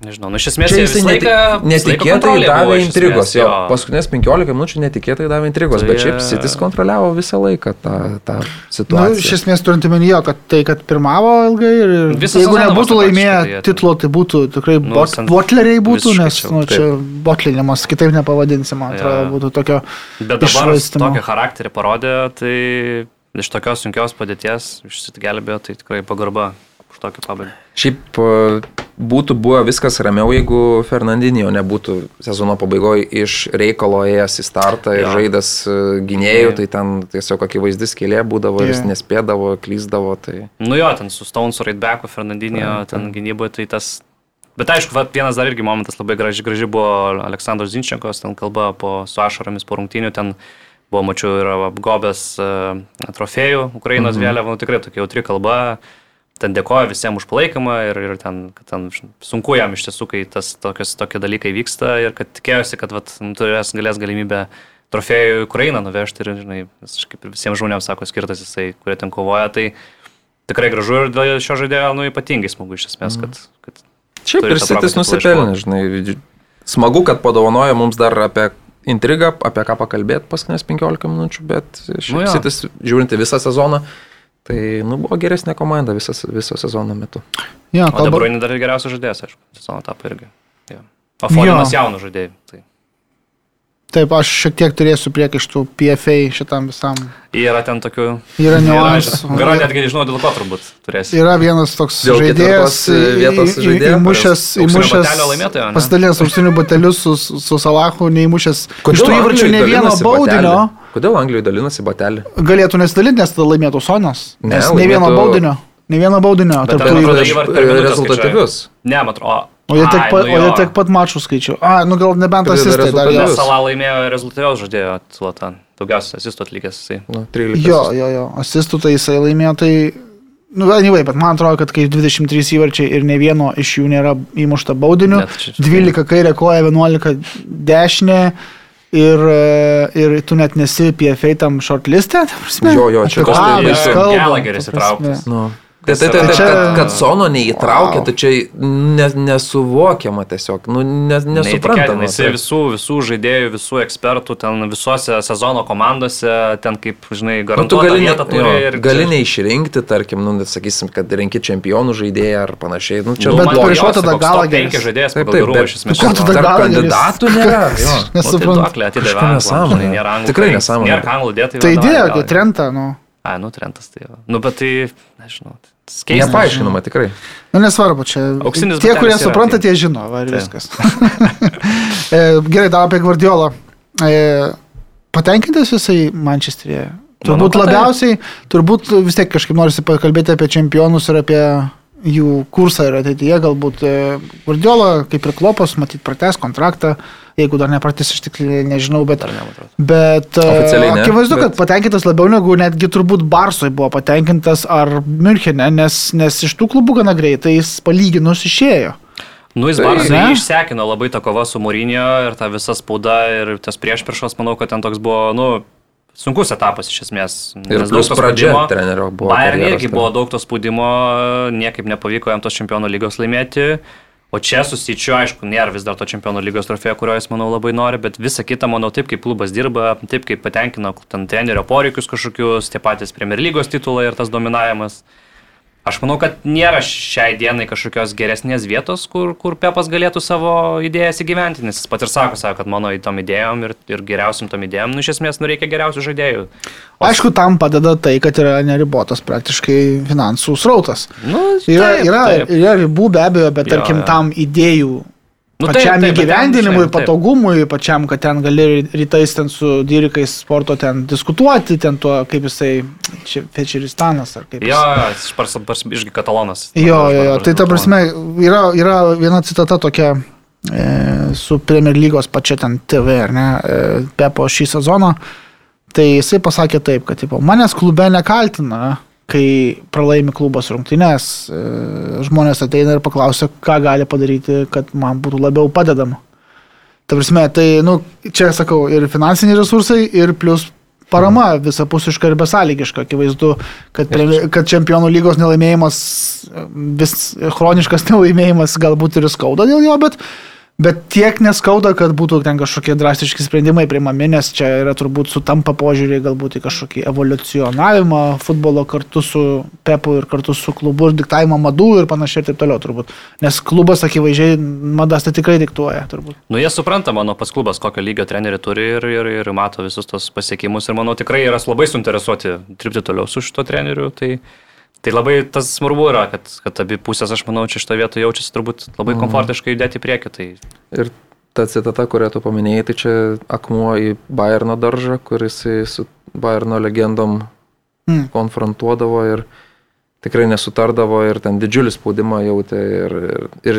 nežinau, nu iš esmės neti, laiką- netikėtai davė intrigos. esmės, Jo. Paskutinės 15 minučių netikėtai davė intrigos, Tai bet šiaip Sitis kontroliavo visą laiką tą, tą Na, situaciją. iš esmės turint omenyje, kad tai, kad pirmavo ilgai ir, ir Visą jeigu nebūtų laimėję ten- titlo, tai būtų tikrai Nu, bot, sen- botleriai būtų, nes nu, čia botlinimas, kitaip nepavadinsim, man atrodo, Jo. būtų tokio Bet dabar tokį charakterį parodė, tai iš tokios sunkios padėties išsigelbėjo, tai tikrai pagarba už tokį pabaigą. Šiaip e, būtų buvę viskas ramiau, jeigu Fernandinio nebūtų sezono pabaigoje iš reikalo ėjęs į startą ir Jo. žaidęs e, gynėjų, Jo. tai ten tiesiog akivaizdis kėlė būdavo ir jis nespėdavo, klyzdavo. Tai... Nu jo, ten su Stonesu, Raidbacku, Fernandinio, ten gynyboje, tai tas... Bet aišku, vat, vienas dar irgi momentas labai graži, graži buvo Aleksandros Zinčenkos, ten kalba po, su ašaromis po rungtynių, ten buvo, mačiau, ir apgobęs uh, trofėjų Ukrainos mhm. vėliavą, nu, tikrai tokia jautri kalba, ten dėkoja visiems už palaikymą ir, ir ten, kad ten sunku jam iš tiesų, kai tas tokios, tokie dalykai vyksta ir kad tikėjosi, kad vat, nu, turės galės galimybę trofėjų į Ukrainą nuvežti ir, žinai, kaip ir visiems žmonėms sako skirtas jisai, kurie ten kovoja, tai tikrai gražu ir dėl šio žaidėjo, nu, ypatingai smagu iš esmės, kad, kad Šiaip ir Sitis nusipelnė, žinai. Smagu, kad padovanojo mums dar apie intrigą, apie ką pakalbėti paskutinės 15 minučių, bet Nu šiaip jo. Sitis, žiūrint į visą sezoną, tai nu, buvo geresnė komanda visas, viso sezono metu. Jo, O dabar kalba, Bruinė dar ir geriausias žaidėjas, aišku, sezono tapo irgi. Jo. O Folinas Jo. jaunų žaidėjų. Tai. taip, aš šiek tiek turėsiu priekaištų PFA šitam visam. Yra ten tokių... Yra niuansų. Gal netgi nežinau, dėl ko turbūt turėsi. Yra vienas toks Dėl žaidėjas, e, vietos žaidėjo, įmušęs, įmušęs, pasidalinęs auksinių batelius su, su Salahu, neįmušęs iš tų įvarčių ne vieno baudinio, batelį? Kodėl Anglijoje dalinasi batelį? galėtų nesidalinti, nes tada laimėtų Sonas. Ne, Nes ne vieno laimėtų- baudinio. Ne vieno baudinio. Tarp tų atrodo įvarčių. minutę rezultatyvius. Ne, man atrodo. O jie tiek pat, nu o jie tiek pat mačų skaičių. A, nu gal nebent asistai dar jos. Sala laimėjo rezultatyviaus žaidėjo Zlatan. Daugiausiai asistų atlikęs jisai. Nu, 13. Jo, jo, jo. Asistų tai jisai laimėjo, tai... Nu, anyway, bet man atrodo, kad kai 23 įvarčiai ir ne vieno iš jų nėra įmušta baudiniu, Net čia- 12 kairė koja, 11 dešinė ir, e, ir tu net nesi PFA tam shortlistė, prasme. Jo, jo, čia mes tai- prasme. įtrauktas. Nu. Tai, tai, tai, Tai tai, čia- kad, kad Sono neįtraukė, Wow. tai čia ne, nesuvokiama tiesiog, nu, ne, nesuprantama. Jisai visų, visų žaidėjų, visų ekspertų, ten visose sezono komandose, ten kaip, žinai, Nu, tu garantuotą gali, vietą turi jo, ir gali neišrinkti, tarkim, nu, net sakysim, kad renki čempionų žaidėją ar panašiai. Nu, čia Nu, bet man prieš jo, tada Gallagheris? penki žaidėjas Taip, taip, bet iš esmės. Ko tada Gallagheris? kandidatų nėra. Jo. Nu, tai Nesuprantu. nesąmonė. Tikrai tai nesąmonė. Dėtai. Tai idėjo, Trentą, nu. A, nu, Trentas tai jau. Nu, bet tai, nežinau. Keista. Nepaaiškinama tikrai. Nu, nesvarbu, čia. Auksinis tie, kurie supranta, tai- tie žino, va, ir Taip. viskas. E, Gerai, dar apie Guardiolą. E, Patenkintas jisai Mančesteryje. Manau, Turbūt taip. labiausiai, turbūt vis tiek kažkaip norisi pakalbėti apie čempionus ir apie jų kursą ir ateityje. Galbūt e, Guardiola, kaip ir Klopas, matyt, prates kontraktą. Jeigu dar nepratis, aš tik nežinau, bet nematau. Bet e, ne, akivaizdu, bet- kad patenkintas labiau negu netgi turbūt Barsoj buvo patenkintas ar Münchene, nes, nes iš tų klubų gana greitai jis palyginus išėjo. Nu, jis Tai- Ne? jį išsekino labai ta kova su Mūrinio ir ta visa spauda ir tas priešpriešos, manau, kad ten toks buvo, nu, sunkus etapas iš esmės. Ir daug to spaudimo. trenerio buvo. Bayern irgi buvo daug to spaudimo, niekaip nepavyko jam tos čempionų lygos laimėti. O čia susičiu, aišku, nėra vis dar to čempionų lygos trofėjo, kurio jis, manau, labai nori, bet visa kita, manau, taip kaip klubas dirba, taip kaip patenkina ten trenerio poreikius kažkokius, tie patys Premier lygos titulai ir tas dominavimas. Aš manau, kad nėra šiai dienai kažkokios geresnės vietos, kur, kur Pepas galėtų savo idėjas įgyventi, nes jis pat ir sako, sako kad mano tom idėjom ir, ir geriausiam tom idėjom, nu, iš esmės, nu, reikia geriausių žaidėjų. O- Aišku, tam padeda tai, kad yra neribotas praktiškai finansų srautas. Nu, Yra, taip, yra, taip. yra ribų be abejo, bet Jo, tarkim jo. tam idėjų Nu, taip, pačiam taip, ten, įgyvendinimui, taip. patogumui, pačiam, kad ten gali rytais ten su dyrikais sporto ten diskutuoti, ten tuo, kaip jisai, Fečeristanas ar kaip Jo, jis. jo, jis pars, išgi katalonas. Jo, jo, jo. Tai ta prasme, yra, yra viena citata tokia e, su Premier lygos pačia ten TV, ar ne, e, Pepo šį sezoną. Tai jisai pasakė taip, kad tipo, manęs klube nekaltina, kai pralaimi klubas rungtynės, e, žmonės ateina ir paklausia, ką gali padaryti, kad man būtų labiau padedama. Ta prasme, tai, nu, čia sakau, ir finansiniai resursai, ir plus parama visapusiška ir besąlygiška. Akivaizdu, kad, pre- kad čempionų lygos nelaimėjimas, vis chroniškas nelaimėjimas galbūt ir skauda dėl jo, bet, bet tiek neskauda, kad būtų ten kažkokie drastiški sprendimai priimami, nes čia yra turbūt sutampa požiūriai galbūt į kažkokį evoliucionavimą futbolo kartu su Pepu ir kartu su klubu ir diktavimą madų ir panašiai ir taip toliau turbūt. Nes klubas akivaizdžiai madas tai tikrai diktuoja turbūt. Nu, jie supranta, mano pas klubas, kokio lygio trenerių turi ir, ir, ir mato visus tos pasiekimus ir manau tikrai yra labai suinteresuoti dirbti toliau su šito treneriu. Tai Tai labai tas svarbu yra, kad, kad abi pusės, aš manau, čia šito vietoje jaučiasi turbūt labai komfortiškai judėti į priekį. Tai Ir ta citata, kurią tu paminėjai, tai čia akmuo į Bayerno daržą, kuris su Bayerno legendom Mm. konfrontuodavo ir tikrai nesutardavo ir ten didžiulį spaudimą jautė. Ir, ir, ir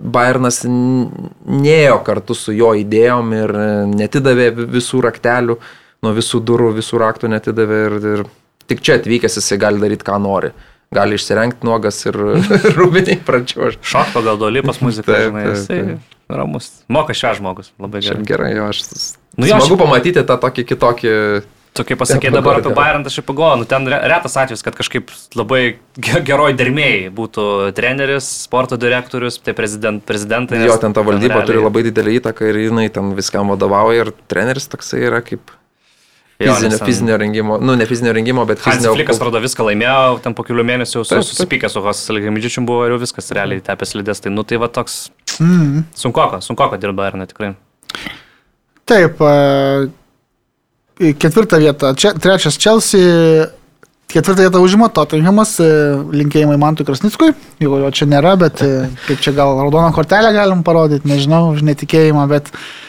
Bayernas nėjo kartu su jo idėjom ir netidavė vi- visų raktelių, nuo visų durų, visų raktų netidavė ir, ir tik čia atvykęs jisai gali daryti, ką nori. Gali išsirengti nuogas ir rūbiniai pradžiož. šok pagal dolipas muziką, žinai, jisai ramus. Moka šią žmogus, labai Šiaip gerai. gerai, jo, aš Nu jo, smagu šiaip- pamatyti tą tokį kitokį. Tu kaip pasakė dabar apie. Bayern, aš pagalvoju, nu ten re- retas atvejis, kad kažkaip labai ge- geroj dermėjai būtų treneris, sporto direktorius, tai prezident, prezidentai. Jo, ten ta valdyba realiai- turi labai didelį įtaką ir jinai ten viskam vadovauja ir treneris toksai yra kaip fizinio, ten fizinio rengimo, nu ne fizinio rengimo, bet fizinio. Flikas atrodo viską laimėjo, ten po kelių mėnesių su, Taip, susipykė su Hosalgimidžičium buvo ir jau viskas realiai tepės lydės. Tai nu tai va toks Mm. sunkoka, sunkoka dirba ir ne tikrai. Taip, į ketvirtą vietą, čia, trečias Chelsea, ketvirtą vietą užima Tottenhamas, e, linkėjimai Mantui Krasnickui, jo, jo čia nėra, bet e, kaip čia gal raudoną kortelę galim parodyti, nežinau, už netikėjimą, bet devint,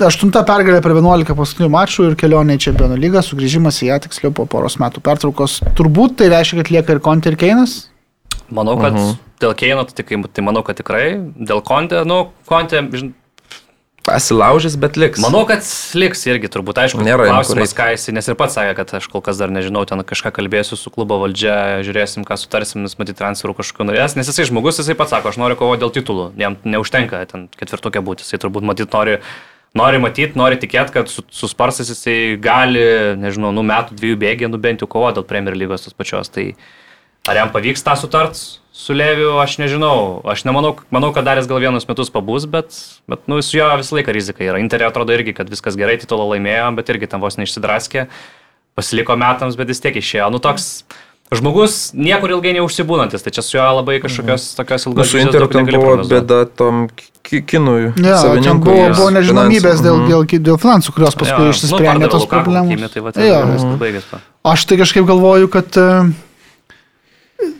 aštunta pergalė per 11 paskutinių mačų ir kelionė į Čempionų lygą, sugrįžimas į ją tiksliau po poros metų pertraukos. Turbūt tai reiškia, kad lieka ir Conte ir Keinas. Manau, kad uh Mhm. -huh. dėl Keino, tai, tai manau, kad tikrai, dėl Konte, nu, Konte, žin- Pasilaužys, bet liks. manau, kad liks irgi, turbūt, aišku, Nėra klausimas, ką jis, nes ir pats sakė, kad aš kol kas dar nežinau, ten kažką kalbėsiu su klubo valdžia, žiūrėsim, ką sutarsim, nes matyti transferų kažkokiu norės, nes jisai žmogus, jisai pats sako, aš noriu kovoti dėl titulų, jam neužtenka ten ketvirtukė būti, jisai turbūt matyti nori, nori matyti, nori tikėti, kad su, su Sparsais jisai gali, nežinau, nu metų dviejų bėgė, nu bent jau kovoti dėl Premier lygos tos pačios, tai ar jam pavyks tą sutart su Leviu, aš nežinau, aš nemanau, manau, kad dar jis gal vienus metus pabus, bet, bet nu, su jo visą laiką rizika yra. Interė atrodo irgi, kad viskas gerai, titulą laimėjo, bet irgi tam vos neišsidraskė, pasiliko metams, bet vis tiek išėjo. Nu toks žmogus niekur ilgai neužsibūnantis, tai čia su juo labai kažkokios tokios Nu, ilgos su vizijos Interu ten buvo bėda tom ki- kinui. Ne, ten savininkui, buvo, buvo nežinomybės finansų. dėl, Mhm. dėl, dėl finansų, kurios paskui Jo, išsisprendė pardavė tos problemos. Kimi, Tai va, Jo. tai to. Aš tai kažkaip galvoju, kad e,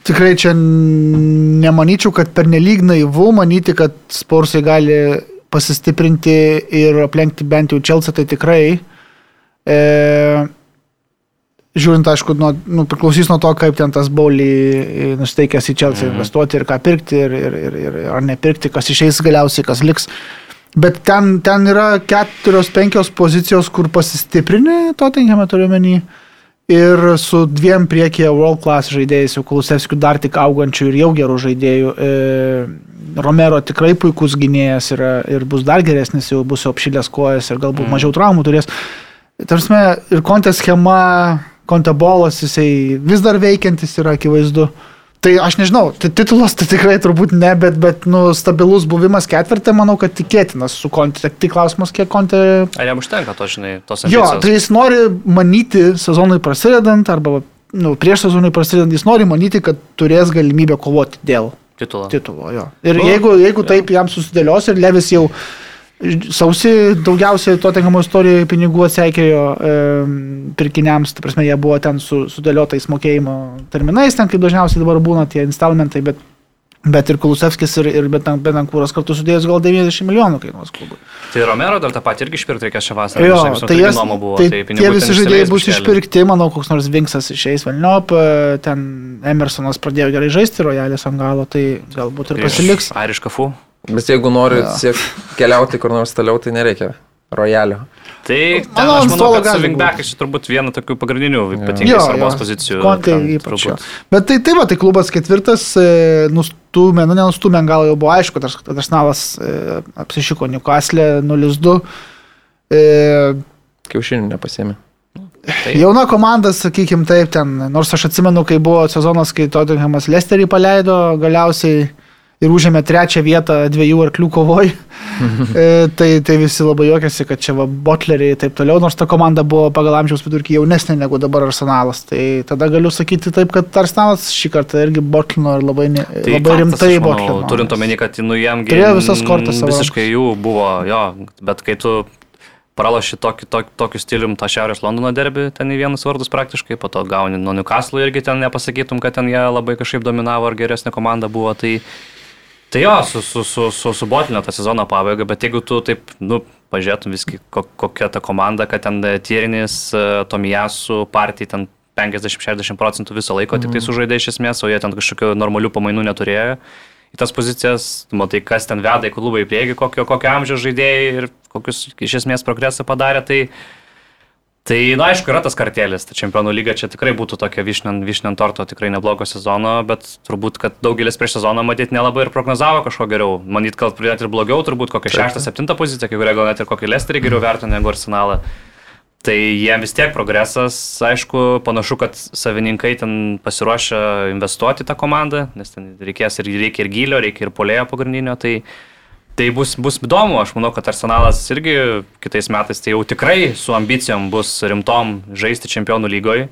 tikrai čia nemanyčiau, kad pernelyg naivu manyti, kad Sporsai gali pasistiprinti ir aplenkti bent jau Chelsea, tai tikrai. E, žiūrint, aišku, nuo, nu, priklausys nuo to, kaip ten tas Baulį nusteikęs į Chelsea mhm. investuoti ir ką pirkti, ir, ir, ir, ir ar nepirkti, kas išeis galiausiai, kas liks. Bet ten, ten yra keturios, penkios pozicijos, kur pasistiprinė, to tenkiame turiu menį. Ir su dviem priekyje world class žaidėjais, jau Kulusevskiu dar tik augančių ir jau gerų žaidėjų. E, Romero tikrai puikus gynėjas yra, ir bus dar geresnis, jau bus apšilęs kojas ir galbūt mm. mažiau traumų turės. Tarsi ir kontės schema, kontebolas, jisai vis dar veikiantis yra akivaizdu. Tai aš nežinau, tai titulas tai tikrai turbūt ne, bet, bet nu, stabilus buvimas ketvirtą, manau, kad tikėtinas su kontė. Tik klausimas, kiek kontė Ar jam užtenka to, žinai, tos Jo, ambicijos? tai jis nori manyti sezonui prasidedant arba nu, prieš sezonui prasidedant, jis nori manyti, kad turės galimybę kovoti dėl titulo. titulo. Jo. Ir Nu, jeigu, jeigu jo. taip jam susidėlios ir Levis jau sausi daugiausiai to tenkamo istorijoje pinigų atseikėjo e, pirkiniams, tai prasme, jie buvo ten su sudėliotais mokėjimo terminais, ten kaip dažniausiai dabar būna tie installmentai, bet Bet ir Kulusevskis ir, ir Benankūras kartu sudėjus gal 90 milijonų kainuos klubui. Tai Romero dar tą patį irgi išpirkti reikės šią vasarą. Jo, sau tai, jas, buvo, tai, tai tie visi žaidėjai bus biškelį. išpirkti, manau, koks nors Vinksas išeis Velniop, ten Emersonas pradėjo gerai žaisti, Rojalis ant galo, tai galbūt ir pasiliks. Airiška fu. Bet jeigu nori siek keliauti kur nors toliau, tai nereikia rojalio. Tai ten, Manau, aš manau, kad su Wingback'ai čia turbūt viena tokių pagrindinių, ypatingai svarbos pozicijų. Kontai ypač. Bet tai, tai va, tai klubas ketvirtas e, nustumė, nu nenustumė, gal jau buvo aišku, kad Arsenalas e, apsišiko Newcastle 0-2. E, Kiaušinių nepasėmė. Tai- jauna komanda, sakykim taip, ten, nors aš atsimenu, kai buvo sezonas, kai Tottenhamas Lesterį paleido galiausiai ir užėmė trečią vietą dviejų arklių kovoj. e, tai, tai visi labai juokiasi, kad čia va botleriai ir taip toliau, nors ta komanda buvo pagal amžiaus vidurkį jaunesnė negu dabar Arsenalas. Tai tada galiu sakyti taip, kad Arsenalas šį kartą irgi botlino ir labai, ne, Tai labai faktas, rimtai botlino. Turint omeny, kad nu, jam gi Turėjo visas kortas Visiškai jų buvo, jo, bet kai tu pralaši tokį, tokį, tokiu stilium tą Šiaurės Londono derbį, ten į vienus vardus praktiškai, po to gauni nuo Newcastle irgi ten nepasakytum, kad ten jie labai kažkaip dominavo ar geresnė komanda buvo. Tai, tai jo, su, su, su, su, subotinė tą sezono pabaigą, bet jeigu tu taip, nu, pažiūrėtum viskai, ko, kokia ta komanda, kad ten Tierinis, Tomijasų partija, ten 50-60 procentų viso laiko mm. tik tai sužaidė iš esmės, o jie ten kažkokių normalių pamainų neturėjo į tas pozicijas, tu matai, kas ten veda į klubą į priekį, kokio, kokio amžiaus žaidėjai ir kokius iš esmės progresą padarė. Tai, tai na, aišku, yra tas kartėlis, ta čempionų lyga čia tikrai būtų tokia višniant torto, tikrai neblogo sezono, bet turbūt, kad daugelis prieš sezoną matyt nelabai ir prognozavo kažko geriau. Manyt, kad pridėti ir blogiau, turbūt kokią šeštą, septintą poziciją, kai kurie gal net ir kokį lesterį geriau vertina negu arsenalą. Tai jiem vis tiek progresas, aišku, panašu, kad savininkai ten pasiruošia investuoti tą komandą, nes ten reikės ir, reikia ir gylio, reikia ir polėjo pagrindinio, tai, tai bus, bus įdomu, aš manau, kad Arsenalas irgi kitais metais tai jau tikrai su ambicijom bus rimtom žaisti čempionų lygoje.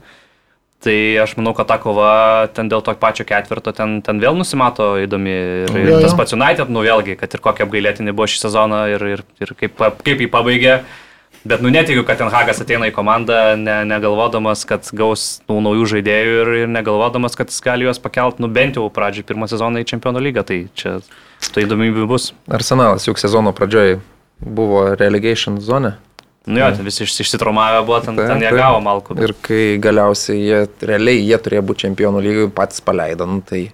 Tai aš manau, kad ta kova ten dėl to pačio ketvirto ten, ten vėl nusimato įdomi. Ir, ir tas pats United, nu vėlgi, kad ir kokie apgailėtini buvo šį sezoną ir, ir, ir kaip, kaip jį pabaigė. Bet nu netikiu, kad Ten Hagas ateina į komandą ne, negalvodamas, kad gaus tų naujų žaidėjų ir, ir negalvodamas, kad jis gali juos pakelt, nu bent jau pradžioj pirmą sezoną į Čempionų lygą. Tai čia tai įdomybių bus. Arsenalas juk sezono pradžioj buvo relegation zone. Nu jo, ten visi išsitraumavę buvo, ten, taip, ten jie gavo malkų. Ir kai galiausiai jie, realiai jie turėjo būti čempionų lygiai, patys paleido, nu, tai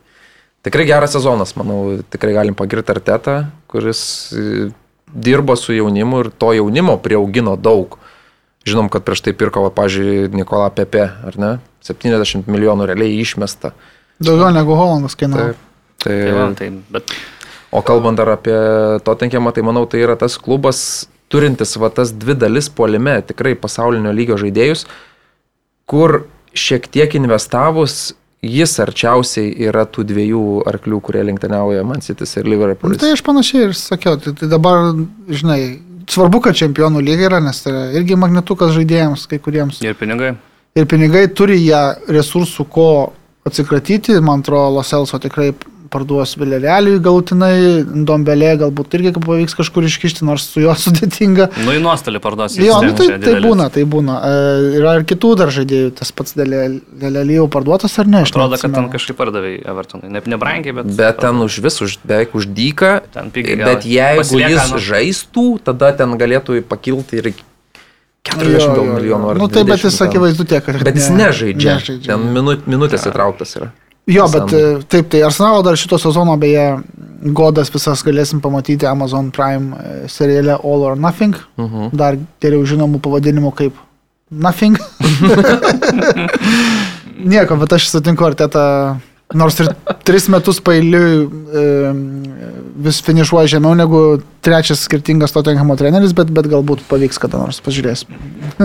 tikrai geras sezonas, manau, tikrai galim pagirti Artetą, kuris dirbo su jaunimu ir to jaunimo prieaugino daug. Žinom, kad prieš tai pirko, pažiūrėjau, Nikola Pepe, ar ne? 70 milijonų realiai išmesta. Daugiau negu Holandas kainavo. Taip. Tai, tai, va, tai, bet... O kalbant dar apie Tottenhamą, tai manau, tai yra tas klubas turintis va tas dvi dalis puolime, tikrai pasaulinio lygio žaidėjus, kur šiek tiek investavus jis arčiausiai yra tų dviejų arklių, kurie lenktyniauja Man City ir Liverpool. Nu, tai aš panašiai ir sakiau, tai, tai dabar, žinai, svarbu, kad čempionų lyga yra, nes tai yra irgi magnetukas žaidėjams, kai kuriems. Ir pinigai. Ir pinigai turi ją resursų, ko atsikratyti, man atrodo, Loselso tikrai parduos Vileleliui galutinai, Dombelė galbūt irgi pavyks kažkur iškišti, nors su juo sudėtinga. Nu, į nuostolį parduos. Jo, nu, tai, tai būna, tai būna. E, yra ir kitų dar žaidėjų, tas pats Vilelijų parduotas ar ne? Atrodo, kad ten kažkaip pardavė Evertonai. Ne, nebrangiai, bet... Bet ten už vis, už, beveik už dyką. Ten pigiai. Bet jeigu Pasilieka, jis nu. žaistų, tada ten galėtų pakilti ir 40 jo, jo, milijonų ar ne. Nu, tai bet jis akivaizdu tiek, kad... Bet jis ne, nežaidžia. nežaidžia. Ten minut, minutės įtrauktas yra. Jo, bet e, taip, tai Arsenalo dar šito sezono beje godas visas galėsim pamatyti Amazon Prime e, seriale All or Nothing. Uh mhm. -huh. Dar geriau žinomų pavadinimų kaip Nothing. Nieko, bet aš sutinku, ar teta Nors ir tris metus pailiui e, vis finišuoja žemiau negu trečias skirtingas Tottenhamo treneris, bet, bet galbūt pavyks kada nors, pažiūrėsim.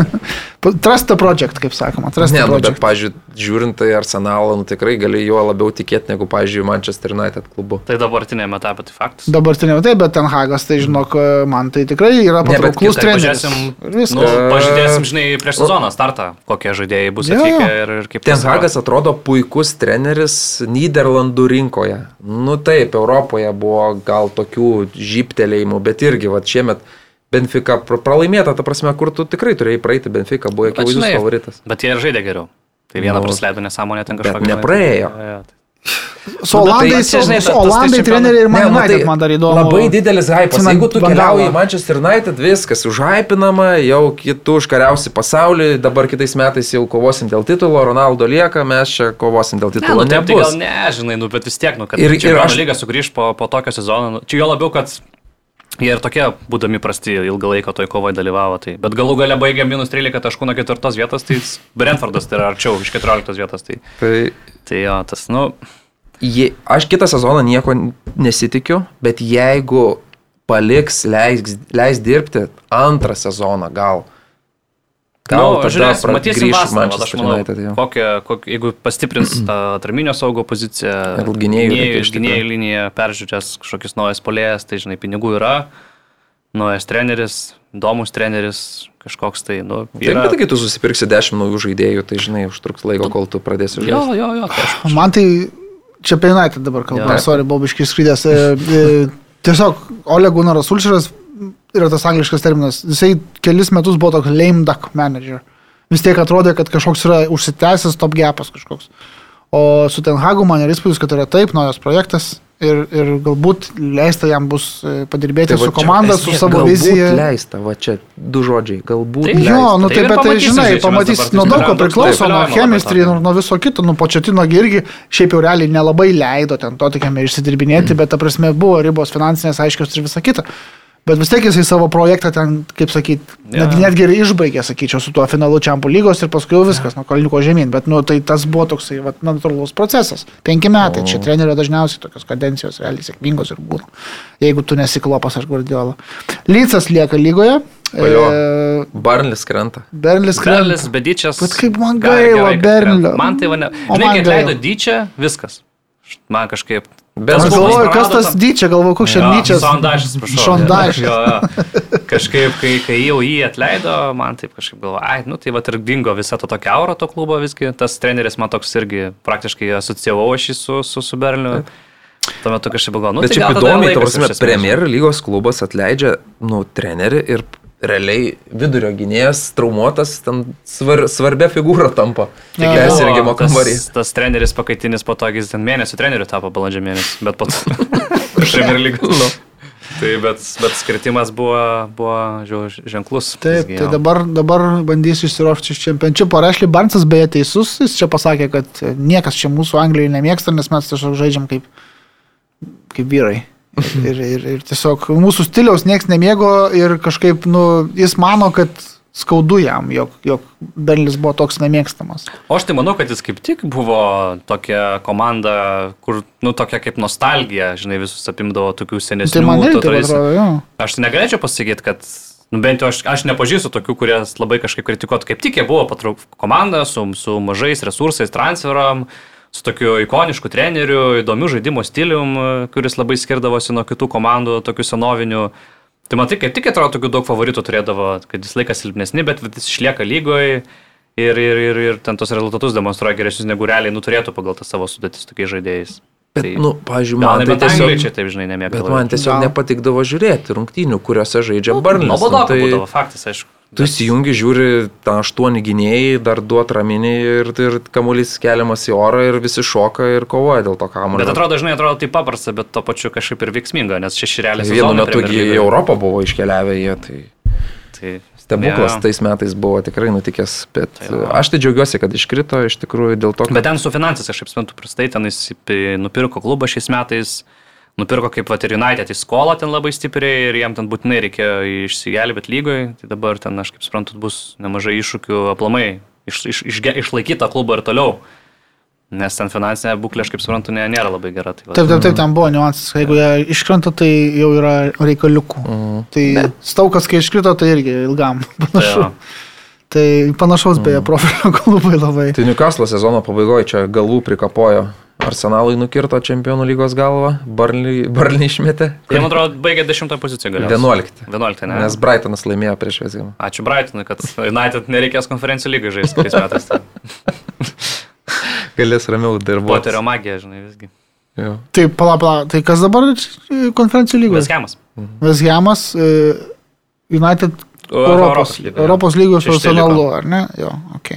trust the project, kaip sakoma. Trust ne, the project. Nu, bet, pažiūrėjau, žiūrint tai Arsenalą, nu, tikrai gali juo labiau tikėti negu, pažiūrėjau, Manchester United klubu. Tai dabartinėme etape tai faktas. Dabartinėme taip, bet Ten Hagas, tai žinok, man tai tikrai yra patrauklus treneris. Pažiūrėsim, nu, pažiūrėsim, žinai, prieš sezoną startą, kokie žaidėjai bus atvykę ja, ja. ir, ir kaip. Ten Hagas atrodo puikus treneris Niderlandų rinkoje. Nu taip, Europoje buvo gal tokių žyptelėjimų, bet irgi, va, šiemet Benfica pralaimėta, ta prasme, kur tu tikrai turėjai praeiti, Benfica buvo akivaizdus favoritas. Bet jie ir žaidė geriau. Tai vieną nu, prasleido nesąmonę ten kažką. Nepraėjo. Ja, ja, tai. Su Olandais, su, su Olandai treneriai ir man, ne, United, man dar įdomu. Labai didelis hypas. Jeigu tu keliauji į Manchester United, viskas užhypinama, jau kitų užkariausi pasaulį, dabar kitais metais jau kovosim dėl titulo, Ronaldo lieka, mes čia kovosim dėl titulo. Ne, nu, taip, tai gal ne, žinai, nu, bet vis tiek, nu, kad ir, ir aš lyga sugrįž po, po tokio sezono. Nu, čia jo labiau, kad Jie ir tokie, būdami prasti, ilgą laiką toj kovoje dalyvavo. Tai. Bet galų gale baigė minus 13 taškų nuo 4 vietos, tai Brentfordas tai yra arčiau iš 14 vietos. Tai, tai, tai jo, tas, nu, je, aš kitą sezoną nieko nesitikiu, bet jeigu paliks, leis, leis dirbti antrą sezoną gal. Gal nu, žiūrės, matysim vasarą, aš manau, United, kokią, kokią, jeigu pastiprins tą atraminio saugo poziciją, gynėjų, liniją, peržiūrės kažkokius naujas polėjas, tai žinai, pinigų yra, naujas treneris, įdomus treneris, kažkoks tai, nu, yra. Taip, bet kai tu susipirksi dešimt naujų žaidėjų, tai žinai, užtruks laiko, kol tu pradėsi žaisti. Jo, jo, jo. Tai Man tai Čia apie United dabar kalbu, ja. sorry, buvau biškai skrydęs. E, e, tiesiog Ole Gunaras Ulšeras yra tas angliškas terminas, jisai kelis metus buvo toks lame duck manager. Vis tiek atrodė, kad kažkoks yra užsitęsęs top gapas kažkoks. O su Tenhagu man yra įspūdis, kad yra taip, naujas projektas ir, ir galbūt leista jam bus e, padirbėti Tai su čia komanda, su esmė, savo galbūt vizija. Leista, va čia du žodžiai, galbūt. Tai leista. Jo, nu Tai taip, ir bet tai žinai, pamatys, nuo tai daug ko priklauso, taip, nuo chemistry, nuo, viso kito, nu početino irgi šiaip jau realiai nelabai leido ten to tokiame išsidirbinėti, bet ta prasme buvo ribos finansinės aiškios ir visa kita. Bet vis tiek jisai savo projektą ten, kaip sakyt, Jo. net, netgi ir išbaigė, sakyčiau, su tuo finalu Čempų lygos ir paskui jau viskas, nuo kalniuko žemyn. Bet, nu, tai tas buvo toksai, vat, natūralus procesas. Penki metai, čia trenerio dažniausiai tokios kadencijos realiai sėkmingos ir būna. Jeigu tu nesiklopas ar guardiola. Lycas lieka lygoje. E, Barnlis krenta. Berlis, krenta. bedyčias. Bet kaip man gaila Bernlio. Man tai va ne. Žinai, kai gaila. dyčią, viskas. Man kažkaip. Bet Aš Tas galvoju, kas tas tam- dyčia, galvoju, koks čia dyčias. Sondažas, prašau. Sondažas. Jo, jo. Kažkaip, kai, kai jau jį atleido, man taip kažkaip galvoju, ai, nu tai va ir dingo visa to tokia aura to klubo visgi. Tas treneris man toks irgi praktiškai asociavau aš jį su, su, su Berliu. Tuo metu kažkaip galvoju, nu Bet tai šiaip įdomiai, ta prasme. Premier lygos klubas atleidžia, nu, trenerį ir realiai vidurio gynėjas traumuotas, ten svar, svarbia figūra tampa. Tik persirengimo tas, kambarį. tas treneris pakaitinis po to, kai jis ten mėnesių treneriu tapo balandžio mėnesį, bet po to Premier lygos. Nu. Tai bet, bet skirtimas buvo, buvo ženklus. Taip, Visgi, tai dabar, dabar bandysiu išsiruošti iš čempiončiupo. Rašly Barnsas beje teisus, jis čia pasakė, kad niekas čia mūsų Anglijoje nemėgsta, nes mes tiesiog žaidžiam kaip, kaip vyrai. Ir, ir, ir tiesiog mūsų stiliaus niekas nemėgo ir kažkaip, nu, jis mano, kad skaudu jam, jog, jog Berlis buvo toks nemėgstamas. O aš tai manau, kad jis kaip tik buvo tokia komanda, kur, nu, tokia kaip nostalgija, žinai, visus apimdavo tokių senesnių. Tai man irgi tradicijų. atrodo, jo. Aš tai negalėčiau pasakyti, kad, nu, bent jau aš, aš nepažįstu tokių, kurie labai kažkaip kritikuotų, kaip tik jie buvo patrauk komanda su, su mažais resursais, transferam, su tokiu ikonišku treneriu, įdomiu žaidimo stilium, kuris labai skirdavosi nuo kitų komandų, tokių senovinių. Tai man tai kaip tik atrodo, tokių daug favoritų turėdavo, kad jis laikas silpnesni, bet vis išlieka lygoje. Ir, ir, ir, ir ten tos rezultatus demonstruoja geresnius negu realiai, nu turėtų pagal tą savo sudėtis tokiais žaidėjais. Bet, Tai- nu, pažiūrėjau, man tai angliai čia tiesiog... taip, žinai, nemėgdavo. Bet man tiesiog nepatikdavo žiūrėti rungtynių, kuriuose žaidžia. Nu, Nu, badoko tai būdavo, faktas, aišku. Tu įsijungi, žiūri, tą aštuoni gynėjai, dar duot raminį ir, ir kamuolys keliamas į orą ir visi šoka ir kovoja dėl to kamuolio. Bet atrodo, žinai, atrodo taip paprasta, bet to pačiu kažkaip ir veiksminga, nes šeši realiai Vienu metu į Europą buvo iškeliavę jie, tai Tai stebuklas Jo. tais metais buvo tikrai nutikęs, bet Tai va. aš tai džiaugiuosi, kad iškrito iš tikrųjų dėl to, kad... Bet ten su finansais, aš kaip suprantu, prastai, ten jis pi- nupirko klubą šiais metais, nupirko kaip Vat ir United į skolą ten labai stipriai ir jam ten būtinai reikėjo išsigelbėti lygoje, tai dabar ten, aš kaip suprantu, bus nemažai iššūkių aplamai iš, iš, iš, išlaikyti tą klubą ir toliau. Nes ten finansinė būklė, aš kaip suprantu, ne, nėra labai gera. Tai, Taip, taip, taip, ten buvo niuansas. Jeigu jie iškrenta, tai jau yra reikaliukų. Mhm. Tai staukas, kai iškrito, tai irgi ilgam. tai, Panašu. jo. Tai panašaus beje profilio klubai labai. Tai Newcastle sezono pabaigoje čia galvų prikapojo. Arsenalui nukirto čempionų lygos galvą, Barnį išmetė. Jie, man atrodo, baigė 10 poziciją galiausiai. 11. 11, ne? Nes Brightonas laimėjo prieš Vesgamą. Ačiū Brightonui, kad United nereikės konferencijų lygai žaisti kitais metais. Tai Galės ramiau darbuotis. Poterio magija, žinai, visgi. Jo. Tai pala, pala, tai kas dabar e, konferencijų lygoje? Veskemas. Vesgiamas, United Europos, Europos lygos su Arsenalu, ar ne? Jo, ok.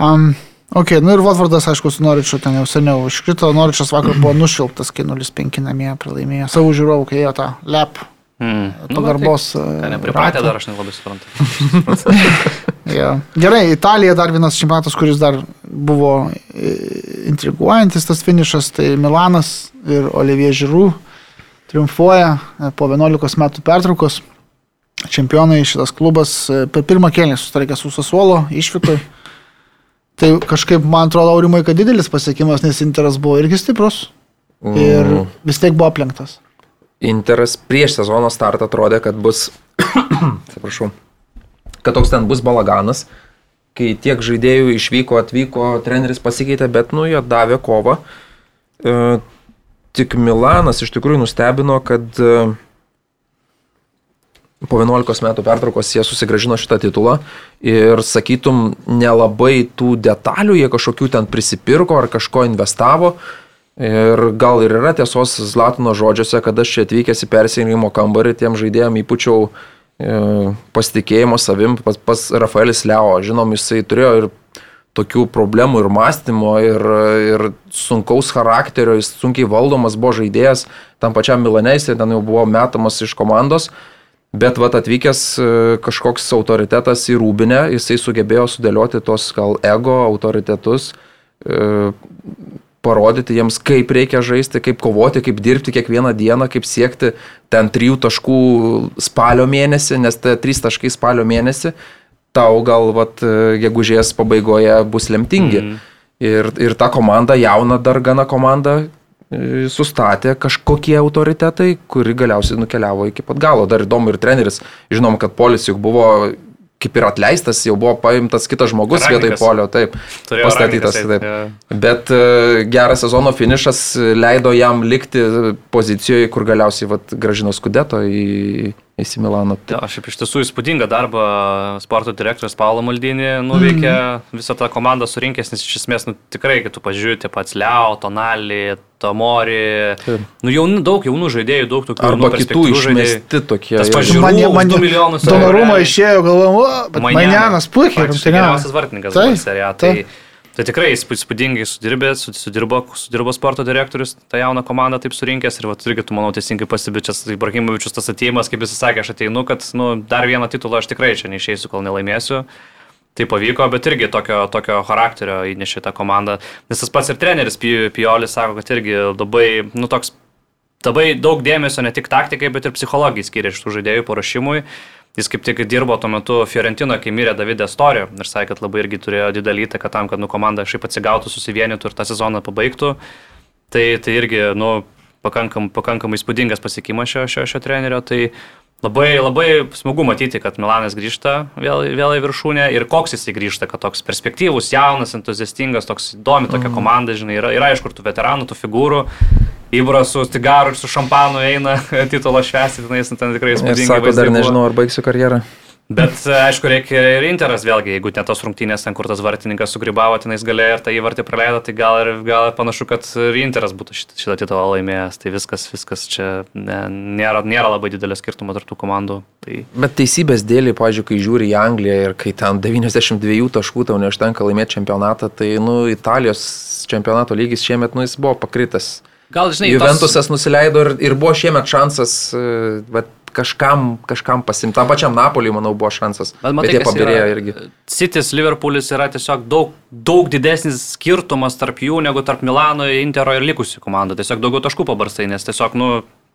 Um, ok, nu ir Watfordas, aišku, su Noriču ten jau seniau iškrito. Noričas vakar buvo nušvilptas, kai 0-5 namie pralaimėjo. Savo žiūrovų, kai jie tą lep Mm. pagarbos. Tai, e, nepripratę dar, aš nelabai suprantu. Jo. Gerai, Italija dar vienas čempionatas, kuris dar buvo e, intriguojantis tas finišas, tai Milanas ir Olivier Žirų triumfuoja e, po 11 metų pertraukos. Čempionai šitas klubas e, per pirmą kėlinį sustarkė su Sasuolo išvykai. Tai kažkaip man atrodo, Aurimai, kad didelis pasiekimas, nes Interas buvo irgi stiprus ir Mm. vis tiek buvo aplenktas. Interas prieš sezono startą atrodė, kad bus, atsiprašau, kad toks ten bus balaganas, kai tiek žaidėjų išvyko, atvyko, treneris pasikeitė, bet nu jie davė kovą. E, tik Milanas iš tikrųjų nustebino, kad e, po 11 metų pertraukos jie susigražino šitą titulą ir sakytum, nelabai tų detalių jie kažkokių ten prisipirko ar kažko investavo. Ir gal ir yra tiesos Zlatino žodžiuose, kad aš čia atvykęs į persijungimo kambarį, tiem žaidėjim įpučiau e, pasitikėjimo savim pas, pas Rafaelis Leo. Žinom, jisai turėjo ir tokių problemų ir mąstymo, ir, ir sunkaus charakterio, jis sunkiai valdomas buvo žaidėjas, tam pačiam Milane jisai ten jau buvo metamas iš komandos, bet vat atvykęs e, kažkoks autoritetas į Rūbinę, jisai sugebėjo sudėlioti tos gal ego autoritetus, e, parodyti jiems, kaip reikia žaisti, kaip kovoti, kaip dirbti kiekvieną dieną, kaip siekti ten trijų taškų spalio mėnesį, nes tai trys taškai spalio mėnesį tau gal vat, gegužės pabaigoje bus lemtingi. Mm. Ir, ir ta komanda, jauna dar gana komanda, e, sustatė kažkokie autoritetai, kuri galiausiai nukeliavo iki pat galo. Dar įdomu ir treneris, žinom, kad Polis juk buvo kaip ir atleistas, jau buvo paimtas kitas žmogus Rankikas. vietoj polio, taip, Turėjo pastatytas. Taip. ja. Bet e, geras sezono finišas leido jam likti pozicijoje, kur galiausiai vat, gražino skudeto į, į Milaną. Ja, šiaip iš tiesų įspūdingą darbą sporto direktorius Paulo Maldinį nuveikė, mm. visą tą komandą surinkęs, nes iš esmės nu, tikrai, kai tu pažiūrėti, pats Leo, Tonali, Tomori, Taip. nu jaunų, daug jaunų žaidėjų, daug tokių Arba jaunų kitų išmesti tokie. Tas jo. pažiūrų, Man, man, du milijonus realiai. išėjo, galvojom, o, bet Manianas puikiai Praktiškai rungtyniavo. Geriausias vartininkas dabar seriją. Tai, tikrai įspū- įspūdingai sudirbė, su- sudirbo, sudirbo sporto direktorius, tą jauną komandą taip surinkęs ir vat, irgi tu, manau, teisingai pasibičias, Ibrahimovičius tas atėjimas, kaip jis sakė, aš ateinu, kad nu, dar vieną titulą aš tikrai čia neišeisiu, kol nelaimėsiu. Tai pavyko, bet irgi tokio, tokio charakterio įnešė tą komandą. Nes tas pats ir treneris Pi- Piolis sako, kad irgi labai, nu toks, labai daug dėmesio ne tik taktikai, bet ir psichologijai skiria iš tų žaidėjų paruošimui. Jis kaip tik dirbo tuo metu Fiorentino, kai mirė Davidė Storio ir sakė, kad labai irgi turėjo didelį įtaką tam, kad nu, komanda šiaip atsigautų, susivienytų ir tą sezoną pabaigtų. Tai, tai irgi nu, pakankam, pakankamai įspūdingas pasiekimas šio, šio, šio trenerio. Tai labai, labai smagu matyti, kad Milanas grįžta vėl, vėl į viršūnę ir koks jisai grįžta, kad toks perspektyvus, jaunas, entuziastingas, toks įdomi tokia komanda, žinai, yra, yra aišku, tų veteranų, tų figūrų. Ibra su cigaru ir su šampanu eina titulo švęsti, tenais, ten tikrai įspūdingai. sako, dar nežinau, ar baigsiu karjerą. Bet e, aišku, reikia ir Interas vėlgi, jeigu net tos rungtynės, ten kur tas vartininkas sugribavo, tenais galėjo ir tą įvartį praleido, tai gal ir gal panašu, kad ir Interas būtų šitą, šitą titulą laimėjęs. Tai viskas, viskas čia ne, nėra, nėra labai didelio skirtumo tarp tų komandų. Tai Bet teisybės dėlį, pažiūrėjau, kai žiūri į Angliją ir kai ten 92 taškų tau neužtenka laimėti čempionatą, tai, nu, Italijos čempionato lygis šiemet, nu, jis buvo pakritas. Gal, žinai, Juventusas nusileido ir, ir buvo šiemet šansas, bet kažkam, kažkam pasimti. Tam pačiam Napoliui, manau, buvo šansas. Bet, bet jie pabirėjo irgi. Citis, Liverpoolis yra tiesiog daug, daug didesnis skirtumas tarp jų negu tarp Milano, Intero ir likusių komandų. Tiesiog daugiau taškų pabarstai, nes tiesiog, nu,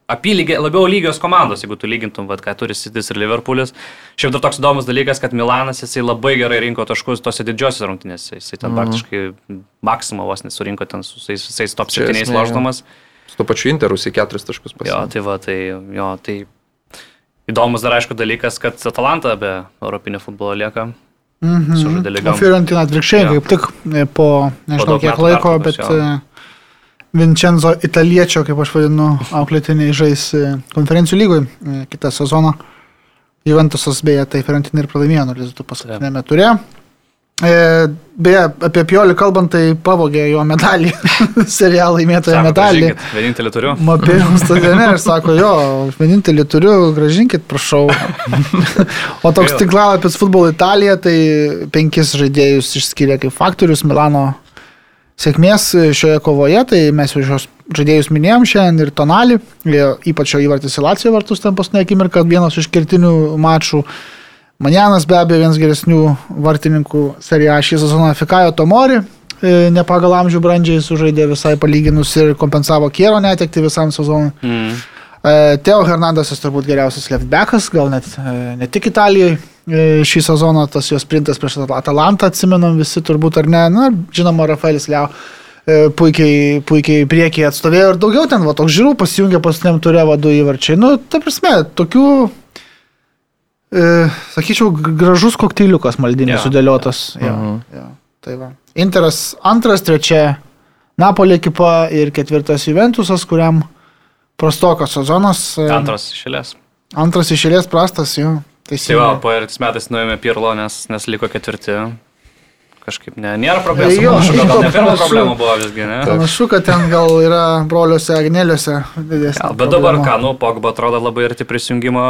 apylygė, labiau lygios komandos, jeigu tu lygintum, vat, ką turi Citis ir Liverpoolis. Šiaip dar toks įdomus dalykas, kad Milanas jisai labai gerai rinko taškus tose didžiosios rungtynėse. Jisai ten Mhm. praktiškai maksimą vos nesurinko ten su visais, visais top Čia 7 esmė, jo. lošdamas. Su to pačiu Interus į keturis taškus Jo, pasiekė. tai va, tai, jo, tai įdomus dar aišku dalykas, kad Atalanta be Europinio futbolo lieka. Mhm. Sužaidė O lygom. Fiorentina atvirkščiai, Jo. kaip tik e, po nežinau daug kiek laiko, pertraukos, bet jo. E, Vincenzo Italiečio, kaip aš vadinu, auklėtiniai žais e, konferencijų lygoje kitą sezoną. Juventusas beje, tai Fiorentina ir pralaimėjo 0-2 paskutinėme turė. E, beje, apie Piolį kalbant, tai pavogė jo medalį, serialą įmėtojo medalį. "Grąžinkit, Vienintelį turiu. Mapėjau stadione ir sako, jo, vienintelį turiu, gražinkit, prašau. o toks tinklalapis Futbol Italija, tai penkis žaidėjus išskiria kaip faktorius Milano sėkmės šioje kovoje, tai mes jau šios žaidėjus minėjom šiandien ir Tonalį, jie- ypač jo įvartis į Lacijo vartus ten paskutinę akimirką, vienas iš kertinių mačų. Manianas be abejo vienas geresnių vartininkų seriją šį sezoną Fikajo Tomori, e, ne pagal amžių brandžiai sužaidė visai palyginus ir kompensavo Kiero netekti visam sezonui. Mm. E, Teo Hernandesas turbūt geriausias leftbackas, gal net e, ne tik Italijoje e, šį sezoną, tas jos sprintas prieš Atalantą atsimenam visi turbūt ar ne, na, žinoma, Rafaelis Leo e, puikiai, puikiai priekiai atstovėjo ir daugiau ten, va, toks žiūrų pasijungė paskutiniam turė vadu įvarčiai. Nu, ta prasme, tokių, e, sakyčiau, gražus kokteiliukas maldinės ja. sudėliotas. Jo, Mhm. jo, tai va. Interas antras, trečia Napolė ekipa ir ketvirtas Juventusas, kuriam prastokas sezonas. e, Antras išėlės. Antras išėlės prastas, jo. Tai va, Teisingai. po ir metais nuėjome Pirlo, nes, nes liko ketvirti. kažkaip ne, nėra progreso. Jo, Panašu, kad gal ne panašu. problema buvo visgi, ne? Panašu, kad ten gal yra broliuose Agneliuose didesnė. Ja, bet dabar, problema. ką, nu, Pogba atrodo labai arti prisijungimo,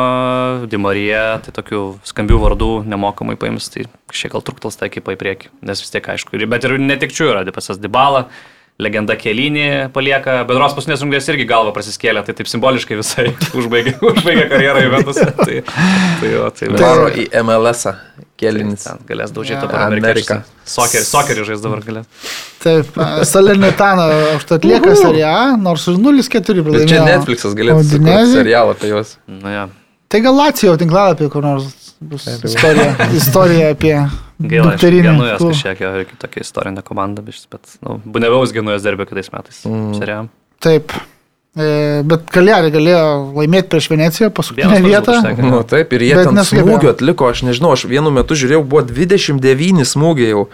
Dimarija, tai tokių skambių vardų nemokamai paims, tai šiek gal truktels tą ekipą į priekį, nes vis tiek aišku, ir- bet ir netikčių yra, pasas Dybala, legenda Kelinį palieka, bedros paskutinės rungtynės irgi galva prasiskėlė, tai taip simboliškai visai užbaigė, užbaigė karjerą Juventus'e. Tai, tai, jo, tai, Varo į MLS, -ą. kelinis. Ten galės daužyti Ja. dabar. Ameriką. Sokerį, sokerį žais dabar galės. Taip, Salernitana užtat atlieka seriją, nors ir 0-4 Ir pralaimėjo. čia Netflixas galėtų sukurti serialą apie juos. Nu, ja. Tai gal Lacijo tinklalapį, kur nors bus istorija, istorija apie Gaila, aš Genujas klubą. kažkiek jo ir tokia istorinė komanda, bet, nu, Buneviaus Genujas derbė kitais metais. Mm. Seriam. Taip. E, bet Kaliarė galėjo laimėti prieš Veneciją, paskutinę vietą. užtekė. Nu, taip, ir jie Bet ten smūgių atliko, aš nežinau, aš vienu metu žiūrėjau, buvo 29 smūgiai jau.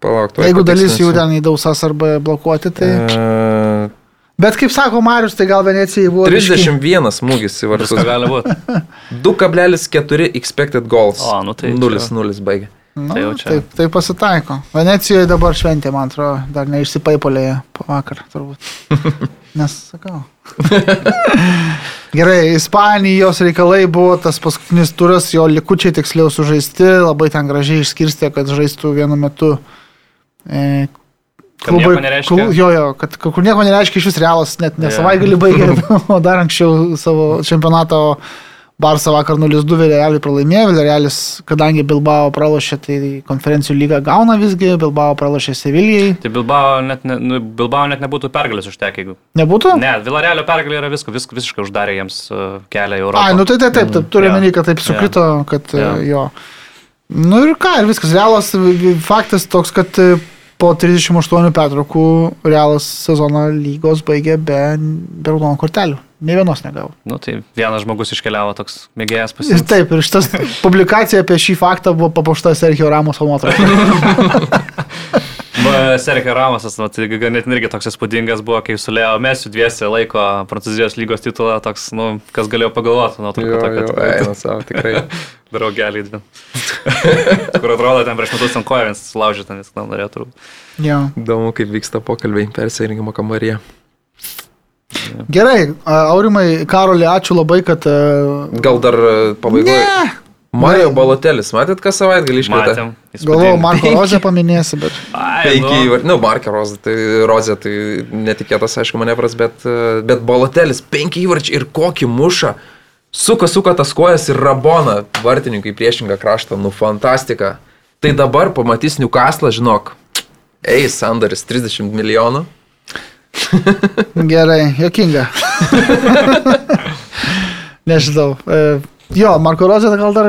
Palauk, tuoj Jeigu dalis jų ten į dausas arba blokuoti, tai... E, Bet kaip sako Marius, tai gal Venecijai buvo... biškį- 31 smūgis į vartus. Gali būti. 2,4 expected goals. O, nu tai čia- 0-0 baigė. Nu, Tai čia. taip, tai pasitaiko. Venecijoje dabar šventė, man atrodo, dar neišsipaipolėje po vakar, turbūt. Nes, sakau. Gerai, Ispanijos reikalai buvo tas paskutinis turas, jo likučiai tiksliau sužaisti, labai ten gražiai išskirstė, kad žaistų vienu metu. E, nereiškia? klu- jo, jo, kad kur nieko nereiškia iš vis realas, net ne Jo. savaitgalį baigė, o dar anksčiau savo čempionato Barça vakar 0-2 Villarrealį pralaimėjo, Villarrealis, kadangi Bilbao pralošė, tai konferencijų lygą gauna visgi, Bilbao pralošė Sevilijai. Tai Bilbao net, ne, nu, Bilbao net nebūtų pergalės užtekę, jeigu. Nebūtų? Ne, Vilarealio pergalė yra viską, vis, visiškai uždarė jiems uh, kelią į Europą. Ai, nu tai taip, taip, taip turiu Jo. menį, kad taip sukrito, kad Jo. e, jo. Nu ir ką, ir viskas. Realas faktas toks, kad e, po 38 pertraukų Realas sezono lygos baigė be, be raudonų kortelių. Ne vienos negavo. Nu, tai vienas žmogus iškeliavo toks mėgėjas Ir pasiimti. taip, ir šitas publikacija apie šį faktą buvo papuošta Sergio Ramos nuotrauka. Sergio Ramosas, nu, tai ganėtinai irgi toks įspūdingas buvo, kai su Leo Mesiu dviesi laiko Prancūzijos lygos titulą, toks, nu, kas galėjo pagalvoti, nu, Jo, tokia, jo, kad eina savo, tikrai. draugelį dvi. Kur atrodo, ten prieš metus ant kojo vienas sulaužė, ten norėtų. jo. Įdomu, kaip vyksta pokalbiai persirinkimo kambaryje. Gerai, a, Aurimai, Karolį, ačiū labai, kad... Gal dar pabaigoje. Ne, Mario Balotelis, matėt, kas savaitgalį? Matėm. galvojau, Marko. Rozę paminėsi, bet... Penki, nu, nu, Markė Rozė, tai Rozė, tai netikėtas, aišku, manevras, bet, bet Balotelis, penki įvarčiai ir kokį mušą. Suka, suka tas kojas ir rabona vartininkai priešingą kraštą, nu, fantastika. Tai dabar pamatys Newcastle, žinok, eis sandaris 30 milijonų. Gerai, jokinga. Nežinau. E, jo, Marko Rozė, gal dar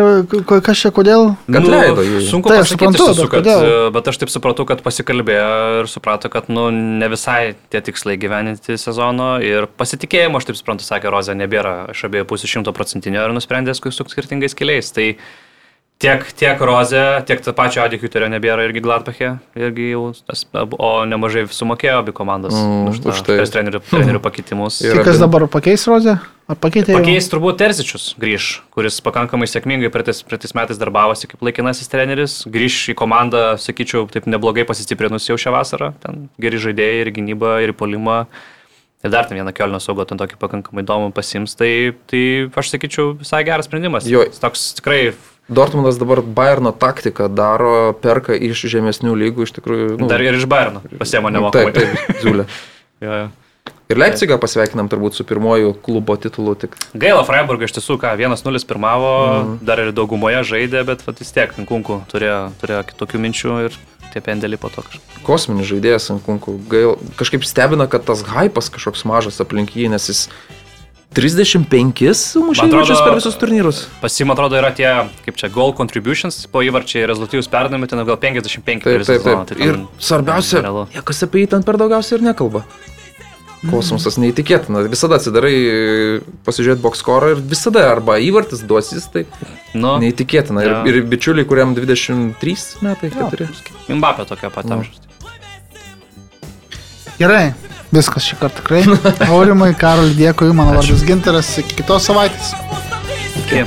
kas čia, kodėl? Kad leido jį. Sunku Tai aš pasakyti, suprantu, tiesų, bet kad, kodėl? bet aš taip supratau, kad pasikalbėjo ir suprato, kad nu, ne visai tie tikslai gyveninti sezono ir pasitikėjimo, aš taip suprantu, sakė Rozė, nebėra iš abiejų pusių šimtoprocentinio ir nusprendė sukti skirtingais keliais. Tai tiek, tiek Rozė, tiek tą pačią Adikuterio nebėra irgi Gladbachė, irgi jau, o nemažai sumokėjo abi komandos Mm, už, tą, už tai. trenerių, trenerių pakeitimus. Ir Tai kas dabar pakeis Rozę? Ar pakeitė? jau? Pakeis turbūt Terzičius grįž, kuris pakankamai sėkmingai praeitais praeitais metais darbavosi kaip laikinasis treneris, grįž į komandą, sakyčiau, taip neblogai pasistiprinus jau šią vasarą, ten geri žaidėjai ir gynyba, ir polimą. Ir dar ten vieną kelio saugą, ten tokį pakankamai įdomų pasims, tai, tai aš sakyčiau visai geras sprendimas. Jo. Jis Toks tikrai Dortmundas dabar Bayerno taktiką daro, perka iš žemesnių lygų, iš tikrųjų. nu, dar ir iš Bairno pasiemo Taip, nemokamai. taip, Ziulė. Jo, jo. Ir Leipzigą pasveikinam turbūt su pirmoju klubo titulu, tik Gaila Freiburgą iš tiesų, ką 1-0 pirmavo, Mhm. dar ir daugumoje žaidė, bet vat, vis tiek Kunku turėjo, turėjo kitokių minčių ir tie pendeliai po to kažkaip. kosminis žaidėjas ant kunkų. Gail, kažkaip stebina, kad tas hypas kažkoks mažas aplink jį, nes jis 35 sumušė Man atrodo- įvarčius per visus turnyrus. Pasim atrodo yra tie, kaip čia, goal contributions, po įvarčiai rezultatyvus perdami, ten gal 55 per Taip, taip, sezoną, taip. tai Ir ten svarbiausia, niekas apie jį ten per daugiausiai ir nekalba. Kosmosas neįtikėtina. Visada atsidarai pasižiūrėti bokskorą ir visada arba įvartis duosis, tai Nu, neįtikėtina. Jo. Ir, ir bičiuliai, kuriam 23 metai, 4. Mbappé tokia pat Nu. amžiaus. Gerai, viskas šį kartą tikrai. Aurimai, Karolį, dėkui, mano vardas Ginteras, iki kitos savaitės. Iki.